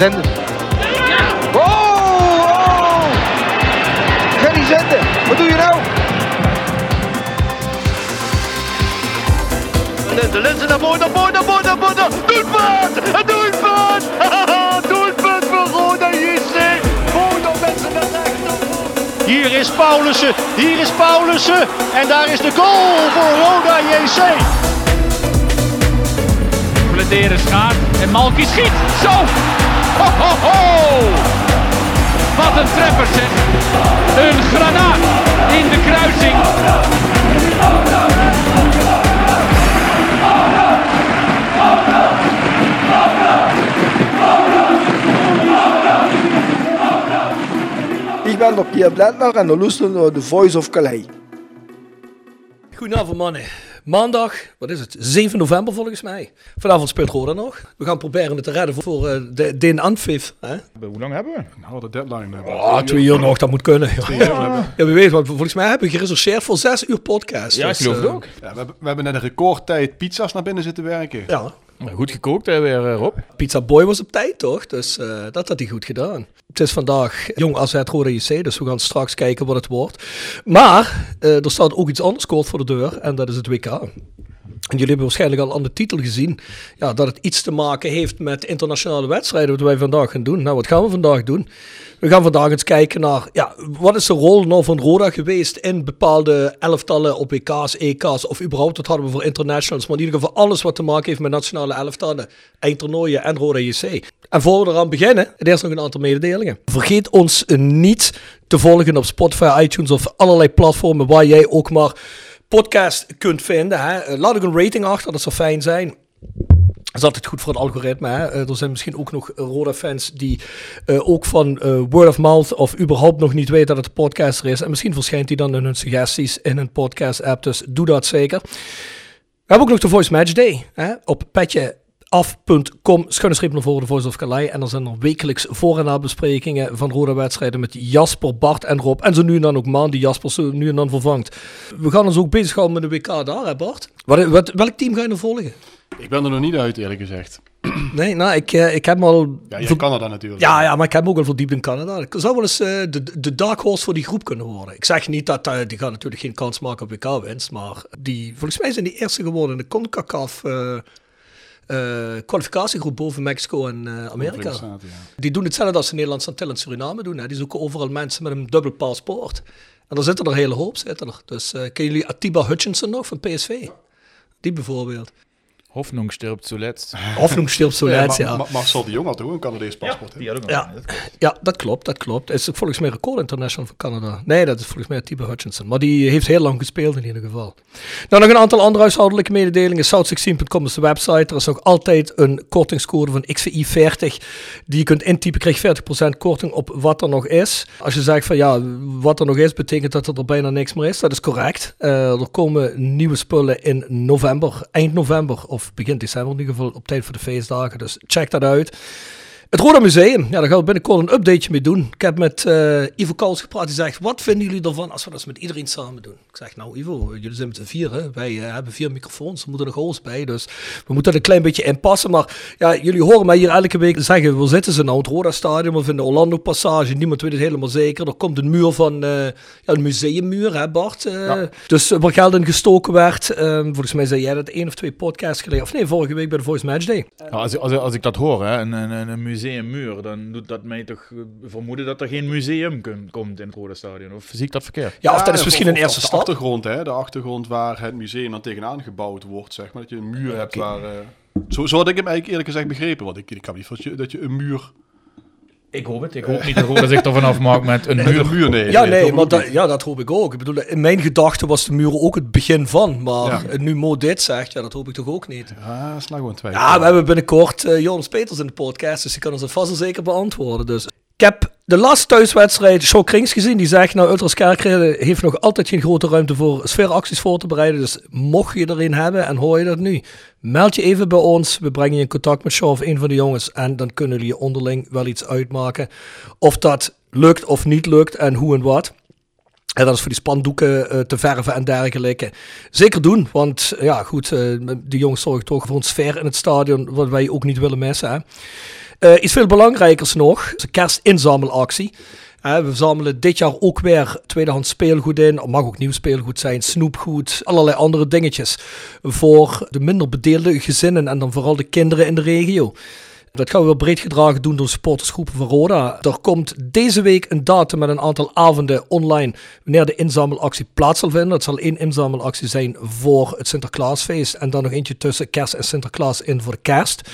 Zenden. Oh, oh! Gerry Zenden, wat doe je nou? De lenzen naar voren, naar voren, naar voren, naar voren. Doelpunt! Een doelpunt! doelpunt voor Roda JC. Roda mensen naar rechts. Hier is Paulussen, hier is Paulussen. En daar is de goal voor Roda JC. Bladeren schaart en Malky schiet. Zo! Ho, ho, ho! Wat een treffer zeg. Een granaat in de kruising. Ik ben op Pierre Blendner en dan luisteren naar The Voice of Calais. Goedenavond mannen. Maandag, wat is het? 7 november volgens mij. Vanavond speelt Roda nog. We gaan proberen het te redden voor, eh, de, de Anfif. Hè? Hoe lang hebben we? Nou, de deadline. hebben. Oh, twee uur nog, dat moet kunnen. Twee uur hebben. Ja, wie weet, want volgens mij hebben we gereserveerd voor zes uur podcast. Ja, ik Dus, geloof het eh, ook. Ja, we, hebben, we hebben net een recordtijd pizza's naar binnen zitten werken. Ja, Goed gekookt hè, weer, eh, Rob. Pizza Boy was op tijd toch? Dus eh, dat had hij goed gedaan. Het is vandaag Jong AZ Roda JC, dus we gaan straks kijken wat het wordt. Maar eh, er staat ook iets anders kort voor de deur en dat is het WK. En jullie hebben waarschijnlijk al aan de titel gezien ja, dat het iets te maken heeft met internationale wedstrijden wat wij vandaag gaan doen. Nou, wat gaan we vandaag doen? We gaan vandaag eens kijken naar, ja, wat is de rol nou van Roda geweest in bepaalde elftallen op WK's, EK's of überhaupt, dat hadden we voor internationals, maar in ieder geval alles wat te maken heeft met nationale elftallen, eindtoernooien en Roda JC. En voor we eraan beginnen, eerst nog een aantal mededelingen. Vergeet ons niet te volgen op Spotify, iTunes of allerlei platformen waar jij ook maar podcast kunt vinden. Hè. Laat ook een rating achter, dat zou fijn zijn. Dat is altijd goed voor het algoritme. Hè. Eh, Er zijn misschien ook nog Roda-fans die eh, ook van eh, word of mouth of überhaupt nog niet weten dat het een podcaster is. En misschien verschijnt die dan in hun suggesties in een podcast-app. Dus doe dat zeker. We hebben ook nog de Voice Match Day hè, op petje af.com, schuine naar voren, de Voice of Calais. En er zijn er wekelijks voor- en nabesprekingen van rode wedstrijden met Jasper, Bart en Rob. En zo nu en dan ook Maan, die Jasper zo nu en dan vervangt. We gaan ons ook bezighouden met de WK daar, hè Bart? Wat, wat, welk team ga je nou volgen? Ik ben er nog niet uit, eerlijk gezegd. Nee, nou, ik, eh, ik heb al... Ja, ver- Canada natuurlijk. Ja, ja, maar ik heb ook al verdiept in Canada. Ik zou wel eens eh, de, de dark horse voor die groep kunnen worden. Ik zeg niet dat, eh, die gaan natuurlijk geen kans maken op WK-winst, maar die, volgens mij zijn die eerste geworden in de CONCACAF eh, eh, kwalificatiegroep boven Mexico en eh, Amerika. Ja. Die doen hetzelfde als de Nederlandse Antillen en Suriname doen. Hè. Die zoeken overal mensen met een dubbel paspoort. En daar zitten er een hele hoop. Zitten er. Dus eh kennen jullie Atiba Hutchinson nog van PSV? Die bijvoorbeeld. Hoffnung stirbt zuletzt. Hoffnung stirbt Ja, zuletzt, ja. Ma- Marcel de Jong had ook een Canadees paspoort. Die Ja. Ja, dat klopt, dat klopt. Is volgens mij record international van Canada. Nee, dat is volgens mij Tiba Hutchinson. Maar die heeft heel lang gespeeld in ieder geval. Nou, nog een aantal andere huishoudelijke mededelingen. South16.com is de website. Er is nog altijd een kortingscode van XVI 40 die je kunt intypen. Krijg 40% korting op wat er nog is. Als je zegt van ja, wat er nog is, betekent dat er bijna niks meer is. Dat is correct. Eh, er komen nieuwe spullen in november, eind november of begin december in ieder geval op tijd voor de feestdagen. Dus check dat uit. Het Roda Museum, ja, daar gaan we binnenkort een updateje mee doen. Ik heb met eh, Ivo Kouls gepraat, die zegt, wat vinden jullie ervan als we dat met iedereen samen doen? Ik zeg, nou Ivo, jullie zijn met z'n vier, hè? wij eh, hebben vier microfoons, er moeten nog hosts bij, dus we moeten er een klein beetje in passen. Maar ja, jullie horen mij hier elke week zeggen, waar zitten ze nou? Het Roda Stadion of in de Orlando Passage, niemand weet het helemaal zeker. Er komt een muur van, eh, ja, een museummuur, hè Bart? Dus waar geld in gestoken werd, volgens mij zei jij dat één of twee podcasts geleden, of nee, vorige week bij de Voice Match Day. Ja, als, als, als ik dat hoor, hè, een, een, een museum museummuur, dan doet dat mij toch eh, vermoeden dat er geen museum kun- komt in het Rode Stadion. Of zie ik dat verkeerd? Ja, of dat is misschien of- een of eerste de stap. achtergrond, hè? De achtergrond waar het museum dan tegenaan gebouwd wordt, zeg maar. Dat je een muur hebt waar... eh, zo, zo had ik hem eigenlijk eerlijk gezegd begrepen. Want ik, ik kan niet van dat je, dat je een muur... Ik hoop het. Ik hoop niet dat Roda zich ervan afmaakt met een muur. muur, nee. Ja, dat nee, hoop ik maar ook dat, ja, dat hoop ik ook. Ik bedoel, in mijn gedachten was de muur ook het begin van. Maar Ja. nu Mo dit zegt, ja, dat hoop ik toch ook niet. Ja, nou gewoon twijfel. Ja, we hebben binnenkort eh Jonas Peters in de podcast, dus die kan ons dat vast en zeker beantwoorden. Dus. Ik heb de laatste thuiswedstrijd Show Krings gezien. Die zegt, nou, Ultras heeft nog altijd geen grote ruimte voor sfeeracties voor te bereiden. Dus mocht je er een hebben en hoor je dat nu, meld je even bij ons. We brengen je in contact met Show of een van de jongens. En dan kunnen jullie onderling wel iets uitmaken. Of dat lukt of niet lukt en hoe en wat. En dat is voor die spandoeken eh, te verven en dergelijke. Zeker doen, want ja, goed, eh die jongens zorgen toch voor een sfeer in het stadion, wat wij ook niet willen missen. Hè. Eh, iets veel belangrijkers nog, is een kerstinzamelactie. Eh, we verzamelen dit jaar ook weer tweedehands speelgoed in. Het mag ook nieuw speelgoed zijn, snoepgoed, allerlei andere dingetjes. Voor de minder bedeelde gezinnen en dan vooral de kinderen in de regio. Dat gaan we weer breed gedragen doen door supportersgroepen van Roda. Er komt deze week een datum met een aantal avonden online wanneer de inzamelactie plaats zal vinden. Dat zal één inzamelactie zijn voor het Sinterklaasfeest en dan nog eentje tussen kerst en Sinterklaas in voor de kerst.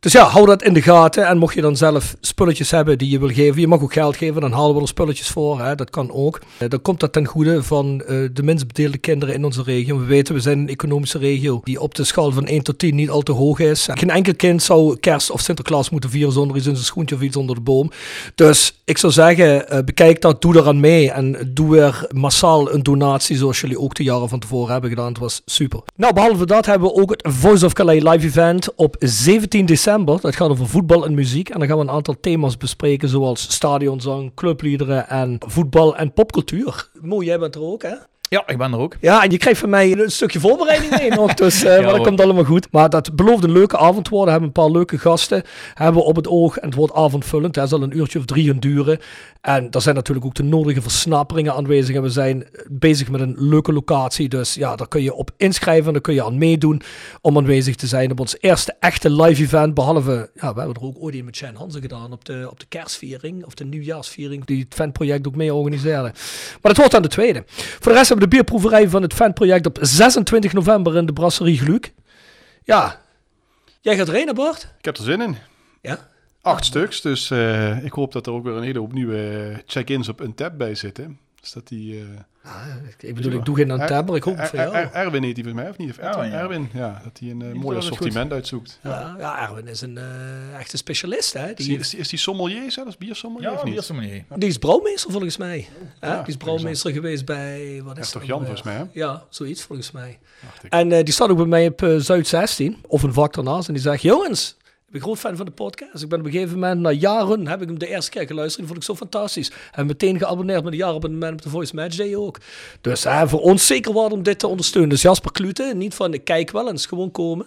Dus ja, hou dat in de gaten. En mocht je dan zelf spulletjes hebben die je wil geven, je mag ook geld geven, dan halen we er spulletjes voor. Hè? Dat kan ook. Eh, Dan komt dat ten goede van eh, de minst bedeelde kinderen in onze regio. We weten, we zijn een economische regio die op de schaal van 1 tot 10 niet al te hoog is. Geen enkel kind zou kerst of Sinterklaas moeten vieren zonder iets in zijn schoentje of iets onder de boom. Dus ik zou zeggen, eh, bekijk dat, doe eraan mee. En doe weer massaal een donatie zoals jullie ook de jaren van tevoren hebben gedaan. Het was super. Nou, behalve dat hebben we ook het Voice of Calais live event op 17 december. Dat gaat over voetbal en muziek. En dan gaan we een aantal thema's bespreken, zoals stadionzang, clubliederen en voetbal en popcultuur. Mo, jij bent er ook, hè? Ja, ik ben er ook. Ja, en je krijgt van mij een stukje voorbereiding mee nog. Dus eh, maar dat komt allemaal goed. Maar dat belooft een leuke avond worden. We hebben een paar leuke gasten hebben we op het oog. En het wordt avondvullend. Het zal een uurtje of drie gaan duren. En er zijn natuurlijk ook de nodige versnaperingen aanwezig. En we zijn bezig met een leuke locatie. Dus ja, daar kun je op inschrijven. En daar kun je aan meedoen om aanwezig te zijn op ons eerste echte live event. Behalve, ja, we hebben er ook ooit een met Shane Hansen gedaan op de, op de kerstviering. Of de nieuwjaarsviering. Die het fanproject ook mee organiseerde. Maar dat wordt aan de tweede. Voor de rest hebben de bierproeverij van het fanproject op 26 november in de Brasserie Gluk. Ja, jij gaat hè, Bart? Ik heb er zin in. Ja. Acht stuks, dus eh, ik hoop dat er ook weer een hele hoop nieuwe check-ins op een tab bij zitten. Dus dat die... eh, Ik bedoel, ik doe geen maar ik hoop het voor jou. Er- Erwin heet die volgens mij, of niet? Of Erwin, Erwin, ja. Erwin, ja. Dat hij een eh, mooi assortiment uitzoekt. Ja, ja, Erwin is een eh, echte specialist, hè? Is Die, is, die, is die sommelier zelfs? Biersommelier Ja, of niet? die is er maar niet. die is brouwmeester volgens mij. Hè? Ja, die is brouwmeester geweest bij... Wat is toch het Jan nou volgens mij, hè? Ja, zoiets volgens mij. En eh, die staat ook bij mij op Zuid 16, of een vak daarnaast. En die zegt, jongens, ik ben groot fan van de podcast. Ik ben op een gegeven moment, na jaren, heb ik hem de eerste keer geluisterd. Die vond ik zo fantastisch. En meteen geabonneerd met een jaarabonnement op de Voice Match Day ook. Dus eh, voor ons zeker waard om dit te ondersteunen. Dus Jasper Klute, niet van ik kijk wel is gewoon komen.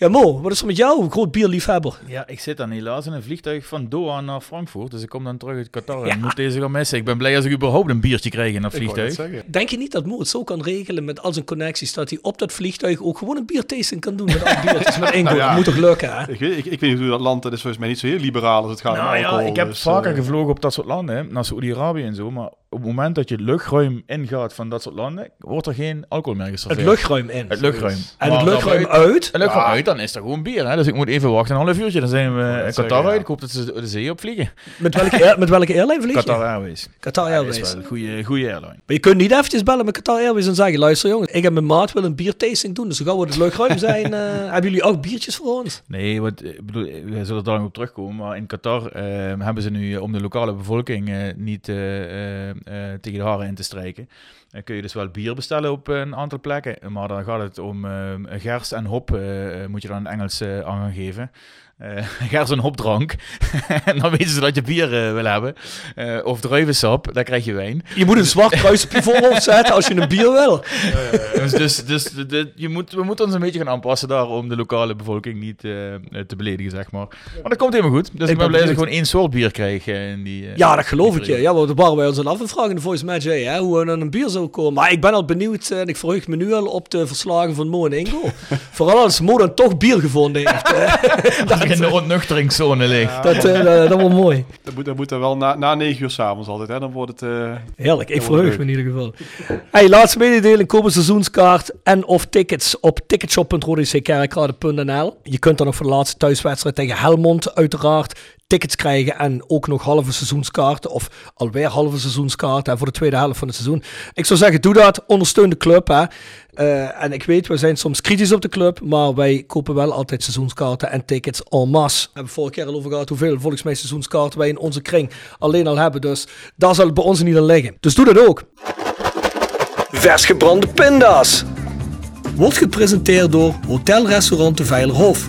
Ja Mo, wat is er met jou? Een groot bierliefhebber. Ja, ik zit dan helaas in een vliegtuig van Doha naar Frankfurt. Dus ik kom dan terug uit Qatar en moet deze gaan missen. Ik ben blij als ik überhaupt een biertje krijg in dat vliegtuig. Denk je niet dat Mo het zo kan regelen met al zijn connecties, dat hij op dat vliegtuig ook gewoon een biertasting kan doen met al biertjes met ja. Dat moet toch lukken, hè? Ik, weet- ik, ik weet niet hoe dat land, dat is volgens mij niet zo heel liberaal als het gaat om Nou ja, alcohol. ik heb dus, vaker eh, gevlogen op dat soort landen, hè, naar Saoedi-Arabië en zo. Maar op het moment dat je het luchtruim ingaat van dat soort landen, wordt er geen alcohol meer geserveerd. Het luchtruim in. Het luchtruim. En Maar het luchtruim uit. Het luchtruim uit, dan is er gewoon bier. Hè? Dus ik moet even wachten, een half uurtje. Dan zijn we in Qatar ja. uit. Ik hoop dat ze de zee opvliegen. Met welke, air- met welke airline vlieg je? Qatar Airways. Qatar Ja, dat Airways. is wel een goede, goede airline. Maar je kunt niet eventjes bellen met Qatar Airways en zeggen, luister jongens, ik heb mijn maat wil een biertasting doen, dus dan gaan we het luchtruim zijn. eh, hebben jullie ook biertjes voor ons? Nee, want ik bedoel, we zullen er daar nog op terugkomen. Maar in Qatar eh, hebben ze nu, eh, om de lokale bevolking eh, niet eh, eh, eh, tegen de haren in te strijken, eh, kun je dus wel bier bestellen op een aantal plekken. Maar dan gaat het om eh, gers en hop, eh, moet je dan in Engels eh, aan gaan geven. Eh gers en hopdrank. en dan weten ze dat je bier eh, wil hebben. Eh, of druivensap, dan krijg je wijn. Je moet een zwart kruis op je voorhoofd zetten als je een bier wil. dus dus, dus je moet, we moeten ons een beetje gaan aanpassen daar om de lokale bevolking niet te beledigen, zeg maar. Maar dat komt helemaal goed. Dus ik, ben ben blij dat ik gewoon één soort bier krijg in die... Ja, dat geloof ik je. Ja, want daar waren wij ons al af en vragen in de Voice Match, hè, hoe we aan een bier zouden komen. Maar ik ben al benieuwd en ik verheug me nu al op de verslagen van Mo en Ingo. Vooral als Mo dan toch bier gevonden heeft. dat, in de ontnuchteringszone ligt. Dat, eh, dat, dat wordt mooi. Dat moet, dat moet er wel na, na 9 uur s'avonds altijd, hè? Dan wordt het... eh, Heerlijk, ik verheug me in ieder geval. Hey, laatste mededeling, koop een seizoenskaart en of tickets op ticketshop.rodeckerkrade.nl. Je kunt dan nog voor de laatste thuiswedstrijd tegen Helmond uiteraard tickets krijgen en ook nog halve seizoenskaarten of alweer halve seizoenskaarten hè, voor de tweede helft van het seizoen. Ik zou zeggen, doe dat, ondersteun de club. Hè. Eh, en ik weet, we zijn soms kritisch op de club, maar wij kopen wel altijd seizoenskaarten en tickets en masse. We hebben vorige keer al over gehad hoeveel volgens mij seizoenskaarten wij in onze kring alleen al hebben. Dus daar zal het bij ons niet aan liggen. Dus doe dat ook. Vers gebrande pinda's. Wordt gepresenteerd door Hotel Restaurant de Veilerhof.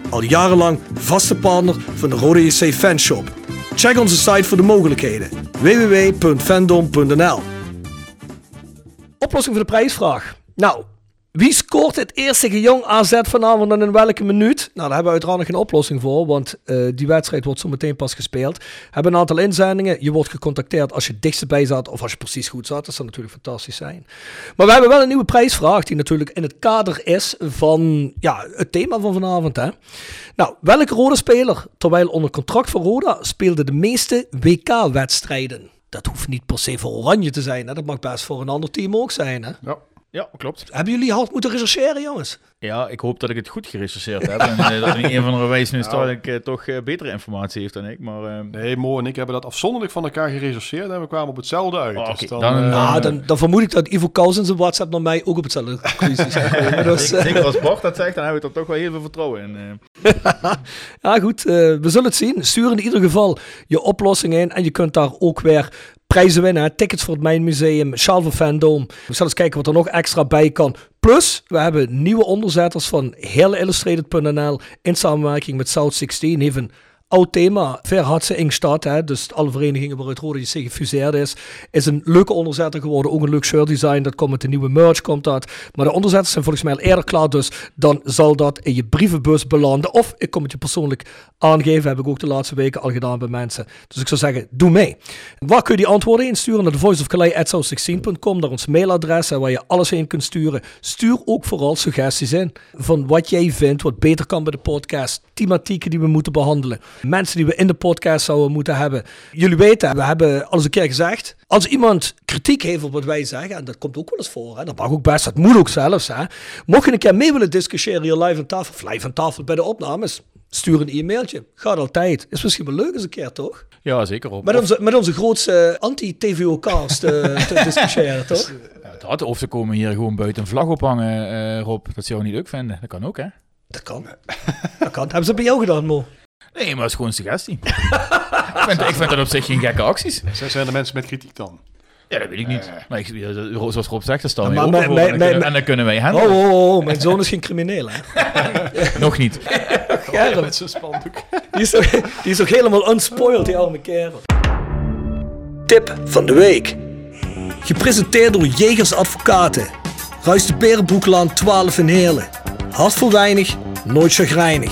Al jarenlang vaste partner van de Rode JC Fanshop. Check onze site voor de mogelijkheden. www.fandom.nl Oplossing voor de prijsvraag. Nou, wie scoort het eerste tegen Jong AZ vanavond en in welke minuut? Nou, daar hebben we uiteraard geen oplossing voor, want eh, die wedstrijd wordt zo meteen pas gespeeld. We hebben een aantal inzendingen. Je wordt gecontacteerd als je het dichtst bij zat of als je precies goed zat. Dat zou natuurlijk fantastisch zijn. Maar we hebben wel een nieuwe prijsvraag die natuurlijk in het kader is van ja, het thema van vanavond. Hè? Nou, welke rode speler, terwijl onder contract voor Roda, speelde de meeste WK-wedstrijden? Dat hoeft niet per se voor Oranje te zijn. Hè? Dat mag best voor een ander team ook zijn. Hè? ja. Ja, klopt. Hebben jullie hard moeten rechercheren, jongens? Ja, ik hoop dat ik het goed gerechercheerd heb. en eh, dat in een van de wijze nu staat ik eh, toch eh, betere informatie heeft dan ik. Maar eh, Nee, Mo en ik hebben dat afzonderlijk van elkaar gerechercheerd en we kwamen op hetzelfde uit. Oh, Dus oké, dan, dan, dan vermoed ik dat Ivo Kous in zijn WhatsApp naar mij ook op hetzelfde conclusie is gekomen. Dus, eh, zeker als Bart dat zegt, dan heb ik er toch wel heel veel vertrouwen in. eh. ja, goed. eh, we zullen het zien. Stuur in ieder geval je oplossing in. En je kunt daar ook weer prijzen winnen. Tickets voor het Mijn Museum, sjaal van Fandom. We zullen eens kijken wat er nog extra bij kan. Plus, we hebben nieuwe onderzetters van HeerleIllustrated.nl in samenwerking met South 16. Even oud thema. Ver had ze hè, dus alle verenigingen waaruit Rode JC gefuseerd is, is een leuke onderzetter geworden. Ook een leuk design, dat komt met de nieuwe merch, komt dat. Maar de onderzetters zijn volgens mij al eerder klaar, dus dan zal dat in je brievenbus belanden. Of ik kom het je persoonlijk aangeven, heb ik ook de laatste weken al gedaan bij mensen. Dus ik zou zeggen, doe mee. Waar kun je die antwoorden insturen? Naar thevoiceofcalais.south16.com, naar ons mailadres, hè, waar je alles heen kunt sturen. Stuur ook vooral suggesties in van wat jij vindt, wat beter kan bij de podcast. Thematieken die we moeten behandelen. Mensen die we in de podcast zouden moeten hebben. Jullie weten, we hebben al eens een keer gezegd. Als iemand kritiek heeft op wat wij zeggen, en dat komt ook wel eens voor, hè, dat mag ook best, dat moet ook zelfs. Hè. Mocht je een keer mee willen discussiëren hier live aan tafel, of live aan tafel bij de opnames, stuur een e-mailtje. Gaat altijd. Is misschien wel leuk eens een keer, toch? Ja, zeker op. Met onze, met onze grootste anti-TVO-cast te, te discussiëren, toch? Dat, of ze komen hier gewoon buiten een vlag ophangen, eh Rob. Dat zou je niet leuk vinden. Dat kan ook, hè? Dat kan. Dat kan. Hebben ze bij jou gedaan, Mo? Nee, maar het is gewoon een suggestie. ik, vind, ik vind dat op zich geen gekke acties. Zijn- Zijn er mensen met kritiek dan? Ja, dat weet ik niet. Maar ik, dat- zoals Rob zegt, daar staan we voor. mijn- en, dan kunnen, en dan kunnen wij Oh, handelen. oh, oh, oh, mijn zoon is geen crimineel, hè? Nog niet. Gerrit, Met zijn spandoek. die is, toch, die is toch helemaal unspoiled, die arme kerel. Tip van de week. Gepresenteerd door Jegers Advocaten. Ruist de Berenbroeklaan 12 in Heerlen. Hart voor weinig, nooit chagrijnig.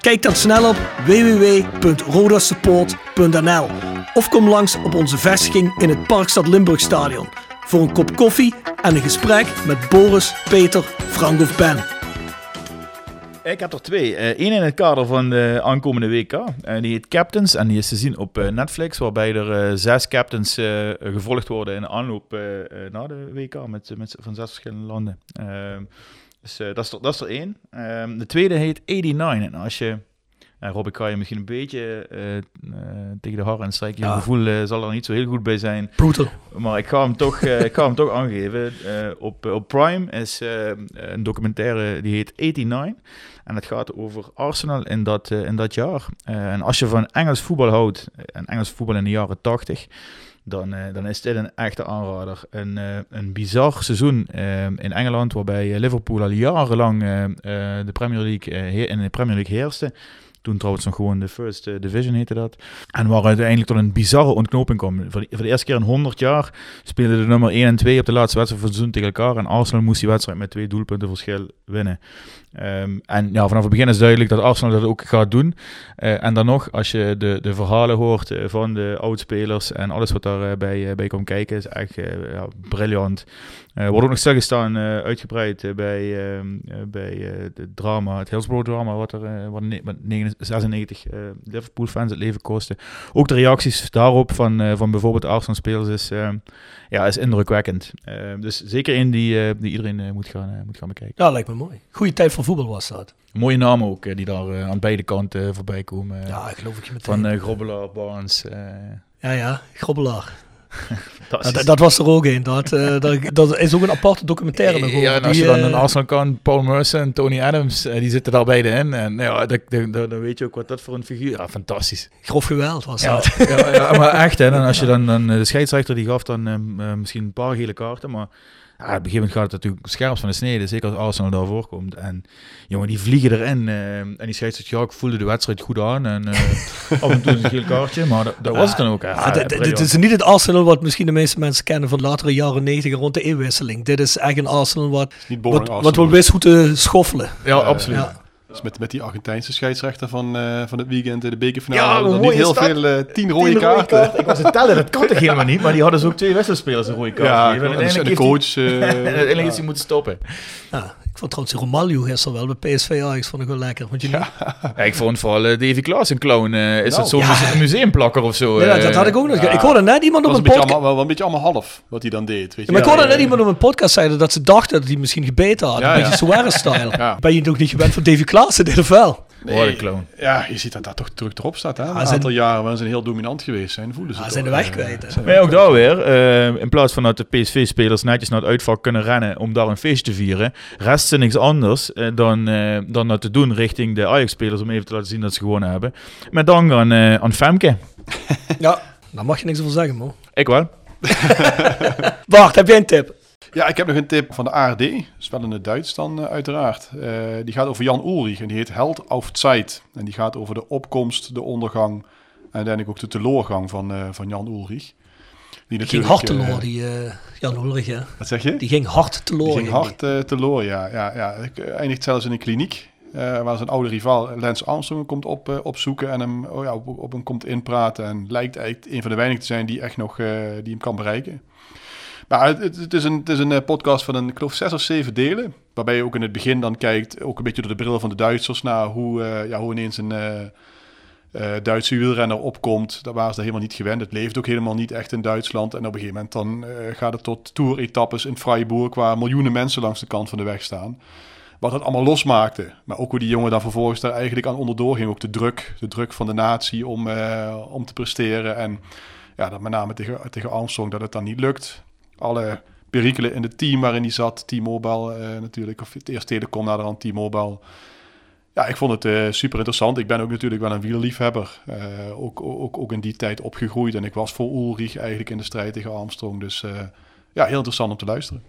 Kijk dan snel op www.rodasupport.nl of kom langs op onze vestiging in het Parkstad Limburg Stadion voor een kop koffie en een gesprek met Boris, Peter, Frank of Ben. Ik heb er twee. Eén in het kader van de aankomende WK. En die heet Captains. En die is te zien op eh, Netflix. Waarbij er eh, zes captains eh, gevolgd worden in de aanloop eh, eh, naar de WK. Met, met, van zes verschillende landen. Dus eh, dat, is er, dat is er één. Ehm, de tweede heet 89. En als je En Rob, ik ga je misschien een beetje eh, eh, tegen de haren en strijken. Je Ja. gevoel zal er niet zo heel goed bij zijn. Brutal. Maar ik ga hem toch, ik ga hem toch aangeven. Op, op Prime is een documentaire die heet 89. En het gaat over Arsenal in dat, in dat jaar. En als je van Engels voetbal houdt, en Engels voetbal in de jaren 80, dan, eh, dan is dit een echte aanrader. Een, eh, een bizar seizoen eh, in Engeland, waarbij eh, Liverpool al jarenlang de Premier League, in de Premier League heerste. Toen trouwens nog gewoon de First Division heette dat. En waar uiteindelijk tot een bizarre ontknoping kwam. Voor de, voor de eerste keer in 100 jaar speelden de nummer 1 en 2 op de laatste wedstrijd van het seizoen tegen elkaar. En Arsenal moest die wedstrijd met twee doelpunten verschil winnen. Ehm, en ja, vanaf het begin is duidelijk dat Arsenal dat ook gaat doen. Eh, en dan nog, als je de, de verhalen hoort eh, van de oudspelers en alles wat daarbij bij, eh, bij komt kijken, is echt ja, briljant. Wordt ook nog stilgestaan, uitgebreid bij, ehm, eh, bij het drama, het Hillsborough drama, wat er wat ne- wat 96 eh, Liverpool-fans het leven kostte. Ook de reacties daarop van, van bijvoorbeeld Arsenal-spelers is, ehm, ja, is indrukwekkend. Dus zeker één die, die iedereen moet, gaan, moet gaan bekijken. Ja, lijkt me mooi. Goeie tijd voor voetbal was dat. Mooie namen ook, die daar eh, aan beide kanten eh, voorbij komen. Ja, geloof ik meteen. Van eh Grobbelaar, Barnes. eh ja, ja, Grobbelaar. Ja, fantastisch. d- dat was er ook een. Dat, dat, dat is ook een aparte documentaire nog over. Ja, en als Die, je dan een Arsenal kan, Paul Merson en Tony Adams, die zitten daar beide in. En nou ja, dat- dat- dat- dan weet je ook wat dat voor een figuur... Ja, fantastisch. Grof geweld was Ja, dat. ja, ja, maar echt, hè. Dan als je dan, dan de scheidsrechter die gaf dan ehm, eh, misschien een paar gele kaarten, maar ja, op een gegeven moment gaat het natuurlijk scherp van de snede, zeker als Arsenal daar voorkomt. En jongen, die vliegen erin eh, en die scheidsrechter, ja, ik voelde de wedstrijd goed aan en eh, af en toe een geel kaartje, maar dat, dat was het dan ook. hè. Ja, Ja, dit- is niet het Arsenal wat misschien de meeste mensen kennen van latere jaren 90 rond de eeuwwisseling. Dit is echt een Arsenal wat, wat, wat wel wist hoe te schoffelen. ja, absoluut. Dus met, met die Argentijnse scheidsrechter van, eh, van het weekend in de bekerfinale. Ja, niet heel veel, eh, tien rode Tien kaarten. Ik was het tellen, dat kan toch helemaal niet? Maar die hadden ze ook twee wisselspelers een rode kaart Ja, gegeven. en de- en de coach. eh, En uiteindelijk is hij moeten stoppen. Ja, ik vond trouwens die Romaglio gisteren wel bij PSV Ajax vond ik wel lekker. Want je niet? Ja, ik vond vooral eh, Davy Klaas een clown. eh, is Nou, dat zo'n ja. museumplakker of zo? Ja, dat, eh? dat had ik ook nog. ja. Ik hoorde net iemand op een podcast. allemaal, wel, wel een beetje allemaal half wat hij dan deed. Weet je? Maar ik hoorde ja, net ja. iemand op een podcast zeiden dat ze dachten dat hij misschien gebeten had. Ja, een ja. beetje Suarez-style. Ja. Ben je het ook niet gewend van Davy Klaassen, dit of een clown. Ja, je ziet dat dat toch terug erop staat. Hè? Een zijn- aantal jaren waarin ze heel dominant geweest zijn, voelen ze Ah, zijn de weg eh, kwijt. hè. Maar ook daar weer, eh, in plaats van dat de PSV-spelers netjes naar het uitvak kunnen rennen om daar een feestje te vieren, rest ze niks anders eh, dan, dan dat te doen richting de Ajax-spelers om even te laten zien dat ze gewonnen hebben. Met dank aan, aan Femke. Ja, daar mag je niks over zeggen, man. Ik wel. Bart, heb jij een tip? Ja, ik heb nog een tip van de ARD. Dat is wel in het Duits dan eh, uiteraard. Eh, die gaat over Jan Ulrich en die heet Held auf Zeit. En die gaat over de opkomst, de ondergang en uiteindelijk ook de teleurgang van, eh, van Jan Ulrich. Die Die ging hard teloor, die Jan Ulrich, hè. Wat zeg je? Die ging hard teloor. Die ging hard teloor, ja. ja, ja. Ik eindigt zelfs in een kliniek. waar zijn oude rivaal Lance Armstrong komt op, opzoeken en hem oh ja, op, op hem komt inpraten. En lijkt eigenlijk een van de weinigen te zijn die echt nog die hem kan bereiken. Maar het, is een, een eh, podcast van een, ik zes of zeven delen. Waarbij je ook in het begin dan kijkt, ook een beetje door de bril van de Duitsers, naar hoe, eh, ja, hoe ineens een eh, Duitse wielrenner opkomt. Dat waren ze helemaal niet gewend. Het leeft ook helemaal niet echt in Duitsland. En op een gegeven moment dan gaat het tot tour-etappes in Freiburg, waar miljoenen mensen langs de kant van de weg staan. Wat het allemaal losmaakte. Maar ook hoe die jongen dan vervolgens daar eigenlijk aan onderdoor ging. Ook de druk, de druk van de natie om, om te presteren. En ja, dat met name tegen, tegen Armstrong dat het dan niet lukt. Alle perikelen in het team waarin hij zat. T-Mobile eh, natuurlijk. Of het eerst Telecom, naderhand T-Mobile. Ja, ik vond het eh, super interessant. Ik ben ook natuurlijk wel een wielerliefhebber. Eh, ook, ook, ook in die tijd opgegroeid. En ik was voor Ulrich eigenlijk in de strijd tegen Armstrong. Dus ja, heel interessant om te luisteren.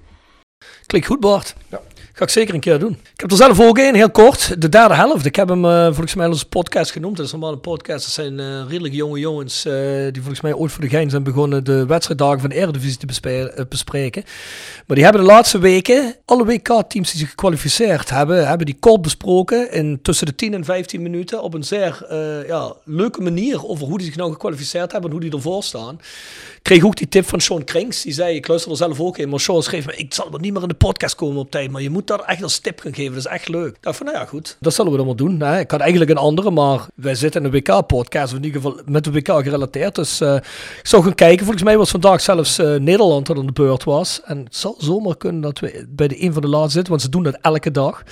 Klinkt goed, Bart. Ja. Ga ik zeker een keer doen. Ik heb er zelf ook een, heel kort. De derde helft. Ik heb hem eh, volgens mij onze podcast genoemd. Dat is normaal een podcast. Dat zijn eh, redelijk jonge jongens eh, die volgens mij ooit voor de gein zijn begonnen de wedstrijddagen van de Eredivisie te bespreken. Maar die hebben de laatste weken alle WK-teams die zich gekwalificeerd hebben, hebben die kort besproken in tussen de 10 en 15 minuten op een zeer ja, leuke manier over hoe die zich nou gekwalificeerd hebben en hoe die ervoor staan. Ik kreeg ook die tip van Sean Krinks. Die zei, ik luister er zelf ook in, maar Sean schreef me, ik zal wel niet meer in de podcast komen op tijd, maar je moet dat echt als tip gaan geven. Dat is echt leuk. Ik dacht van, nou ja, goed. Dat zullen we dan doen. Ik had eigenlijk een andere, maar wij zitten in een WK-podcast. In ieder geval met de WK gerelateerd. Dus eh, ik zou gaan kijken. Volgens mij was vandaag zelfs eh, Nederland dat aan de beurt was. En het zal zomaar kunnen dat we bij de een van de laatste zitten. Want ze doen dat elke dag.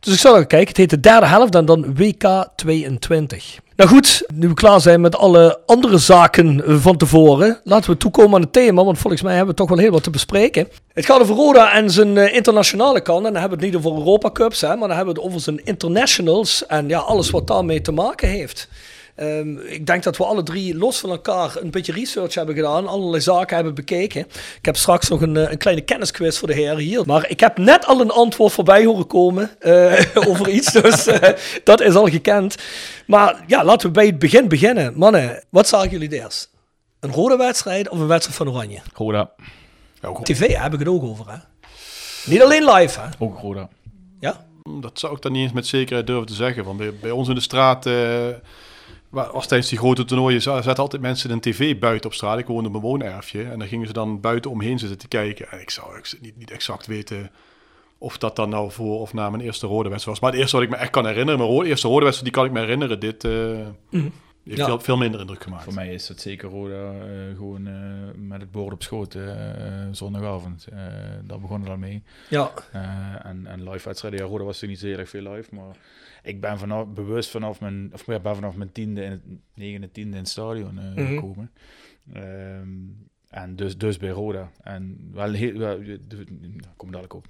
Dus ik zal gaan kijken. Het heet de derde helft en dan WK 22. Nou goed, nu we klaar zijn met alle andere zaken eh, van tevoren, laten we toekomen aan het thema, want volgens mij hebben we toch wel heel wat te bespreken. Het gaat over Roda en zijn uh, internationale kant, en dan hebben we het niet over Europa Cups, hè, maar dan hebben we het over zijn internationals en ja, alles wat daarmee te maken heeft. Um, ik denk dat we alle drie los van elkaar een beetje research hebben gedaan, allerlei zaken hebben bekeken. Ik heb straks nog een, een kleine kennisquiz voor de heren hier. Maar ik heb net al een antwoord voorbij horen komen uh, over iets, dus uh, dat is al gekend. Maar ja, laten we bij het begin beginnen. Mannen, wat zagen jullie eerst? Een rode wedstrijd of een wedstrijd van Oranje? Roda. Ja, ook, TV heb ik het ook over, hè? Niet alleen live, hè? ook Roda. Ja? dat zou ik dan niet eens met zekerheid durven te zeggen. Want bij, bij ons in de straat, eh, was tijdens die grote toernooien, za- zaten altijd mensen een tv buiten op straat. Ik woonde op een woonerfje. En dan gingen ze dan buiten omheen zitten te kijken. En ik zou niet, niet exact weten of dat dan nou voor of na mijn eerste rode wedstrijd was. Maar het eerste wat ik me echt kan herinneren, mijn eerste rode wedstrijd, die kan ik me herinneren. Dit eh, Mhm. heeft Ja. veel, veel minder indruk gemaakt. Voor mij is het zeker Roda eh, gewoon eh, met het bord op schoot eh, zondagavond. Eh, daar begon het al mee. Ja. Eh, en, en live wedstrijden, ja, Roda was natuurlijk niet zo heel erg veel live, maar ik ben vanaf, bewust vanaf mijn, of ja, ben vanaf mijn tiende, in het, negende, tiende in het stadion eh, Mhm. gekomen. Ehm, en dus, dus bij Roda. En wel heel, wel, daar kom ik dadelijk op.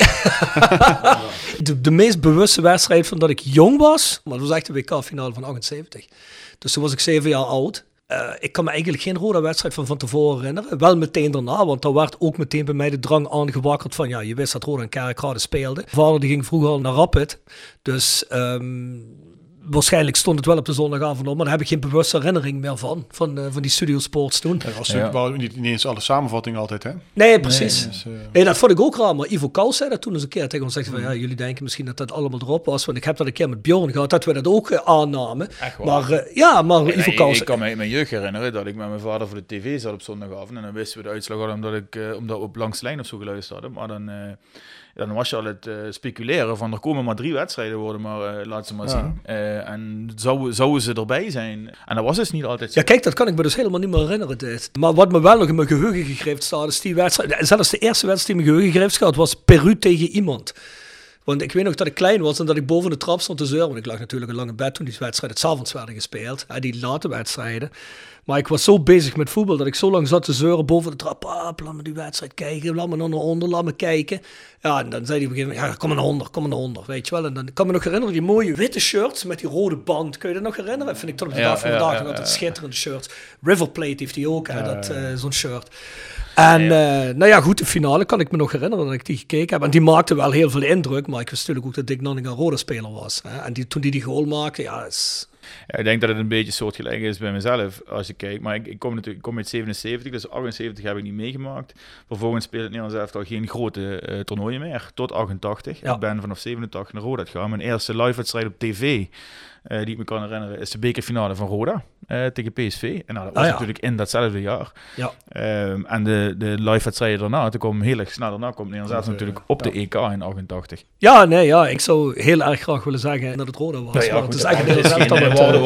De, de meest bewuste wedstrijd van dat ik jong was, maar dat was echt de WK-finale van 78. Dus toen was ik zeven jaar oud. Eh, ik kan me eigenlijk geen rode wedstrijd van van tevoren herinneren. Wel meteen daarna, want daar werd ook meteen bij mij de drang aangewakkerd van... Ja, je wist dat Roda en Kerkrade speelde. Vader ging vroeger al naar Rapid. Dus ehm, waarschijnlijk stond het wel op de zondagavond op. Maar daar heb ik geen bewuste herinnering meer van. Van, eh, van die Studio Sports toen. Er was Ja. niet, niet eens alle samenvattingen altijd, hè? Nee, precies. Dus, eh, Nee, dat vond ik ook raar. Maar Ivo Kous zei dat toen eens een keer tegen ons. Zegt van, ja, jullie denken misschien dat dat allemaal erop was. Want ik heb dat een keer met Bjorn gehad, dat we dat ook eh, aannamen. Echt waar? Maar eh, ja, maar Nee, Ivo ik- Kous... Ik kan me uit mijn jeugd herinneren dat ik met mijn vader voor de tv zat op zondagavond. En dan wisten we de uitslag al omdat, ik, omdat we op langs de lijn of zo geluisterd hadden. Maar dan, eh, dan was je al het eh, speculeren van er komen maar drie wedstrijden worden, maar eh, laat ze maar Ja. zien. Eh, en zou, zouden ze erbij zijn? En dat was dus niet altijd zo. Ja, kijk, dat kan ik me dus helemaal niet meer herinneren. Dit. Maar wat me wel nog in mijn geheugen gegreven staat, is die wedstrijd. Zelfs de eerste wedstrijd die in mijn geheugen gegreven staat, was Peru tegen iemand. Want ik weet nog dat ik klein was en dat ik boven de trap stond te zeuren. Want ik lag natuurlijk een lange bed toen die wedstrijden het avonds werden gespeeld. Die late wedstrijden. Maar ik was zo bezig met voetbal dat ik zo lang zat te zeuren boven de trap. Ah, laat me die wedstrijd kijken. Laat me naar onder, laat me kijken. Ja, en dan zei hij op een gegeven moment, ja, kom naar onder, kom naar onder. Weet je wel. En dan ik kan me nog herinneren, die mooie witte shirts met die rode band. Kun je dat nog herinneren? Vind ik tot op de dag van vandaag nog altijd schitterende shirts. River Plate heeft hij ook, hè, dat, eh, zo'n shirt. En eh, nou ja, goed, de finale kan ik me nog herinneren dat ik die gekeken heb. En die maakte wel heel veel indruk, maar ik wist natuurlijk ook dat Dick Nanning een rode speler was. Hè. En die, toen die die goal maakte, ja, is... Ik denk dat het een beetje soortgelijk is bij mezelf als je kijkt. Maar ik, ik kom natuurlijk ik kom uit 77, dus 78 heb ik niet meegemaakt. Vervolgens speelde het Nederlands elftal geen grote eh, toernooien meer, tot 88. Ja. Ik ben vanaf 87 naar Roda gegaan. Mijn eerste live wedstrijd op tv, eh, die ik me kan herinneren, is de bekerfinale van Roda eh, tegen PSV. En nou, dat was Ah, natuurlijk in datzelfde jaar. Ja. Ehm, en de, de live wedstrijden daarna, toen kwam heel erg snel daarna, komt Dat, eh, natuurlijk op de. EK in 88. Ja, nee, ja, ik zou heel erg graag willen zeggen dat het Roda was. het is echt een heel elftal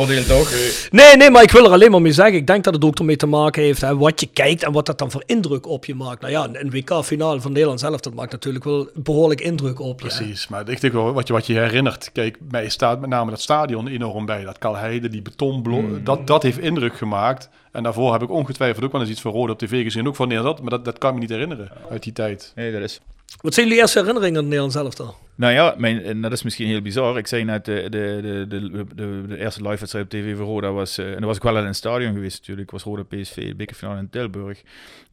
met, eh, toch? Nee, nee, maar ik wil er alleen maar mee zeggen. Ik denk dat het ook ermee te maken heeft hè, wat je kijkt en wat dat dan voor indruk op je maakt. Nou ja, een WK-finale van Nederland zelf, dat maakt natuurlijk wel behoorlijk indruk op je. Precies, maar ik denk wel wat je, wat je herinnert. Kijk, mij staat met name dat stadion enorm bij. Dat Kalheide, die betonblok, dat, dat heeft indruk gemaakt. En daarvoor heb ik ongetwijfeld ook wel eens iets van Rode op tv gezien. Ook van Nederland, maar dat, dat kan me niet herinneren uit die tijd. Nee, dat is... Wat zijn jullie eerste herinneringen aan het Nederlands elftal? Nou ja, mijn, en dat is misschien heel bizar. Ik zei net, de, de, de, de, de, de eerste live wedstrijd op tv voor Roda was... eh, en dat was ik wel in het stadion geweest natuurlijk. was Roda PSV, bekerfinale in Tilburg.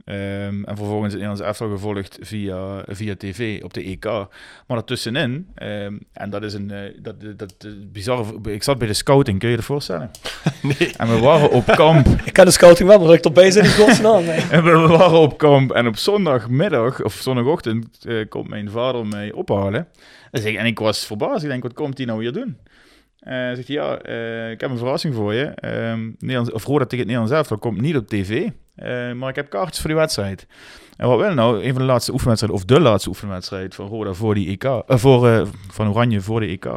Ehm, en vervolgens het Nederlands elftal gevolgd via, via tv op de EK. Maar daartussenin, ehm, en dat is een... eh, dat, dat, dat bizarre... Ik zat bij de scouting, kun je je dat voorstellen? Nee. En we waren op kamp. Ik ken de scouting wel, maar dat ik erbij zit in godsnaam. nee. En we waren op kamp en op zondagmiddag of zondagochtend eh, komt mijn vader mij ophalen. En ik was verbaasd. Ik denk, wat komt hij nou hier doen? Eh zegt hij, ja, eh, ik heb een verrassing voor je. Ehm of Roda tegen het Nederlands elftal komt niet op tv. Eh, maar ik heb kaartjes voor die wedstrijd. En wat wel nou, een van de laatste oefenwedstrijden, of de laatste oefenwedstrijd van Roda voor die EK, voor, van Oranje voor de EK,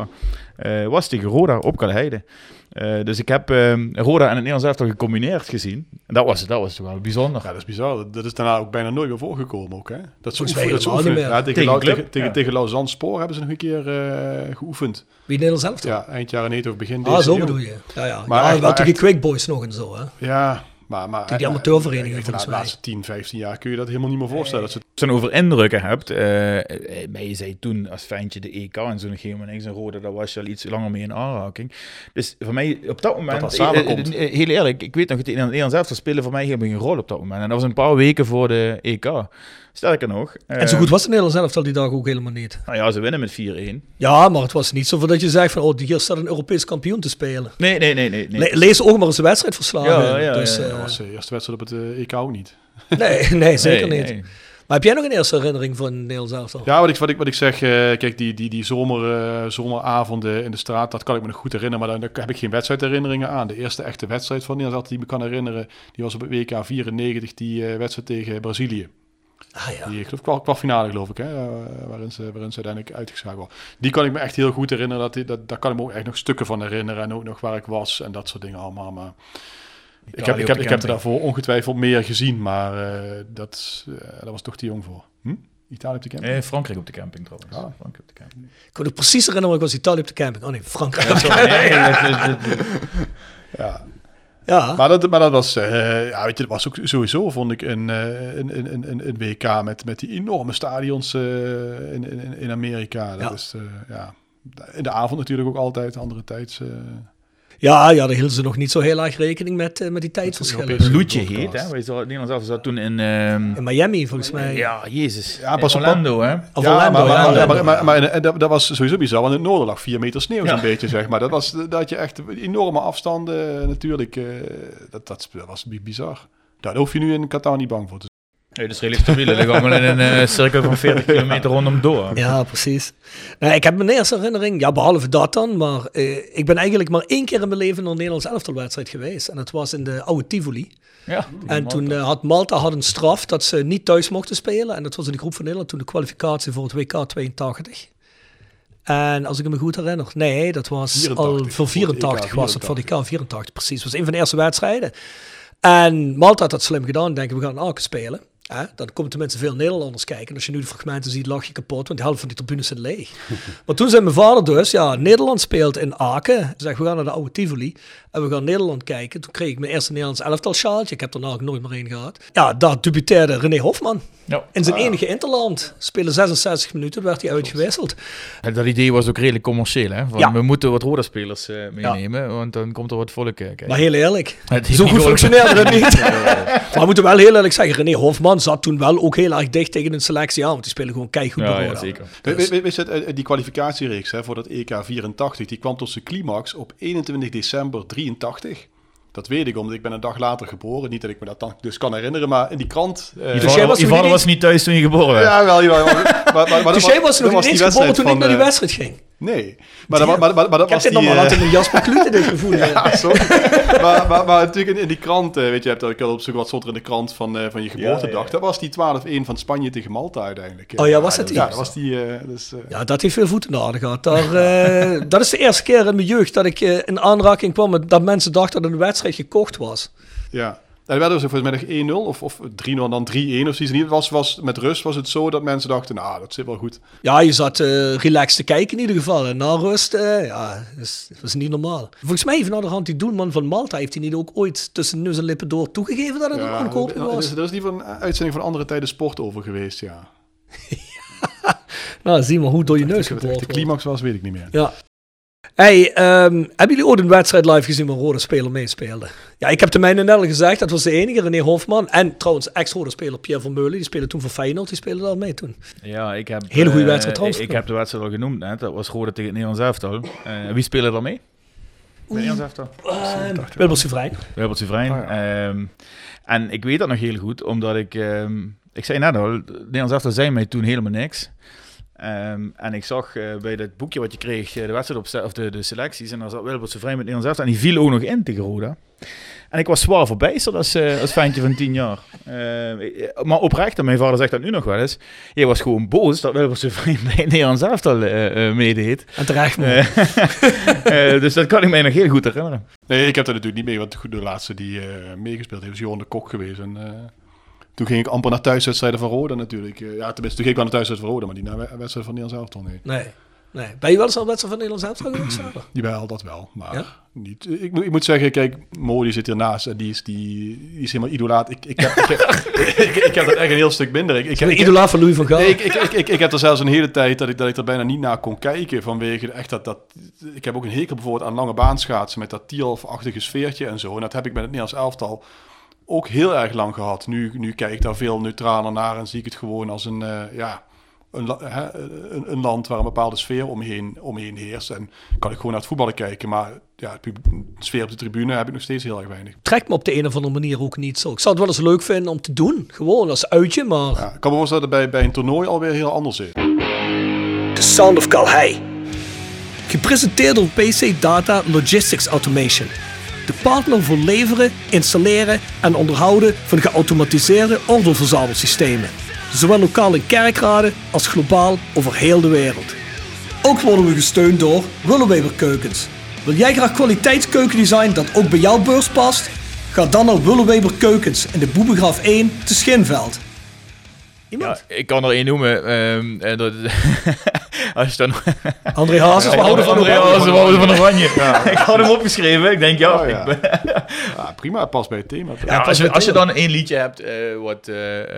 was tegen Roda op Kalheide. Eh dus ik heb eh, Roda en het Nederlands elftal gecombineerd gezien. En dat was, dat was toch wel bijzonder. Ja, dat is bizar. Dat- is daarna ook bijna nooit meer voorgekomen ook, hè? Dat ze mij oefenen- dat ze oefenen. Ja, tegen, Tegen Lau- Club, tegen, tegen, ja. tegen Lausanne Spoor hebben ze nog een keer eh, geoefend. Wie Nederlands zelf toch? Ja, eind jaren 90 of begin Ah, deze zo eeuw. bedoel je. Ja, ja. Maar ja, echt- wel maar tegen echt- Quick Boys nog en zo, hè. Ja, maar... maar die amateurvereniging, echt, volgens De mij. laatste 10, 15 jaar kun je dat helemaal niet meer voorstellen. Dat ze Als je over indrukken hebt, eh, eh, maar je zei toen als fijntje de EK en zo nog helemaal niks en rode, daar was je al iets langer mee in aanraking. Dus voor mij op dat moment, dat samenkomt. eh, eh, heel eerlijk, ik weet nog, het in het Nederlands elftal spelen voor mij helemaal geen rol op dat moment. En dat was een paar weken voor de EK. Sterker nog. En zo eh, goed was de Nederlands elftal die dag ook helemaal niet. Nou ja, ze winnen met 4-1. Ja, maar het was niet zo van dat je zegt van, oh, hier staat een Europees kampioen te spelen. Nee, nee, nee, nee. nee. Le- lees ook maar eens de wedstrijd verslagen. Ja, ja, dus, ja, eh, dat was de eerste wedstrijd op het eh, EK ook niet. nee, nee, zeker Nee, niet. nee. Maar heb jij nog een eerste herinnering van Nederlands elftal? Ja, wat ik, wat ik, wat ik zeg, eh, kijk, die, die, die zomer, eh, zomeravonden in de straat, dat kan ik me nog goed herinneren, maar daar, daar heb ik geen wedstrijdherinneringen aan. De eerste echte wedstrijd van Nederland die ik me kan herinneren, die was op het WK 94, die eh, wedstrijd tegen Brazilië. Ah ja. Die, ik geloof, kwartfinale geloof ik, hè, eh, waarin, ze, waarin ze uiteindelijk uitgeschakeld waren. Die kan ik me echt heel goed herinneren, dat, die- dat, daar kan ik me ook echt nog stukken van herinneren en ook nog waar ik was en dat soort dingen allemaal. Maar ik heb, ik, heb, ik heb er daarvoor ongetwijfeld meer gezien, maar eh, dat, eh, daar was toch te jong voor. Hm? Italië op de camping? Nee, Frankrijk op de camping trouwens. Ah. Frankrijk op de camping. Ik kon het precies herinneren, ik was Italië op de camping. Oh nee, Frankrijk. Ja, Sorry, nee, Ja. Maar dat, maar dat was, eh, ja, weet je, dat was ook sowieso, vond ik, een, eh, een, een, een, een, WK met, met die enorme stadions eh, in, in, in Amerika. Dat Ja. is, eh, ja, in de avond natuurlijk ook altijd, andere tijds. Ja, ja, daar hielden ze nog niet zo heel erg rekening met, eh, met die tijdverschillen. Loetje heet, hè? Weet je Nederlands elftal zat toen in... ehm, In Miami, volgens mij. ja, jezus. Ja, pas in op- Orlando, hè? Of ja, Orlando, maar, maar, ja, maar, Orlando. maar, maar, maar- en dat, dat was sowieso bizar, want in het noorden lag vier meter sneeuw Ja. zo'n beetje, zeg maar. Dat, was, dat je echt enorme afstanden eh, natuurlijk, eh, dat, dat was bi- bizar. Daar hoef je nu in Qatar niet bang voor te Nee, dat is redelijk stabiel. Dat ligt allemaal in een eh, cirkel van 40 kilometer rondom door. Ja, precies. Nou, ik heb mijn eerste herinnering, ja, behalve dat dan, maar eh, ik ben eigenlijk maar één keer in mijn leven naar een Nederlands elftalwedstrijd geweest. En dat was in de oude Tivoli. Ja, En toen eh, had Malta had een straf dat ze niet thuis mochten spelen. En dat was in de groep van Nederland toen de kwalificatie voor het WK 82. En als ik me goed herinner, nee, dat was 84, al voor voor het 84 EK was het voor de K 84 precies. Dat was een van de eerste wedstrijden. En Malta had dat slim gedaan, denken we gaan in Aken spelen. Dan komen tenminste veel Nederlanders kijken. En als je nu de fragmenten ziet, lach je kapot, want de helft van die tribunes zijn leeg. maar toen zei mijn vader dus, ja, Nederland speelt in Aken. Zeg, we gaan naar de oude Tivoli en we gaan Nederland kijken. Toen kreeg ik mijn eerste Nederlands elftal sjaaltje. Ik heb daarna ook nooit meer één gehad. Ja, daar debuteerde René Hofman. Ja. In zijn enige interland. Spelen 66 minuten, werd hij uitgewisseld. Dat idee was ook redelijk commercieel, hè? Van, Ja. We moeten wat Roda-spelers eh, meenemen, want dan komt er wat volk eh, kijken. Maar heel eerlijk, zo goed functioneerde het niet. maar we moeten wel heel eerlijk zeggen, René Hofman zat toen wel ook heel erg dicht tegen een selectie aan. Want die spelen gewoon keihard Ja, bij ja, Roda. zeker. We- we- we- Weet je, het, eh, die kwalificatiereeks hè, voor dat EK 84, die kwam tot zijn climax op 21 december 83. Dat weet ik, omdat ik ben een dag later geboren. Niet dat ik me dat dan dus kan herinneren, maar in die krant... Dus jij vader, was je toen vader niet- was niet thuis toen je geboren werd. ja, wel, jawel. Maar, maar, maar, maar Dus jij was nog niet eens die geboren wedstrijd toen ik naar die eh, wedstrijd ging. Nee, maar, dat, maar, maar, maar, maar dat Ik heb was dit die... nog maar eh, altijd een Jasper Klute dit gevoel. Ja, sorry. maar, maar, maar natuurlijk in, in die krant, eh, weet je, je hebt ook al opzoeken wat stond er in de krant van, eh, van je geboortedag. Dat was die 12-1 van Spanje tegen Malta uiteindelijk. Oh ja, was dat die? Ja, dat was die. eh, dus, eh, Ja, dat heeft veel voeten in de aarde gehad. Daar, eh, dat is de eerste keer in mijn jeugd dat ik in aanraking kwam met dat mensen dachten dat een wedstrijd gekocht was. ja. En er werd dus volgens mij nog 1-0 of, of 3-0 en dan 3-1 of zoiets. In ieder geval was, was, met rust was het zo dat mensen dachten, nou, dat zit wel goed. Ja, je zat eh relaxed te kijken in ieder geval. En na rust, eh, ja, dat is, dat is niet normaal. Volgens mij heeft naar de hand die doelman van Malta, heeft hij niet ook ooit tussen neus en lippen door toegegeven dat het een Ja, aankoop er was? is, er is niet van een uitzending van andere tijden sport over geweest, ja. Nou, zie maar hoe door je neus geboord de climax was, weet ik niet meer. Ja. Hey, ehm, hebben jullie ooit een wedstrijd live gezien waar rode speler meespeelde? Ja, ik heb de mijne net al gezegd, dat was de enige, René Hofman. En trouwens, ex-rode speler Pierre van Meulen, die speelde toen voor Feyenoord, die speelde daar mee toen. Ja, ik heb... Hele goede eh, wedstrijd ik, trouwens. ik heb de wedstrijd al genoemd net. Dat was Roda tegen het Nederlands elftal. Eh, wie speelde er mee? Nederlands elftal? Uh, Wilbert Soeverein. Wilbert Soeverein. Ehm, en ik weet dat nog heel goed, omdat ik... ehm, ik zei net al, het Nederlands elftal zei mij toen helemaal niks. Ehm, en ik zag eh, bij dat boekje wat je kreeg, eh, de wedstrijd op of de, de selecties, en daar zat Wilbert zo vrij met Nederlands elftal. En die viel ook nog in tegen Roda. En ik was zwaar verbijsterd als, uh, als ventje van tien jaar. Uh, maar oprecht, en mijn vader zegt dat nu nog wel eens. Je was gewoon boos dat Wilbert zijn vriend bij Nederlands elftal uh, meedeed. En terecht, dus dat kan ik mij nog heel goed herinneren. Nee, ik heb dat natuurlijk niet mee, want de laatste die meegespeeld heeft is Johan de Kok geweest. En, toen ging ik amper naar thuiswedstrijden van Roda natuurlijk. ja, tenminste, toen ging ik wel naar thuiswedstrijden van Roda, maar niet naar wedstrijden van Nederlands elftal, nee. Nee. Nee. Ben je wel eens al wedstrijd van Nederlands elftal geweest? Jawel, dat wel. Maar ja? niet. Ik, ik, moet zeggen, kijk, Mo die zit hiernaast en die is, die, die is helemaal idolaat. Ik, ik, heb, ik, ik, heb dat echt een heel stuk minder. Ik, ik, heb, idolaat van Louis van Gaal. Nee, ik, ik, ik, ik, heb er zelfs een hele tijd dat ik, dat ik er bijna niet naar kon kijken vanwege echt dat, dat... Ik heb ook een hekel bijvoorbeeld aan lange baanschaatsen met dat Tialf-achtige sfeertje en zo. En dat heb ik met het Nederlands elftal ook heel erg lang gehad. Nu, nu kijk ik daar veel neutraler naar en zie ik het gewoon als een... Uh, ja, een, een, een, land waar een bepaalde sfeer omheen, omheen heerst. En kan ik gewoon naar het voetballen kijken. Maar ja, de sfeer op de tribune heb ik nog steeds heel erg weinig. Trekt me op de een of andere manier ook niet zo. Ik zou het wel eens leuk vinden om te doen. Gewoon als uitje, maar... Ja, ik kan me voorstellen dat bij, bij een toernooi alweer heel anders is. The Sound of Calhei. Gepresenteerd door PC Data Logistics Automation. De partner voor leveren, installeren en onderhouden van geautomatiseerde ordeelverzamelsystemen zowel lokaal in kerkraden als globaal over heel de wereld. Ook worden we gesteund door Willeweber Keukens. Wil jij graag kwaliteitskeukendesign dat ook bij jouw beurs past? Ga dan naar Willeweber Keukens in de Boebegraaf 1 te Schinveld. Ja, ik kan er één noemen. Um, dat, als je dan... André Hazes, we houden van André Hazes, we houden van Oranje. Ja. ik had hem opgeschreven. Ik denk, ja, oh, ja. Ik ja prima, pas bij het thema. Ja, als, je, als je dan één liedje hebt uh, wat, uh,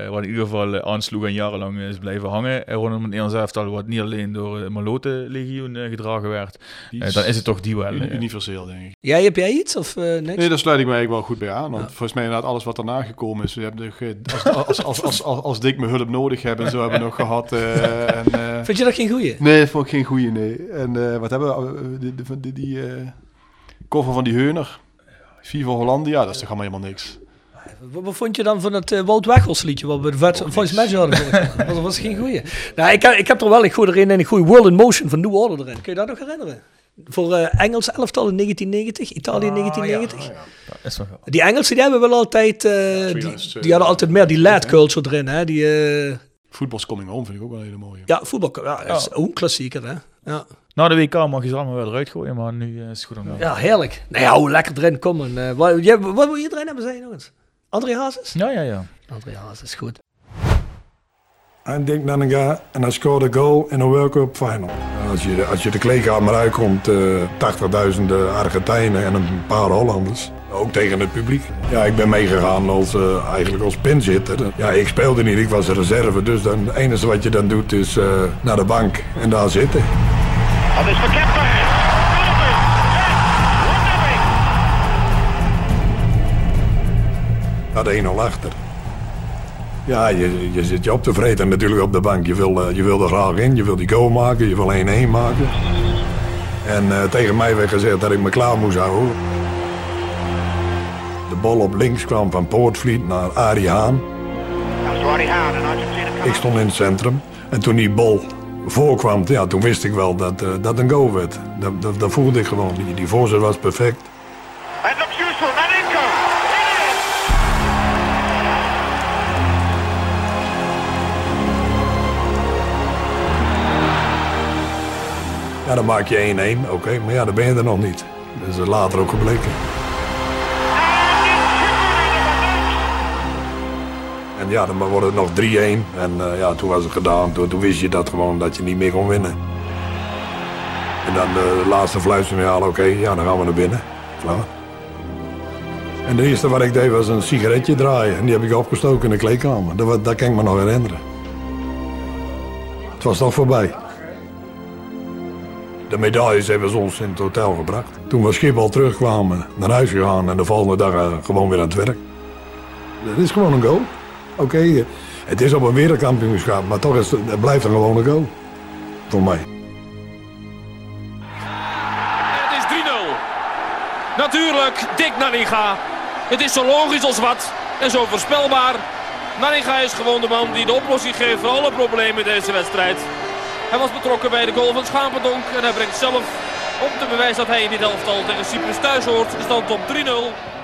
wat in ieder geval aansloeg en jarenlang is blijven hangen, rondom het Nederlands elftal, wat niet alleen door het Malote-legioen gedragen werd, dan is het toch die wel. Universeel, denk ik. Jij, heb jij iets of niks? Nee, daar sluit ik mij wel goed bij aan. Want volgens mij inderdaad alles wat daarna gekomen is, we hebben als, als, als, als, als, als Dick me hulp nodig hebben en zo hebben we nog gehad. en, Vind je dat geen goeie? Nee, dat vond ik geen goeie, nee. En uh, wat hebben we? Die, die, die uh, koffer van die Heuner. Viva Hollandia, dat is toch allemaal helemaal niks. Wat, vond je dan van het uh, Wout Weghorst liedje wat we de vet, Voice Magic hadden? dat was geen goeie. Nou, ik, ik heb er wel, ik gooi erin en ik gooi World in Motion van New Order erin. Kun je dat nog herinneren? Voor uh, Engels elftal in 1990, Italië in 1990. Ah, ja. Ja, die Engelsen die hebben wel altijd, uh, die, die, hadden altijd meer die lad culture erin. Hè? Die, Voetbals Coming Home vind ik ook wel een hele mooie. Ja, voetbal ja, is ook een klassieker, hè. Ja. Na de WK mag je ze allemaal wel eruit gooien, maar nu uh, is het goed om Ja, heerlijk. Nou ja, hoe lekker erin komen. Uh, wat, jij, wat wil je erin hebben, zijn nog eens? André Hazes? Ja, ja, ja. André Hazes, is goed. En Dick Nanninga en hij scoorde een goal in een World Cup final. Als je, als je de kleedkamer uitkomt, uh, 80.000 Argentijnen en een paar Hollanders. Ook tegen het publiek. Ja, ik ben meegegaan als, uh, eigenlijk als pinzitter. Ja, ik speelde niet, ik was reserve. Dus dan, het enige wat je dan doet is uh, naar de bank en daar zitten. Dat is voor Kemper. Dat 1-0 achter. Ja, je, je zit je op te vreten natuurlijk op de bank. Je wil, uh, je wil er graag in, je wil die goal maken, je wil 1-1 maken. En uh, tegen mij werd gezegd dat ik me klaar moest houden. De bal op links kwam van Poortvliet naar Arie Haan. Ik stond in het centrum. En toen die bal voorkwam, ja, toen wist ik wel dat uh, dat een goal werd. Dat, dat, dat voelde ik gewoon. Die, die voorzet was perfect. Het loopt useful, naar Inco. Ja, dan maak je 1-1, oké. Maar ja, dan ben je er nog niet. Dat is later ook gebleken. Ja, dan wordt het nog 3-1. En uh, ja, toen was het gedaan. Toen, wist je dat gewoon dat je niet meer kon winnen. En dan de laatste fluitsignaal, oké, ja, dan gaan we naar binnen. Klaar. En de eerste wat ik deed was een sigaretje draaien. En die heb ik opgestoken in de kleedkamer. Dat, dat kan ik me nog herinneren. Het was toch voorbij. De medailles hebben ze ons in het hotel gebracht. Toen we Schiphol terugkwamen, naar huis gegaan en de volgende dag uh, gewoon weer aan het werk. Dat is gewoon een goal. Oké, het is op een wereldkampioenschap, maar toch is het, blijft een gewone goal. Voor mij. Het is 3-0. Natuurlijk, Dick Nanninga. Het is zo logisch als wat en zo voorspelbaar. Nanninga is gewoon de man die de oplossing geeft voor alle problemen in deze wedstrijd. Hij was betrokken bij de goal van Schapendonk. En hij brengt zelf om te bewijzen dat hij in dit elftal tegen Cyprus thuis hoort. De stand op 3-0.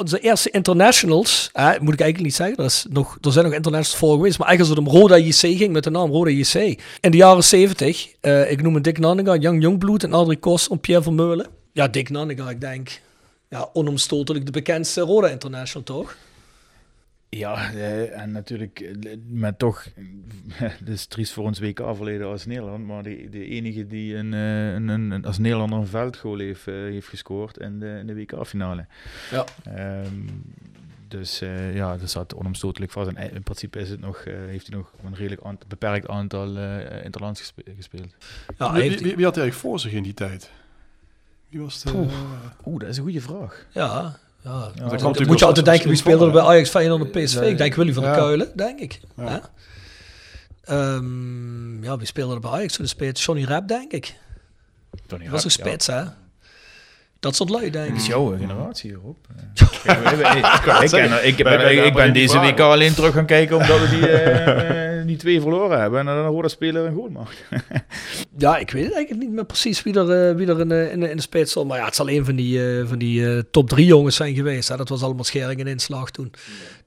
Onze eerste internationals, moet ik eigenlijk niet zeggen, er, is nog, er zijn nog internationals voor geweest, maar eigenlijk als het om Roda JC ging met de naam Roda JC. In de jaren 70, eh, ik noem het Dick Nanninga, Jan Jongbloed en Adrie Kos en Pierre Vermeulen. Ja, Dick Nanninga, ik denk, ja, onomstotelijk de bekendste Roda International, toch? Ja, eh, en natuurlijk eh, met toch, het is triest voor ons WK-verleden als Nederland, maar de, de enige die een, eh, een, een, als Nederlander een veldgoal heeft, uh, heeft gescoord in de, in de WK-finale. Ja. Um, dus uh, ja, dat zat onomstotelijk vast. En in principe is het nog, uh, heeft hij nog een redelijk aant beperkt aantal uh, interlands gespe gespeeld. Ja, wie, wie, wie, had hij eigenlijk voor zich in die tijd? Wie was de... Oeh, dat is een goede vraag. Ja, ja, ja dat moet, moet je altijd denken, wie speelde er bij Ajax, Feyenoord en PSV? Ik denk Willy van der Kuilen, denk ik. Ja. Um, ja, wie speelde er bij Ajax? Toen speelt Johnny Rapp, denk ik. Johnny was een spits, hè? Dat soort lui, denk ik. Dat is jouw generatie hierop. Ik ben deze week alleen terug gaan kijken omdat we die, uh, die twee verloren hebben. En dan de speler een goal maakt. ja, ik weet eigenlijk niet meer precies wie er, uh, wie er in, de, in, de, in de spits stond. Maar ja, het zal een van die, uh, van die top drie jongens zijn geweest. Hè. Dat was allemaal schering en inslag toen.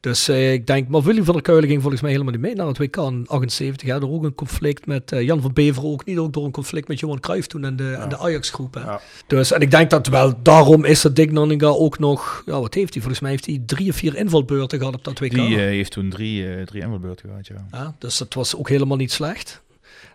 Dus ik denk, maar Willy van der Keulen ging volgens mij helemaal niet mee naar het WK in 78. Hè. Er ook een conflict met Jan van Bever, ook niet ook door een conflict met Johan Cruijff toen en de, ja. de Ajax-groep. Ja. Dus, en ik denk dat wel daarom is dat Dick Nanninga ook nog, ja, wat heeft hij? Volgens mij heeft hij drie of vier invalbeurten gehad op dat WK. Die uh, heeft toen drie, uh, drie invalbeurten gehad, ja. ja. Dus dat was ook helemaal niet slecht.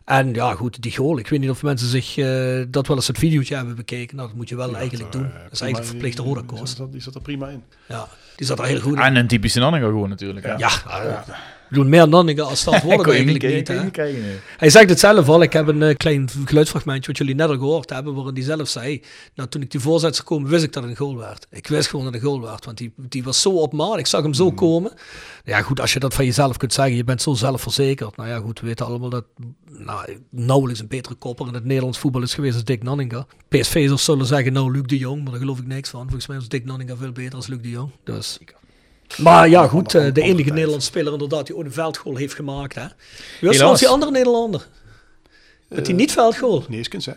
En ja, goed, die goal. Ik weet niet of mensen zich uh, dat wel eens het videootje hebben bekeken. Nou, dat moet je wel ja, eigenlijk doen. dat is eigenlijk verplichte rode koers. Die, die zat er prima in. Ja, die zat er heel goed in. En een typische Nanninga gewoon natuurlijk. Ja, ja, doen meer Nanninga als dat worden eigenlijk niet. niet nee. Hij zegt het zelf al. Ik heb een uh, klein geluidsfragmentje wat jullie net al gehoord hebben, waarin hij zelf zei, nou toen ik die voorzet zou komen, wist ik dat het een goal werd. Ik wist gewoon dat het een goal werd, want die, die was zo op maat. Ik zag hem zo mm. komen. Ja goed, als je dat van jezelf kunt zeggen, je bent zo zelfverzekerd. Nou ja goed, we weten allemaal dat nou, nauwelijks een betere kopper in het Nederlands voetbal is geweest als Dick Nanninga. PSV'ers zullen zeggen, nou Luc de Jong, maar daar geloof ik niks van. Volgens mij was Dick Nanninga veel beter als Luc de Jong. Dus... Maar ja, goed, uh, de enige Nederlandse speler inderdaad die ooit een veldgoal heeft gemaakt. Hè. Wie was die andere Nederlander? Met die niet veldgoal? Neeskens, hè?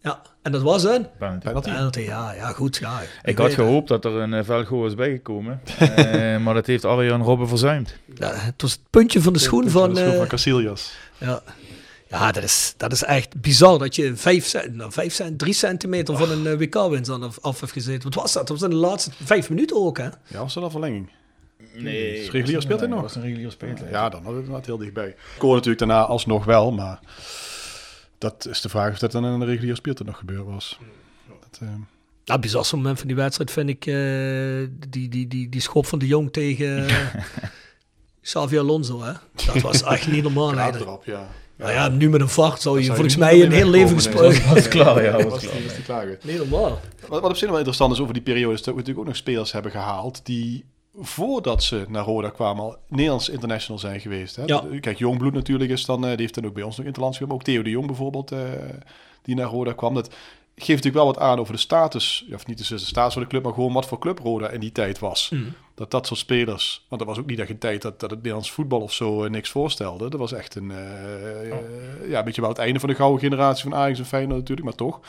Ja, en dat was een penalty. penalty. ja, ja, goed. Ja, ik had gehoopt dat er een uh, veldgoal was bijgekomen, uh, maar dat heeft Arjan Robben verzuimd. Ja, het was het puntje van de schoen van... De schoen van Casillas. Ja. Ja, dat is, dat is echt bizar dat je 5 nou, vijf cent, 3 centimeter van een uh, WK-winst af, af heeft gezeten. Wat was dat? Dat was in de laatste vijf minuten ook, hè? Ja, was dat al verlenging? Nee. Is regulier speelt hij nog? was een regulier speler. Ja, dan had het inderdaad heel dichtbij. Ik hoor natuurlijk daarna alsnog wel, maar dat is de vraag of dat dan in een regulier speeltijd nog gebeurd was. Dat, uh... Nou, bizar moment van die wedstrijd vind ik uh, die, die, die, die schop van de Jong tegen uh, Xavi Alonso. Hè? Dat was echt niet normaal. Ja, erop, ja. Nou ja, nu met een vacht zou je volgens mij een heel leven gesproken. Dat was klaar, ja. Was klaar. Nee, normaal. Wat, wat op zich wel interessant is over die periode, is dat we natuurlijk ook nog spelers hebben gehaald die voordat ze naar Roda kwamen al Nederlands international zijn geweest. Hè? Ja. Kijk, Jongbloed natuurlijk is dan, uh, die heeft dan ook bij ons nog interlands maar ook Theo de Jong bijvoorbeeld, uh, die naar Roda kwam. Dat geeft natuurlijk wel wat aan over de status, of niet de status van de club, maar gewoon wat voor club Roda in die tijd was. Mm. Dat dat soort spelers, want dat was ook niet echt een tijd dat, dat het Nederlands voetbal of zo uh, niks voorstelde. Dat was echt een, oh. ja, een beetje wel het einde van de gouden generatie van Ajax en Feyenoord natuurlijk, maar toch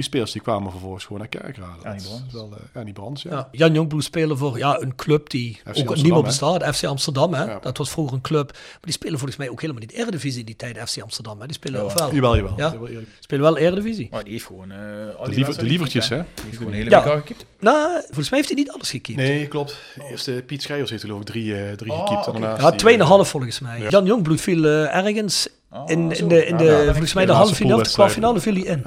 die spelers die kwamen vervolgens gewoon naar Kerkrade. Ja, die Brands. Wel, uh, ja, die Brands, ja. ja. Jan Jongbloed spelen voor ja, een club die FC ook niet meer bestaat. FC Amsterdam, hè. Ja. Dat was vroeger een club. Maar die spelen volgens mij ook helemaal niet Eredivisie die tijd, FC Amsterdam. Hè. Die spelen ja, wel. Jawel, jawel. Ja? Spelen wel Eredivisie. Maar die heeft gewoon... Uh, de, liever, de lievertjes, hè. Die heeft gewoon hele ja. gekiept. Nou, volgens mij heeft hij niet alles gekiept. Nee, klopt. Eerst uh, Piet Schrijers heeft geloof ik drie, uh, drie oh, gekiept. Okay. Ja, tweeënhalf volgens mij. Jan Jongbloed viel ergens Oh, in, in, de, in de, ja, volgens mij de halve finale, de kwartfinale viel hij in.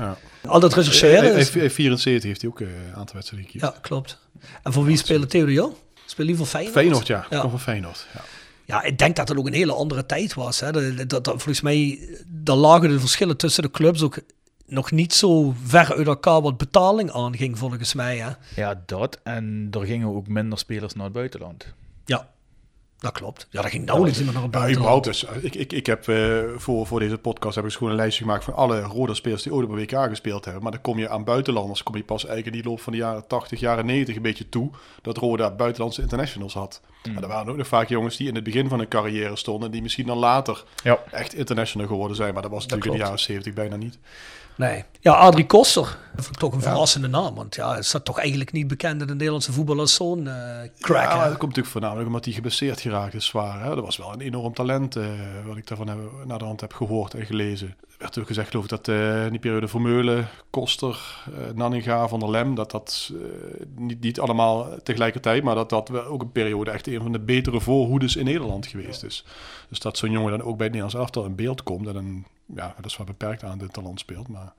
Al dat rechercheren. Hij, hij, 74 heeft hij ook een uh, aantal wedstrijden Ja, klopt. En voor wie speelde Theo de Jong? Speelde hij voor Feyenoord? Feyenoord, ja. ja. Kom van Feyenoord, ja. Ja, ik denk dat het ook een hele andere tijd was. Hè. Dat, dat, dat, volgens mij, daar lagen de verschillen tussen de clubs ook nog niet zo ver uit elkaar wat betaling aanging, volgens mij. Hè. Ja, dat. En er gingen ook minder spelers naar het buitenland. Ja, dat klopt. Ja, dat ging nauwelijks iemand naar het ja, überhaupt dus. Ik, ik, ik heb uh, voor, voor deze podcast heb ik gewoon een lijstje gemaakt van alle rode spelers die ooit op een WK gespeeld hebben. Maar dan kom je aan buitenlanders, kom je pas eigenlijk in die loop van de jaren 80, jaren 90 een beetje toe, dat Roda buitenlandse internationals had. Maar er waren ook nog vaak jongens die in het begin van hun carrière stonden... die misschien dan later Ja. echt international geworden zijn. Maar dat was natuurlijk in de jaren 70 bijna niet. Nee. Ja, Adrie Koster. Dat ik toch een verrassende naam. Want ja, is dat toch eigenlijk niet bekend in de Nederlandse voetbal als zo'n eh crack. Ja, dat komt natuurlijk voornamelijk omdat hij geblesseerd geraakt is zwaar. Hè? Dat was wel een enorm talent, eh, wat ik daarvan heb, naar de hand heb gehoord en gelezen. Er werd ook gezegd, geloof ik, dat eh, in die periode Vermeulen, Koster, eh Nanninga, Van der Lem, dat dat eh, niet, niet allemaal tegelijkertijd, maar dat dat wel ook een periode echt een van de betere voorhoeders in Nederland geweest is. Dus dat zo'n jongen dan ook bij het Nederlands elftal in beeld komt en een, ja, dat is wel beperkt aan dit talent speelt, maar...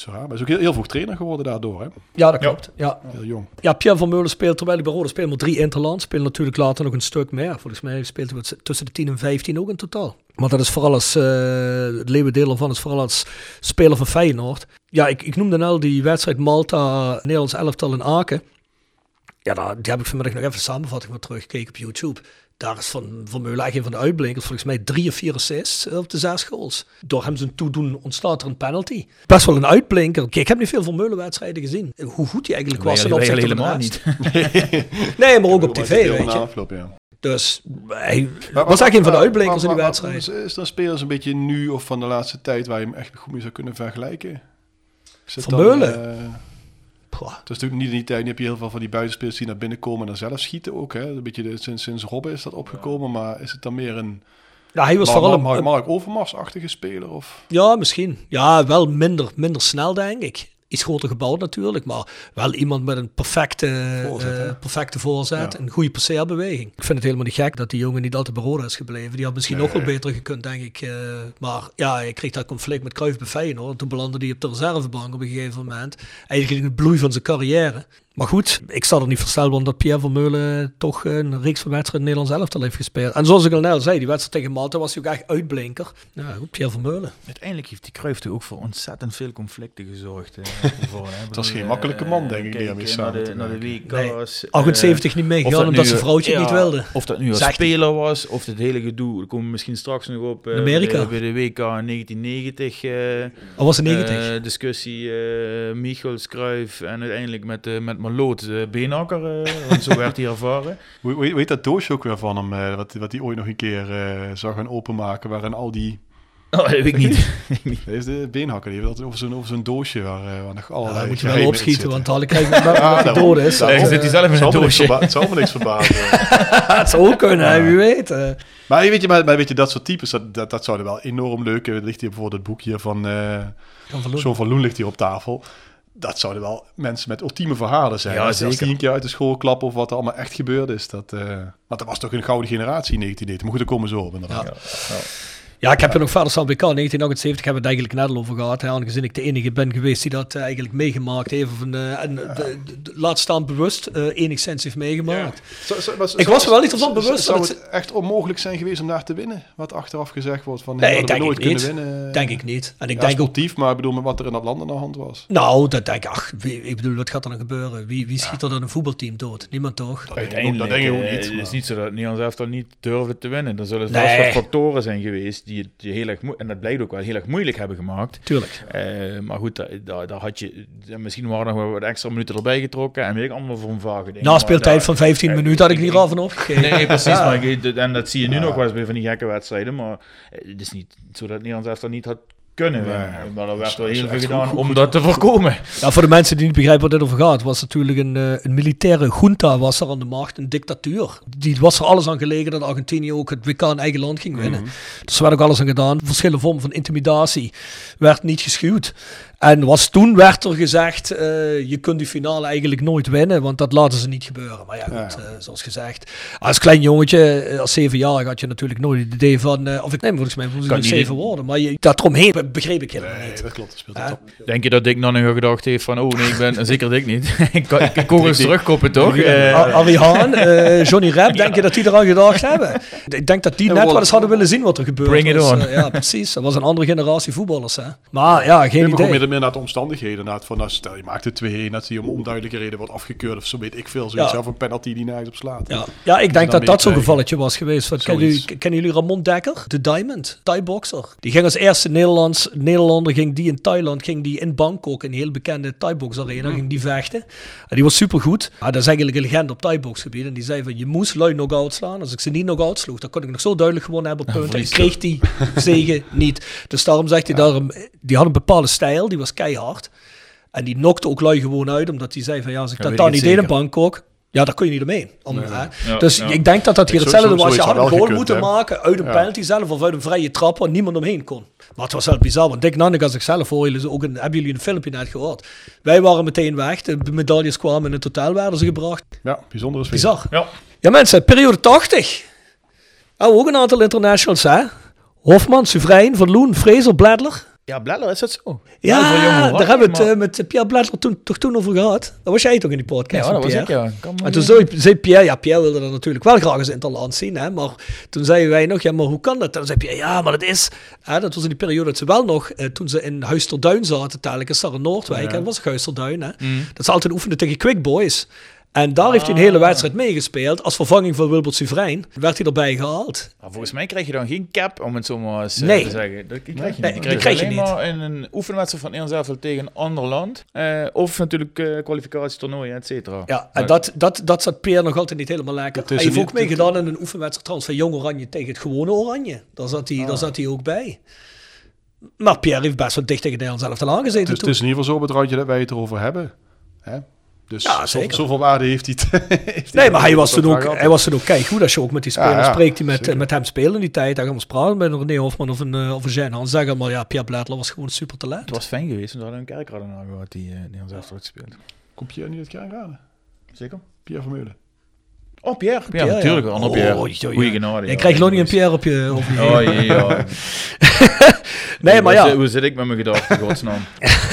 Zo raar. Maar hij is ook heel, heel vroeg trainer geworden daardoor, hè? Ja, dat klopt. Ja. Heel jong. Ja, Pierre van Meulen speelt, terwijl hij bij Rode speelt, maar drie interland. Speelt natuurlijk later nog een stuk meer. Volgens mij speelt hij tussen de 10 en 15 ook in totaal. Maar dat is vooral als, eh het leeuwendeel ervan is vooral als speler van Feyenoord. Ja, ik, ik noemde al die wedstrijd Malta, Nederlands elftal in Aken. Ja, daar, die heb ik vanmiddag nog even de samenvatting van teruggekeken op YouTube. Daar is Van, van Meulen echt een van de uitblinkers. Volgens mij drie of vier assists op de zes goals. Door hem zijn toedoen ontstaat er een penalty. Best wel een uitblinker. Kijk, ik heb niet veel Van Meulen wedstrijden gezien. Hoe goed hij eigenlijk was. ten opzichte van de helemaal rest. niet. Nee, maar ook op tv, weet je. afloop, ja. Dus hij Maar was wat- echt een van de maar- uitblinkers in die maar- maar- wedstrijd. Is, er een speler een beetje nu of van de laatste tijd waar je hem echt goed mee zou kunnen vergelijken? Is het is natuurlijk niet in die tijd, nu heb je heel veel van die buitenspelers die naar binnen komen en dan zelf schieten ook. Hè? Een beetje de, sinds, sinds Robben is dat opgekomen, maar is het dan meer een Ja, hij was vooral een, Mark Overmars-achtige speler? Of? Ja, misschien. Ja, wel minder, minder snel, denk ik. Iets groter gebouwd natuurlijk, maar wel iemand met een perfecte Voorzet, hè? perfecte voorzet. Ja. Een goede passeerbeweging. Ik vind het helemaal niet gek dat die jongen niet altijd bij Roda is gebleven. Die had misschien nog wel beter gekund, denk ik. eh, maar ja, hij kreeg dat conflict met Cruijff bij Feyenoord. Toen belandde hij op de reservebank op een gegeven moment. Eigenlijk in het bloei van zijn carrière. Maar goed, ik sta er niet versteld van dat Pierre Vermeulen toch een reeks van wedstrijden in Nederlands elftal heeft gespeeld. En zoals ik al net al zei, die wedstrijd tegen Malta was hij ook echt uitblinker. Ja, goed, Pierre Vermeulen. Uiteindelijk heeft die Cruijff toch ook voor ontzettend veel conflicten gezorgd. eh, hè. Ik was geen makkelijke eh, man, denk ik, die eh, samen naar de, naar de werken. WK's. eh, 78 niet meegegaan omdat zijn vrouwtje het ja, niet wilde. Of dat nu als Zegt speler was, of het hele gedoe. Daar komen we misschien straks nog op. eh, Amerika. Bij, de, bij de WK in 1990. eh, Al was het 90. eh, discussie eh Michels, Cruijff en uiteindelijk met, eh met Maloot uh, Beenhakker. want zo werd hij ervaren. Hoe heet dat doosje ook weer van hem, eh, wat, wat hij ooit nog een keer eh, zou gaan openmaken, waarin al die... Oh, dat weet ik niet. Dat is de beenhakker, die heeft altijd over zo'n over zo'n doosje waar, eh, waar nog Ja, allerlei dan moet je wel opschieten, want dadelijk krijg je Ja, dat dood is. Daarom. zit hij zelf in een doosje. Het zal me niks verbazen. het zou ook kunnen, hè, wie weet. Maar weet je, maar, maar weet je, dat soort types, dat, dat, dat zouden wel enorm leuk... Er ligt hier bijvoorbeeld het boek hier van... eh Van Van Loen. John van Loen ligt hier op tafel. Dat zouden wel mensen met ultieme verhalen zijn. Ja, als, zeker. die een keer uit de school klappen of wat er allemaal echt gebeurd is. Dat, eh, want dat was toch een gouden generatie in 1990. Maar goed, daar komen we zo op inderdaad. Ja, ik heb er nog verder staan WK 1978 hebben we het eigenlijk net al over gehad. Hè, aangezien ik de enige ben geweest die dat eh, eigenlijk meegemaakt heeft. Of een, eh, en de, de, de- laat staan bewust eh, enigszins heeft meegemaakt. Zo- zo- was- Ik zo- was er wel niet van bewust Zou dat het echt onmogelijk zijn geweest om daar te winnen? Wat achteraf gezegd wordt van... Nee, denk nooit ik niet. kunnen winnen. Denk ik niet. En ik Ja, denk ook sportief, maar ik bedoel met wat er in dat land aan de hand was. Nou, dat denk ik, ach, wie- ik bedoel, wat gaat er dan gebeuren? Wie, wie schiet er dan een voetbalteam dood? Niemand toch? Uiteindelijk, dat denk ik ook niet, Het is niet zo dat Nederlands elftal niet durfde te winnen. Er zullen zelfs wat factoren zijn geweest die het je heel erg en dat blijkt ook wel heel erg moeilijk hebben gemaakt. Tuurlijk. Eh, maar goed, daar, had je misschien waren er nog wel wat extra minuten erbij getrokken en weet ik allemaal voor een vage dingen. Na speeltijd daar- van 15 eh, minuten had ik niet al van opgegeven. Nee, precies. Ja. Maar en dat zie je nu nog wel eens bij van die gekke wedstrijden. Maar eh, het is niet zo dat Nederlands elftal niet had kunnen. Nee, maar er dat werd wel heel veel gedaan goed- om goed- dat te voorkomen. Ja, voor de mensen die niet begrijpen wat dit over gaat, was natuurlijk een, eh, een militaire junta was er aan de macht, een dictatuur. Die was er alles aan gelegen dat Argentinië ook het WK in eigen land ging winnen. Dus er werd ook alles aan gedaan. Verschillende vormen van intimidatie werd niet geschuwd. En was toen werd er gezegd, eh, je kunt die finale eigenlijk nooit winnen, want dat laten ze niet gebeuren. Maar ja, goed, Ja. eh, zoals gezegd. Als klein jongetje, eh, als zevenjarig, had je natuurlijk nooit het idee van, eh, of ik neem volgens mij niet zeven worden, maar je, dat eromheen begreep ik helemaal Nee, niet. dat klopt. Dat speelt top. Denk je dat Dick dan nog gedacht heeft van, oh nee, ik ben, en zeker Dick niet. ik kan, ik kon eens terugkoppen, toch? Eh, Arie Haan, eh, Johnny Rep, denk je dat die eraan gedacht hebben? Ik denk dat die net wel- eens hadden willen zien wat er gebeurde. Bring it on. ja, precies. Dat was een andere generatie voetballers. Hè. Maar ja, geen idee. Meer, naar de omstandigheden. Inderdaad, van, nou, stel je maakt het 2-1, dat die om onduidelijke reden wordt afgekeurd of zo weet ik veel. Zoiets Ja. of een penalty die nergens op slaat. Ja, ja ik denk dat dat zo'n gevalletje was geweest. Wat, kennen, jullie, kennen jullie Ramon Dekker? De Diamond, Thai boxer. Die ging als eerste Nederlands Nederlander ging die in Thailand, ging die in Bangkok, een heel bekende Thai-box arena, ging die vechten. En die was supergoed. Ja, dat is eigenlijk een legende op Thai-box gebied. En die zei van, je moest lui knock-out slaan. Als ik ze niet knock-out sloeg, dan kon ik nog zo duidelijk gewonnen hebben op punten. En kreeg die zegen niet. Dus daarom zegt hij, daarom, die had een bepaalde stijl, die was keihard. En die nokte ook lui gewoon uit, omdat hij zei van, ja, als ik Ja, dat dan ik niet deed in. Bangkok, ja, daar kun je niet omheen. Om, hè. Ja, dus ja. ik denk dat dat hier hetzelfde was. Je had een goal moeten maken uit een Ja. penalty zelf of uit een vrije trap waar niemand omheen kon. Maar het was wel bizar, want Dick Nanninga zichzelf voor jullie ook een, hebben jullie een filmpje net gehoord. Wij waren meteen weg, de medailles kwamen in het hotel werden ze gebracht. Ja, bijzondere sfeer. Bizar. Ja. Ja mensen, periode 80. Oh, ook een aantal internationals hè. Hofman, Suvrijn, Van Loen, Fraser, Bladler. Ja, Bladler, is dat zo? Ja, daar hebben we het eh, met Pierre Bladler toen, toch toen over gehad. Dat was jij toch in die podcast Ja, dat was ik, ja. En toen zei, zei Pierre, ja, Pierre wilde dat natuurlijk wel graag eens interland zien, hè, maar toen zeiden wij nog, ja, maar hoe kan dat? En dan zei Pierre, ja, maar dat is, hè, dat was in die periode dat ze wel nog, eh, toen ze in Huisterduin zaten, tijdelijk in Noordwijk, en dat was Huisterduin, hè, Mm. dat ze altijd oefenden tegen Quick Boys. En daar heeft hij een hele Ah. wedstrijd meegespeeld. Als vervanging van Wilbert Suvrijn werd hij erbij gehaald. Maar volgens mij krijg je dan geen cap, om het zo maar eens eh, Nee. te zeggen. Dat krijg je Nee, niet. Je krijg je alleen niet. maar in een oefenwedstrijd van Nederland zelf tegen een ander land. Eh, of natuurlijk eh kwalificatietoernooien, et cetera. Ja, en dat, dat, dat zat Peer nog altijd niet helemaal lekker. Het Hij heeft niet- ook meegedaan in een oefenwedstrijd trouwens van Jong Oranje tegen het gewone Oranje. Daar zat hij, Ah. daar zat hij ook bij. Maar Pierre heeft best wel dicht tegen Nederland zelf te aangezeten Dus het is in ieder geval zo bedraadje dat wij het erover hebben. Hè? Dus Ja, zeker. zoveel waarde heeft hij. het- heeft Nee, maar hij was toen ook, hij was toen ook kijk goed als je ook met die spelers ja, spreekt die met, zeker. met hem spelen in die tijd. Dan gaan we eens praten met een René Hofman of een, uh, of een Jean Hans. Zeggen maar ja, Pierre Bladler was gewoon een super talent. Het was fijn geweest, want we hadden een kerkrader naar gehad die uh, Nederlands zelf had gespeeld. Komt Pierre niet uit Kerkrade? Zeker? Pierre Vermeulen. Oh, Pierre. Ja, Pierre, natuurlijk. ja. Pierre. Oh, joh, Goeie genade. Je krijgt nog niet een Pierre op je... Op je Oh, ja, ja. nee, maar ja. zit- Hoe zit ik met mijn gedachten, godsnaam?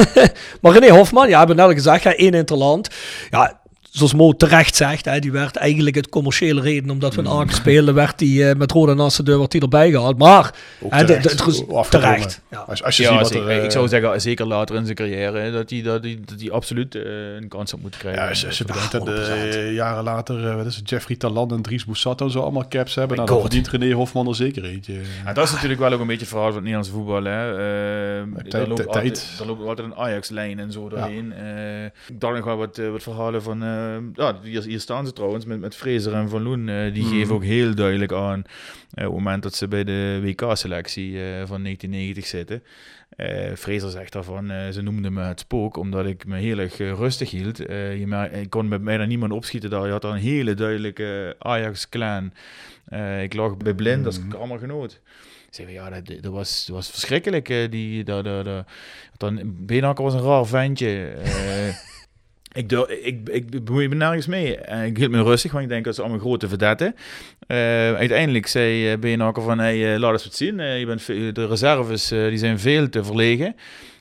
Maar René Hofman, ja, we hebben net al gezegd, één interland. Ja, zoals Mo terecht zegt, hè, die werd eigenlijk het commerciële reden, omdat we in Aken speelden, werd die eh, met Roda naast de deur wordt die erbij gehaald. Maar, hè, terecht. de-. Ja. Als, als je Ja, ziet wat zeker. er... eh, ik zou zeggen, zeker later in zijn carrière, hè, dat hij dat die, dat die absoluut eh, een kans had moeten krijgen. Ja, als, als je bedenkt dat 100%. eh, jaren later, eh, wat is het, Jeffrey Talan en Dries Boussatto zo allemaal caps hebben, nou, dan verdient René Hofman er zeker eentje. Ja, dat is natuurlijk wel ook een beetje het verhaal van het Nederlandse voetbal. Hè. Tijd- daar, loopt tijd. altijd, daar loopt altijd een Ajax-lijn en zo doorheen. Eh, ik dacht nog wel wat, wat verhalen van... eh, ja, hier, hier staan ze trouwens met, met Fraser en Van Loen. eh, die Mhm. geven ook heel duidelijk aan... eh, op het moment dat ze bij de WK-selectie eh, van 1990 zitten... eh Fraser zegt daarvan, ze noemden me het spook, omdat ik me heel erg rustig hield. Je ik kon met mij daar niemand opschieten daar. Je had daar een hele duidelijke Ajax-clan. Ik lag bij blind als Mhm. kamergenoot. Zeggen ja, dat, dat, was, dat was verschrikkelijk. die, dat, dat, dat, dan, Beenhakker was een raar ventje. eh, ik, ik, ik bemoei me nergens mee. En ik hield me rustig, want ik denk dat ze allemaal grote verdetten. Eh, uiteindelijk zei uh, Beenhakker van, hey, eh, laat eens wat zien. Eh, je bent de reserves eh, die zijn veel te verlegen.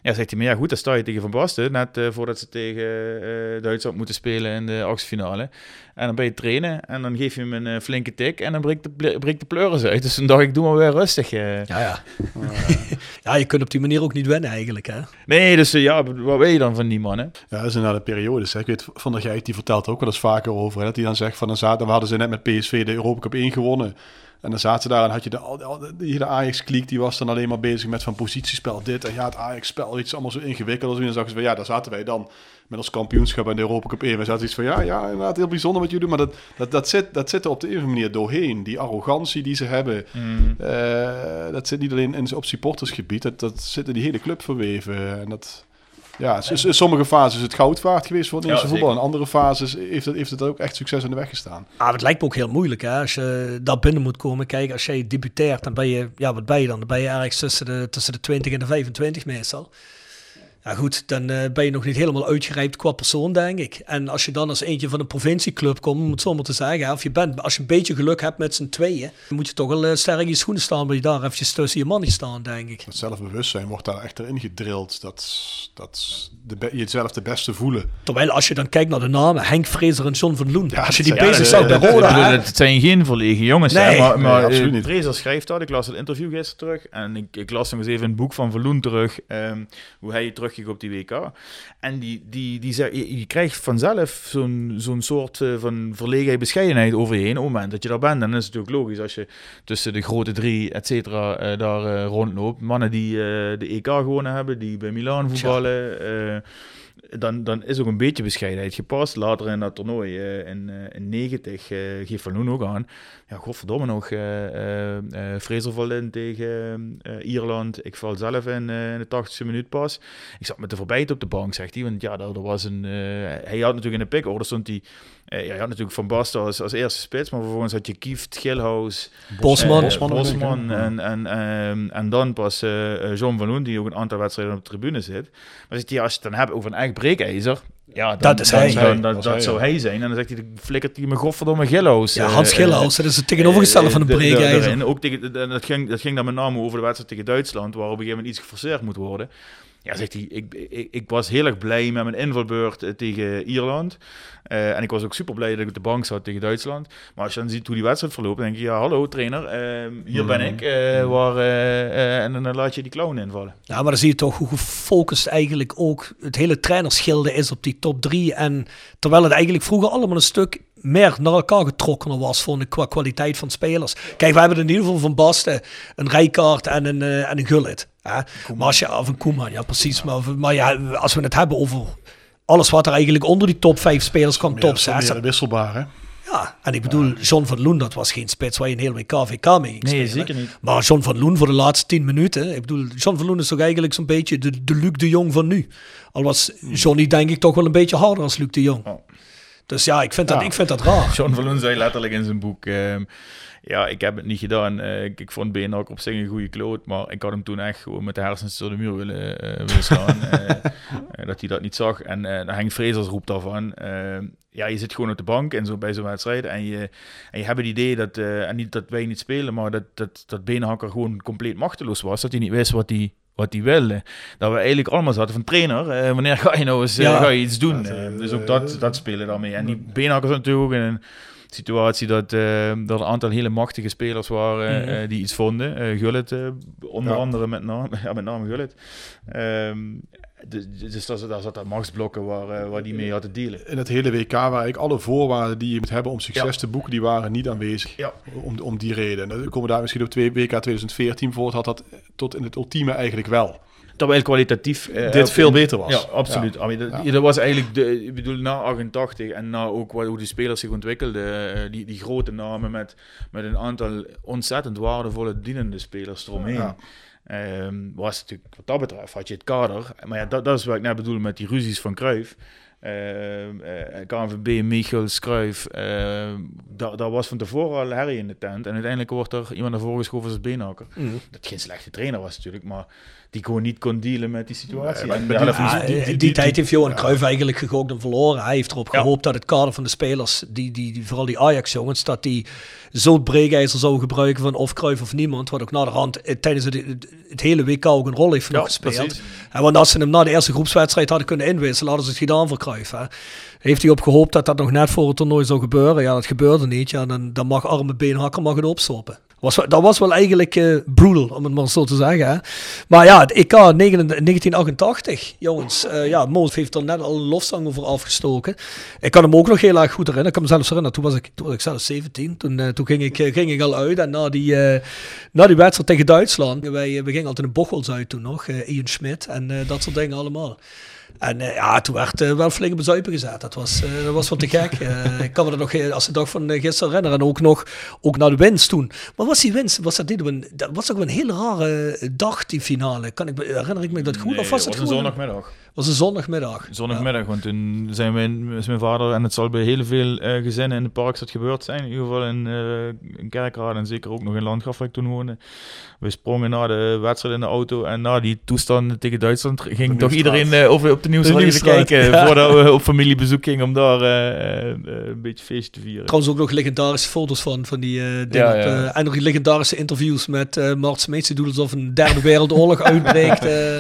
Ja, zegt hij, maar ja goed, dan sta je tegen Van Basten. Net eh, voordat ze tegen eh, Duitsland moeten spelen in de achtfinale. En dan ben je trainen en dan geef je hem een eh, flinke tik en dan breekt de, breekt de pleuris uit. Dus toen dacht ik, doe maar weer rustig. Ja, ja. ja, je kunt op die manier ook niet winnen eigenlijk. Hè? Nee, dus ja, wat weet je dan van die mannen? Ja, dat is inderdaad een periode. Zeg. Ik weet, Van der Geit die vertelt er ook wel eens vaker over. Hè, dat hij dan zegt van, dan zaten, we hadden ze net met PSV de Europa Cup 1 gewonnen. En dan zaten ze daar en had je de, hele Ajax-kliek, die was dan alleen maar bezig met van positiespel dit. En ja, het Ajax-spel, iets allemaal zo ingewikkeld. En dan zagen ze van, ja, daar zaten wij dan met ons kampioenschap en de Europa Cup 1. We zaten iets van, ja, ja, inderdaad heel bijzonder wat jullie doen. Maar dat, dat, dat, zit, dat zit er op de een manier doorheen. Die arrogantie die ze hebben, eh, dat zit niet alleen in, op supportersgebied. Dat, dat zit in die hele club verweven. En dat... Ja, in sommige fases is het goud waard geweest voor het Ja, Nederlandse voetbal. In andere fases heeft het, heeft het ook echt succes in de weg gestaan. Ah, maar het lijkt me ook heel moeilijk hè, als je daar binnen moet komen. Kijk, als jij debuteert, dan ben je, ja, wat ben je dan? Dan ben je ergens tussen de, tussen de 20 en de 25 meestal. Ja goed, dan eh, ben je nog niet helemaal uitgerijpt qua persoon, denk ik. En als je dan als eentje van een provincieclub komt, om het zo maar te zeggen, of je bent, als je een beetje geluk hebt met z'n tweeën, dan moet je toch wel eh, sterk in je schoenen staan, maar je daar eventjes tussen je mannen staan, denk ik. Het zelfbewustzijn wordt daar echt erin gedrild. Dat, dat de, be- jezelf de beste voelen. Terwijl als je dan kijkt naar de namen, Henk Vrezer en John van Loen, Ja, als je die ja, bezig de- zag bij Roda, het zijn geen verlegen jongens, hè, Nee. maar, maar Nee, absoluut eh, schrijft dat. Ik las het interview gisteren terug en ik, ik las nog eens even een boek van Verloen terug. ehm, hoe hij terug op die WK. En die, die, die, zeg- je, je krijgt vanzelf zo'n zo'n soort eh, van verlegenheid, bescheidenheid over je heen. Op het moment dat je daar bent, dan is het natuurlijk logisch als je tussen de grote drie, et cetera, eh, daar eh, rondloopt. Mannen die de EK gewonnen hebben, die bij Milan voetballen. Dan, dan is ook een beetje bescheidenheid gepast. Later in dat toernooi eh, in, eh, in 90 eh geeft Van Loen ook aan. Ja, godverdomme nog. Fraser valt in tegen Ierland. Ik val zelf in, de 80ste minuut pas. Ik zat met de voorbijt op de bank, zegt hij. Want ja, er was een... hij had natuurlijk in de pick order stond hij... eh, ja, natuurlijk Van Basten als, als eerste spits. Maar vervolgens had je Kieft, Gilhouse... Bosman. eh, Bosman ik, en, en, ehm, en dan pas eh, eh, John van Loen, die ook een aantal wedstrijden op de tribune zit. Maar zegt hij, als je het dan hebt over een echt breekijzer... Ja, dan, Dat is dan- hij. dan- dan- Dat dat is hij, zou ja. hij zijn. En dan zegt hij, flikkert hij me godverdomme Gilhouse. Ja, Hans Gilhouse, dat is het tegenovergestelde van een breekijzer. erin. Ook tegen, en dat, ging, dat ging dan met name over de wedstrijd tegen Duitsland, waar op een gegeven moment iets geforceerd moet worden. Ja, zegt hij, ik, ik, ik was heel erg blij met mijn invalbeurt eh, tegen Ierland. Eh, en ik was ook super blij dat ik op de bank zat tegen Duitsland. Maar als je dan ziet hoe die wedstrijd verloopt, dan denk je, ja, hallo trainer, eh, hier ben ik. eh, waar, eh, en dan laat je die clown invallen. Ja, maar dan zie je toch hoe gefocust eigenlijk ook het hele trainerschilde is op die top drie. En terwijl het eigenlijk vroeger allemaal een stuk meer naar elkaar getrokken was vond ik, qua kwaliteit van spelers. Kijk, we hebben in ieder geval van Basten een Rijkaard en een, en een Gullit. Maar als je, of een Koeman, ja precies. Maar, maar ja, als we het hebben over alles wat er eigenlijk onder die top 5 spelers kwam, top 6. Meer wisselbaar, hè? Ja, en ik bedoel, John van Loen, dat was geen spits waar je een heel WK VK mee ging Nee, zeker niet. Maar John van Loen voor de laatste 10 minuten. Ik bedoel, John van Loen is toch eigenlijk zo'n beetje de, de Luc de Jong van nu. Al was Johnny denk ik toch wel een beetje harder als Luc de Jong. Oh. Dus ja, ik vind dat, Ja. ik vind dat raar. John Verloon zei letterlijk in zijn boek... ehm, ja, ik heb het niet gedaan. Eh, ik, ik vond Beenhak op zich een goede kloot, maar ik had hem toen echt gewoon met de hersens door de muur willen, eh, willen slaan. Eh, dat hij dat niet zag. En eh Henk Frezers roept daarvan. eh, ja, je zit gewoon op de bank en zo bij zo'n wedstrijd en je, en je hebt het idee dat, eh, en niet dat wij niet spelen, maar dat, dat, dat Beenhakker gewoon compleet machteloos was. Dat hij niet wist wat hij wat hij wilde. Dat we eigenlijk allemaal zaten van trainer, eh, wanneer ga je nou eens eh, Ja. ga je iets doen? Dat, Eh, dus ook dat, dat spelen daarmee. En die Beenhakker zat natuurlijk ook in een situatie dat, eh, dat er een aantal hele machtige spelers waren Mhm. die iets vonden. Eh Gullit, onder Ja. andere met name, ja, met name Gullit. Ehm, dus dus daar, zat- daar zat machtsblokken waar, eh, waar die mee had te dealen. In het hele WK waren eigenlijk alle voorwaarden die je moet hebben om succes Ja. te boeken, die waren niet aanwezig. Ja. Om, om die reden. En dan komen we daar misschien op twee WK 2014 voor. Had dat tot in het ultieme eigenlijk wel. Terwijl kwalitatief... eh, Dit veel beter was. Ja, absoluut. Ja. I mean, dat, Ja. dat was eigenlijk, de, ik bedoel, na 88 en na ook wat, hoe de spelers zich ontwikkelden, eh, die, die grote namen met, met een aantal ontzettend waardevolle dienende spelers eromheen. Ja. Ehm, was natuurlijk, wat dat betreft, had je het kader. Maar ja, dat, dat is wat ik net bedoel met die ruzies van Cruijff. Ehm, eh, KNVB, Michels, Cruijff. ehm, daar, daar was van tevoren al herrie in de tent. En uiteindelijk wordt er iemand naar voren geschoven als beenhakker. Mhm. Dat geen slechte trainer was natuurlijk, maar die gewoon niet kon dealen met die situatie. Nee, maar- En maar de die- Ja, die- in die- die, die- tijd heeft Johan ja. Cruijff eigenlijk gegokt en verloren. Hij heeft erop Ja. gehoopt dat het kader van de spelers, die, die, die, vooral die Ajax-jongens, dat die zo het breekijzer zou gebruiken van of Cruijff of niemand. Wat ook na de hand eh, tijdens het, het, het hele WK ook een rol heeft nog gespeeld. precies. En want als ze hem na de eerste groepswedstrijd hadden kunnen inwisselen, hadden ze het gedaan voor Cruijff. Hè. Heeft hij op gehoopt dat dat nog net voor het toernooi zou gebeuren? Ja, dat gebeurde niet. Ja, dan, dan mag arme beenhakker mag het opstoppen. Dat was wel eigenlijk eh brutal, om het maar zo te zeggen. Hè. Maar ja, het EK 1988, jongens. eh, ja, Moos heeft er net al een lofzang over afgestoken. Ik kan hem ook nog heel erg goed herinneren. Ik kan me zelfs herinneren, toen was ik, toen was ik zelfs 17. Toen, eh, toen ging, ik, ging ik al uit. En na die, na die wedstrijd tegen Duitsland, wij, we gingen altijd in Bocholt uit toen nog. Ian Schmidt en dat soort dingen allemaal. En eh, ja, toen werd eh, wel flink bezuipen gezet. Dat was, eh, dat was wat te gek. Ik kan me er nog als de dag van gisteren herinneren. En ook nog ook naar de winst toen. Maar was die winst, was dat, een, dat was ook een hele rare dag, die finale. Kan ik, herinner ik me dat goed? Nee, of was het was een zondagmiddag. was een zondagmiddag. Zondagmiddag, want toen zijn mijn, is mijn vader, en het zal bij heel veel gezinnen in de parks dat gebeurd zijn, in ieder geval in, in Kerkrade en zeker ook nog in Landgraf waar ik toen woonde. We sprongen na de wedstrijd in de auto en na die toestanden tegen Duitsland ging toch iedereen over, op de te Nieuwstraat, kijken ja. voordat we op familiebezoek gingen om daar eh, eh, een beetje feestje te vieren. Trouwens ook nog legendarische foto's van, van die eh dingen. Ja, op, ja. eh, en nog legendarische interviews met eh Mart Smeets. Die doet alsof een derde wereldoorlog uitbreekt. eh.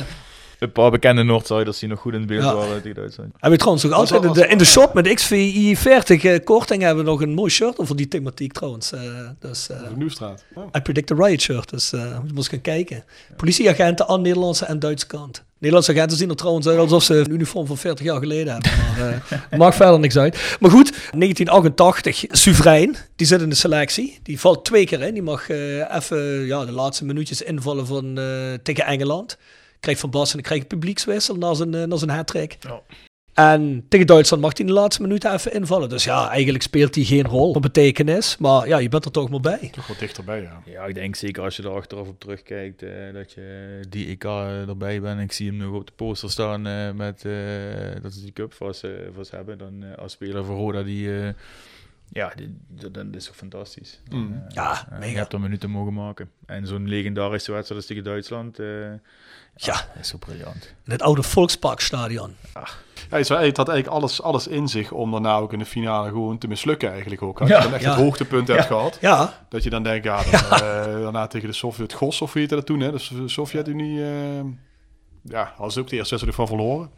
Een paar bekende Noordzuiders die nog goed in het beeld Ja. waren tegen Duitsland. Heb je trouwens nog Was altijd al- in de, in de was- shop met XVI 40 eh, korting hebben we nog een mooi shirt over die thematiek trouwens. eh dus, eh, De Nieuwstraat. I Predict the Riot shirt, dus eh je moet eens gaan kijken. Politieagenten aan Nederlandse en Duitse kant. Nederlandse agenten zien er trouwens uit alsof ze een uniform van 40 jaar geleden hebben. Maar uh, maakt verder niks uit. Maar goed, 1988, Suvrijn, die zit in de selectie. Die valt twee keer in. Die mag uh, even ja, de laatste minuutjes invallen van, uh, tegen Engeland. Krijgt Van Basten en krijgt publiekswissel na zijn, na zijn hat-trick. En tegen Duitsland mag hij in de laatste minuten even invallen. Dus ja, eigenlijk speelt hij geen rol van betekenis. Maar ja, je bent er toch maar bij. Toch wat dichterbij, ja. Ja, ik denk zeker als je er achteraf op terugkijkt, uh, dat je die EK erbij bent. Ik zie hem nog op de poster staan uh, met uh, dat ze die cup vast, vast hebben. Dan als speler voor Roda die... ja, die, dat, dat, is toch fantastisch. Mm. ja, mega. Je hebt er minuten mogen maken. En zo'n legendarische wedstrijd als tegen Duitsland... ja, dat is zo briljant. In het oude Volksparkstadion. Ach. Ja, het had eigenlijk alles, alles in zich om daarna ook in de finale gewoon te mislukken eigenlijk ook. Als je dan echt het hoogtepunt hebt gehad. Ja. Dat je dan denkt, ja, dan, uh, daarna tegen de Sovjet Gos of je dat toen, hè, dus de Sovjet-Unie, uh, ja, hadden ze ook de eerste wedstrijd van verloren.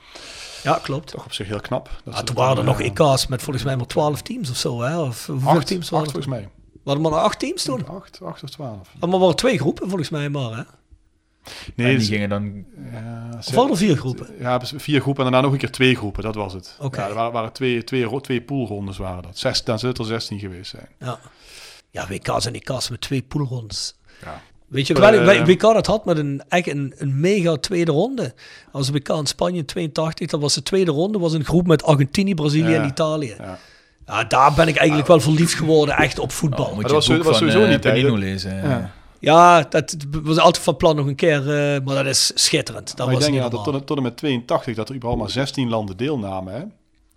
Ja, klopt. Toch op zich heel knap. Dat ja, toen waren er nog EK's met volgens mij maar 12 teams of zo, hè? Of hoeveel acht, teams waren acht, volgens mij. Waren er maar acht teams toen? Acht, acht of twaalf. Maar waren twee groepen volgens mij maar, hè? Nee, die gingen dan... Ja, of waren er vier groepen? Ja, vier groepen en daarna nog een keer twee groepen, dat was het. Oké. Ja, er waren, waren twee, twee, twee poolrondes waren dat. Zes, dan zullen het er 16 geweest zijn. Ja, ja WK's en EK's met twee poolrondes. Ja. Weet je, terwijl uh, WK dat had met een, echt een, een mega tweede ronde. Als WK in Spanje in 82, dat was de tweede ronde, was een groep met Argentinië, Brazilië ja. en Italië. Ja. Ja, daar ben ik eigenlijk wel verliefd geworden, echt op voetbal. Oh, moet dat je was, was sowieso uh, niet Panino lezen. Ja. Ja, dat was altijd van plan nog een keer, uh, maar dat is schitterend. Dat maar was ik denk ja, dat tot, tot en met 82 dat er überhaupt maar 16 landen deelnamen. Hè?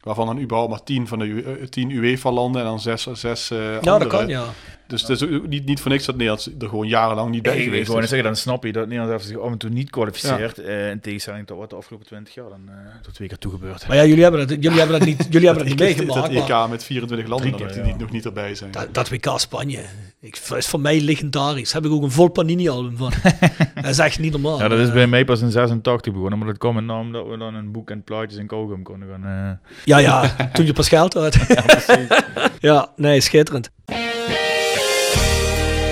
Waarvan dan überhaupt maar 10 van de uh, 10 UEFA-landen en dan 6 zes, uh, Ja, andere. dat kan, ja. Dus het is ook niet, niet voor niks dat Nederland er gewoon jarenlang niet bij geweest gewoon is. zeggen, dan snap je dat Nederland zich af en toe niet kwalificeert. eh, in tegenstelling tot wat de afgelopen 20 jaar dan uh, tot twee keer toegebeurd. Maar ja, jullie hebben dat, jullie hebben dat niet, jullie hebben dat niet Ik- meegemaakt. Dat maar EK met 24 landen Drie dat keer, die ja. nog niet erbij zijn. dat, dat WK Spanje, ik, dat is voor mij legendarisch. Daar heb ik ook een vol Panini-album van. dat is echt niet normaal. Ja, dat is Eh, bij mij pas in 86 begonnen, maar dat kwam in naam dat we dan een boek en plaatjes en kauwgum konden gaan. eh. Ja, ja, toen je pas geld had. Ja, nee, schitterend.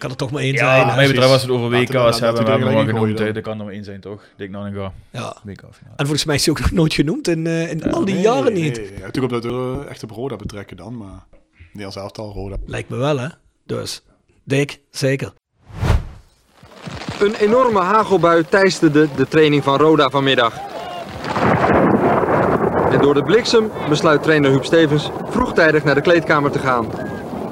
Kan er toch maar één zijn. Ja, mij betreft het over WK's hebben, we er hem al genoemd. Dat kan er maar één zijn, toch? Dick Nanninga. Ja. WK. En volgens mij is hij ook nog nooit genoemd in, eh, in al die Nee, jaren nee, niet. nee. Ja, natuurlijk op dat we echt op Roda betrekken dan, maar Nederlands elftal Roda. Lijkt me wel, hè? Dus, Dick, zeker. Een enorme hagelbui teisterde de training van Roda vanmiddag. En door de bliksem besluit trainer Huub Stevens vroegtijdig naar de kleedkamer te gaan.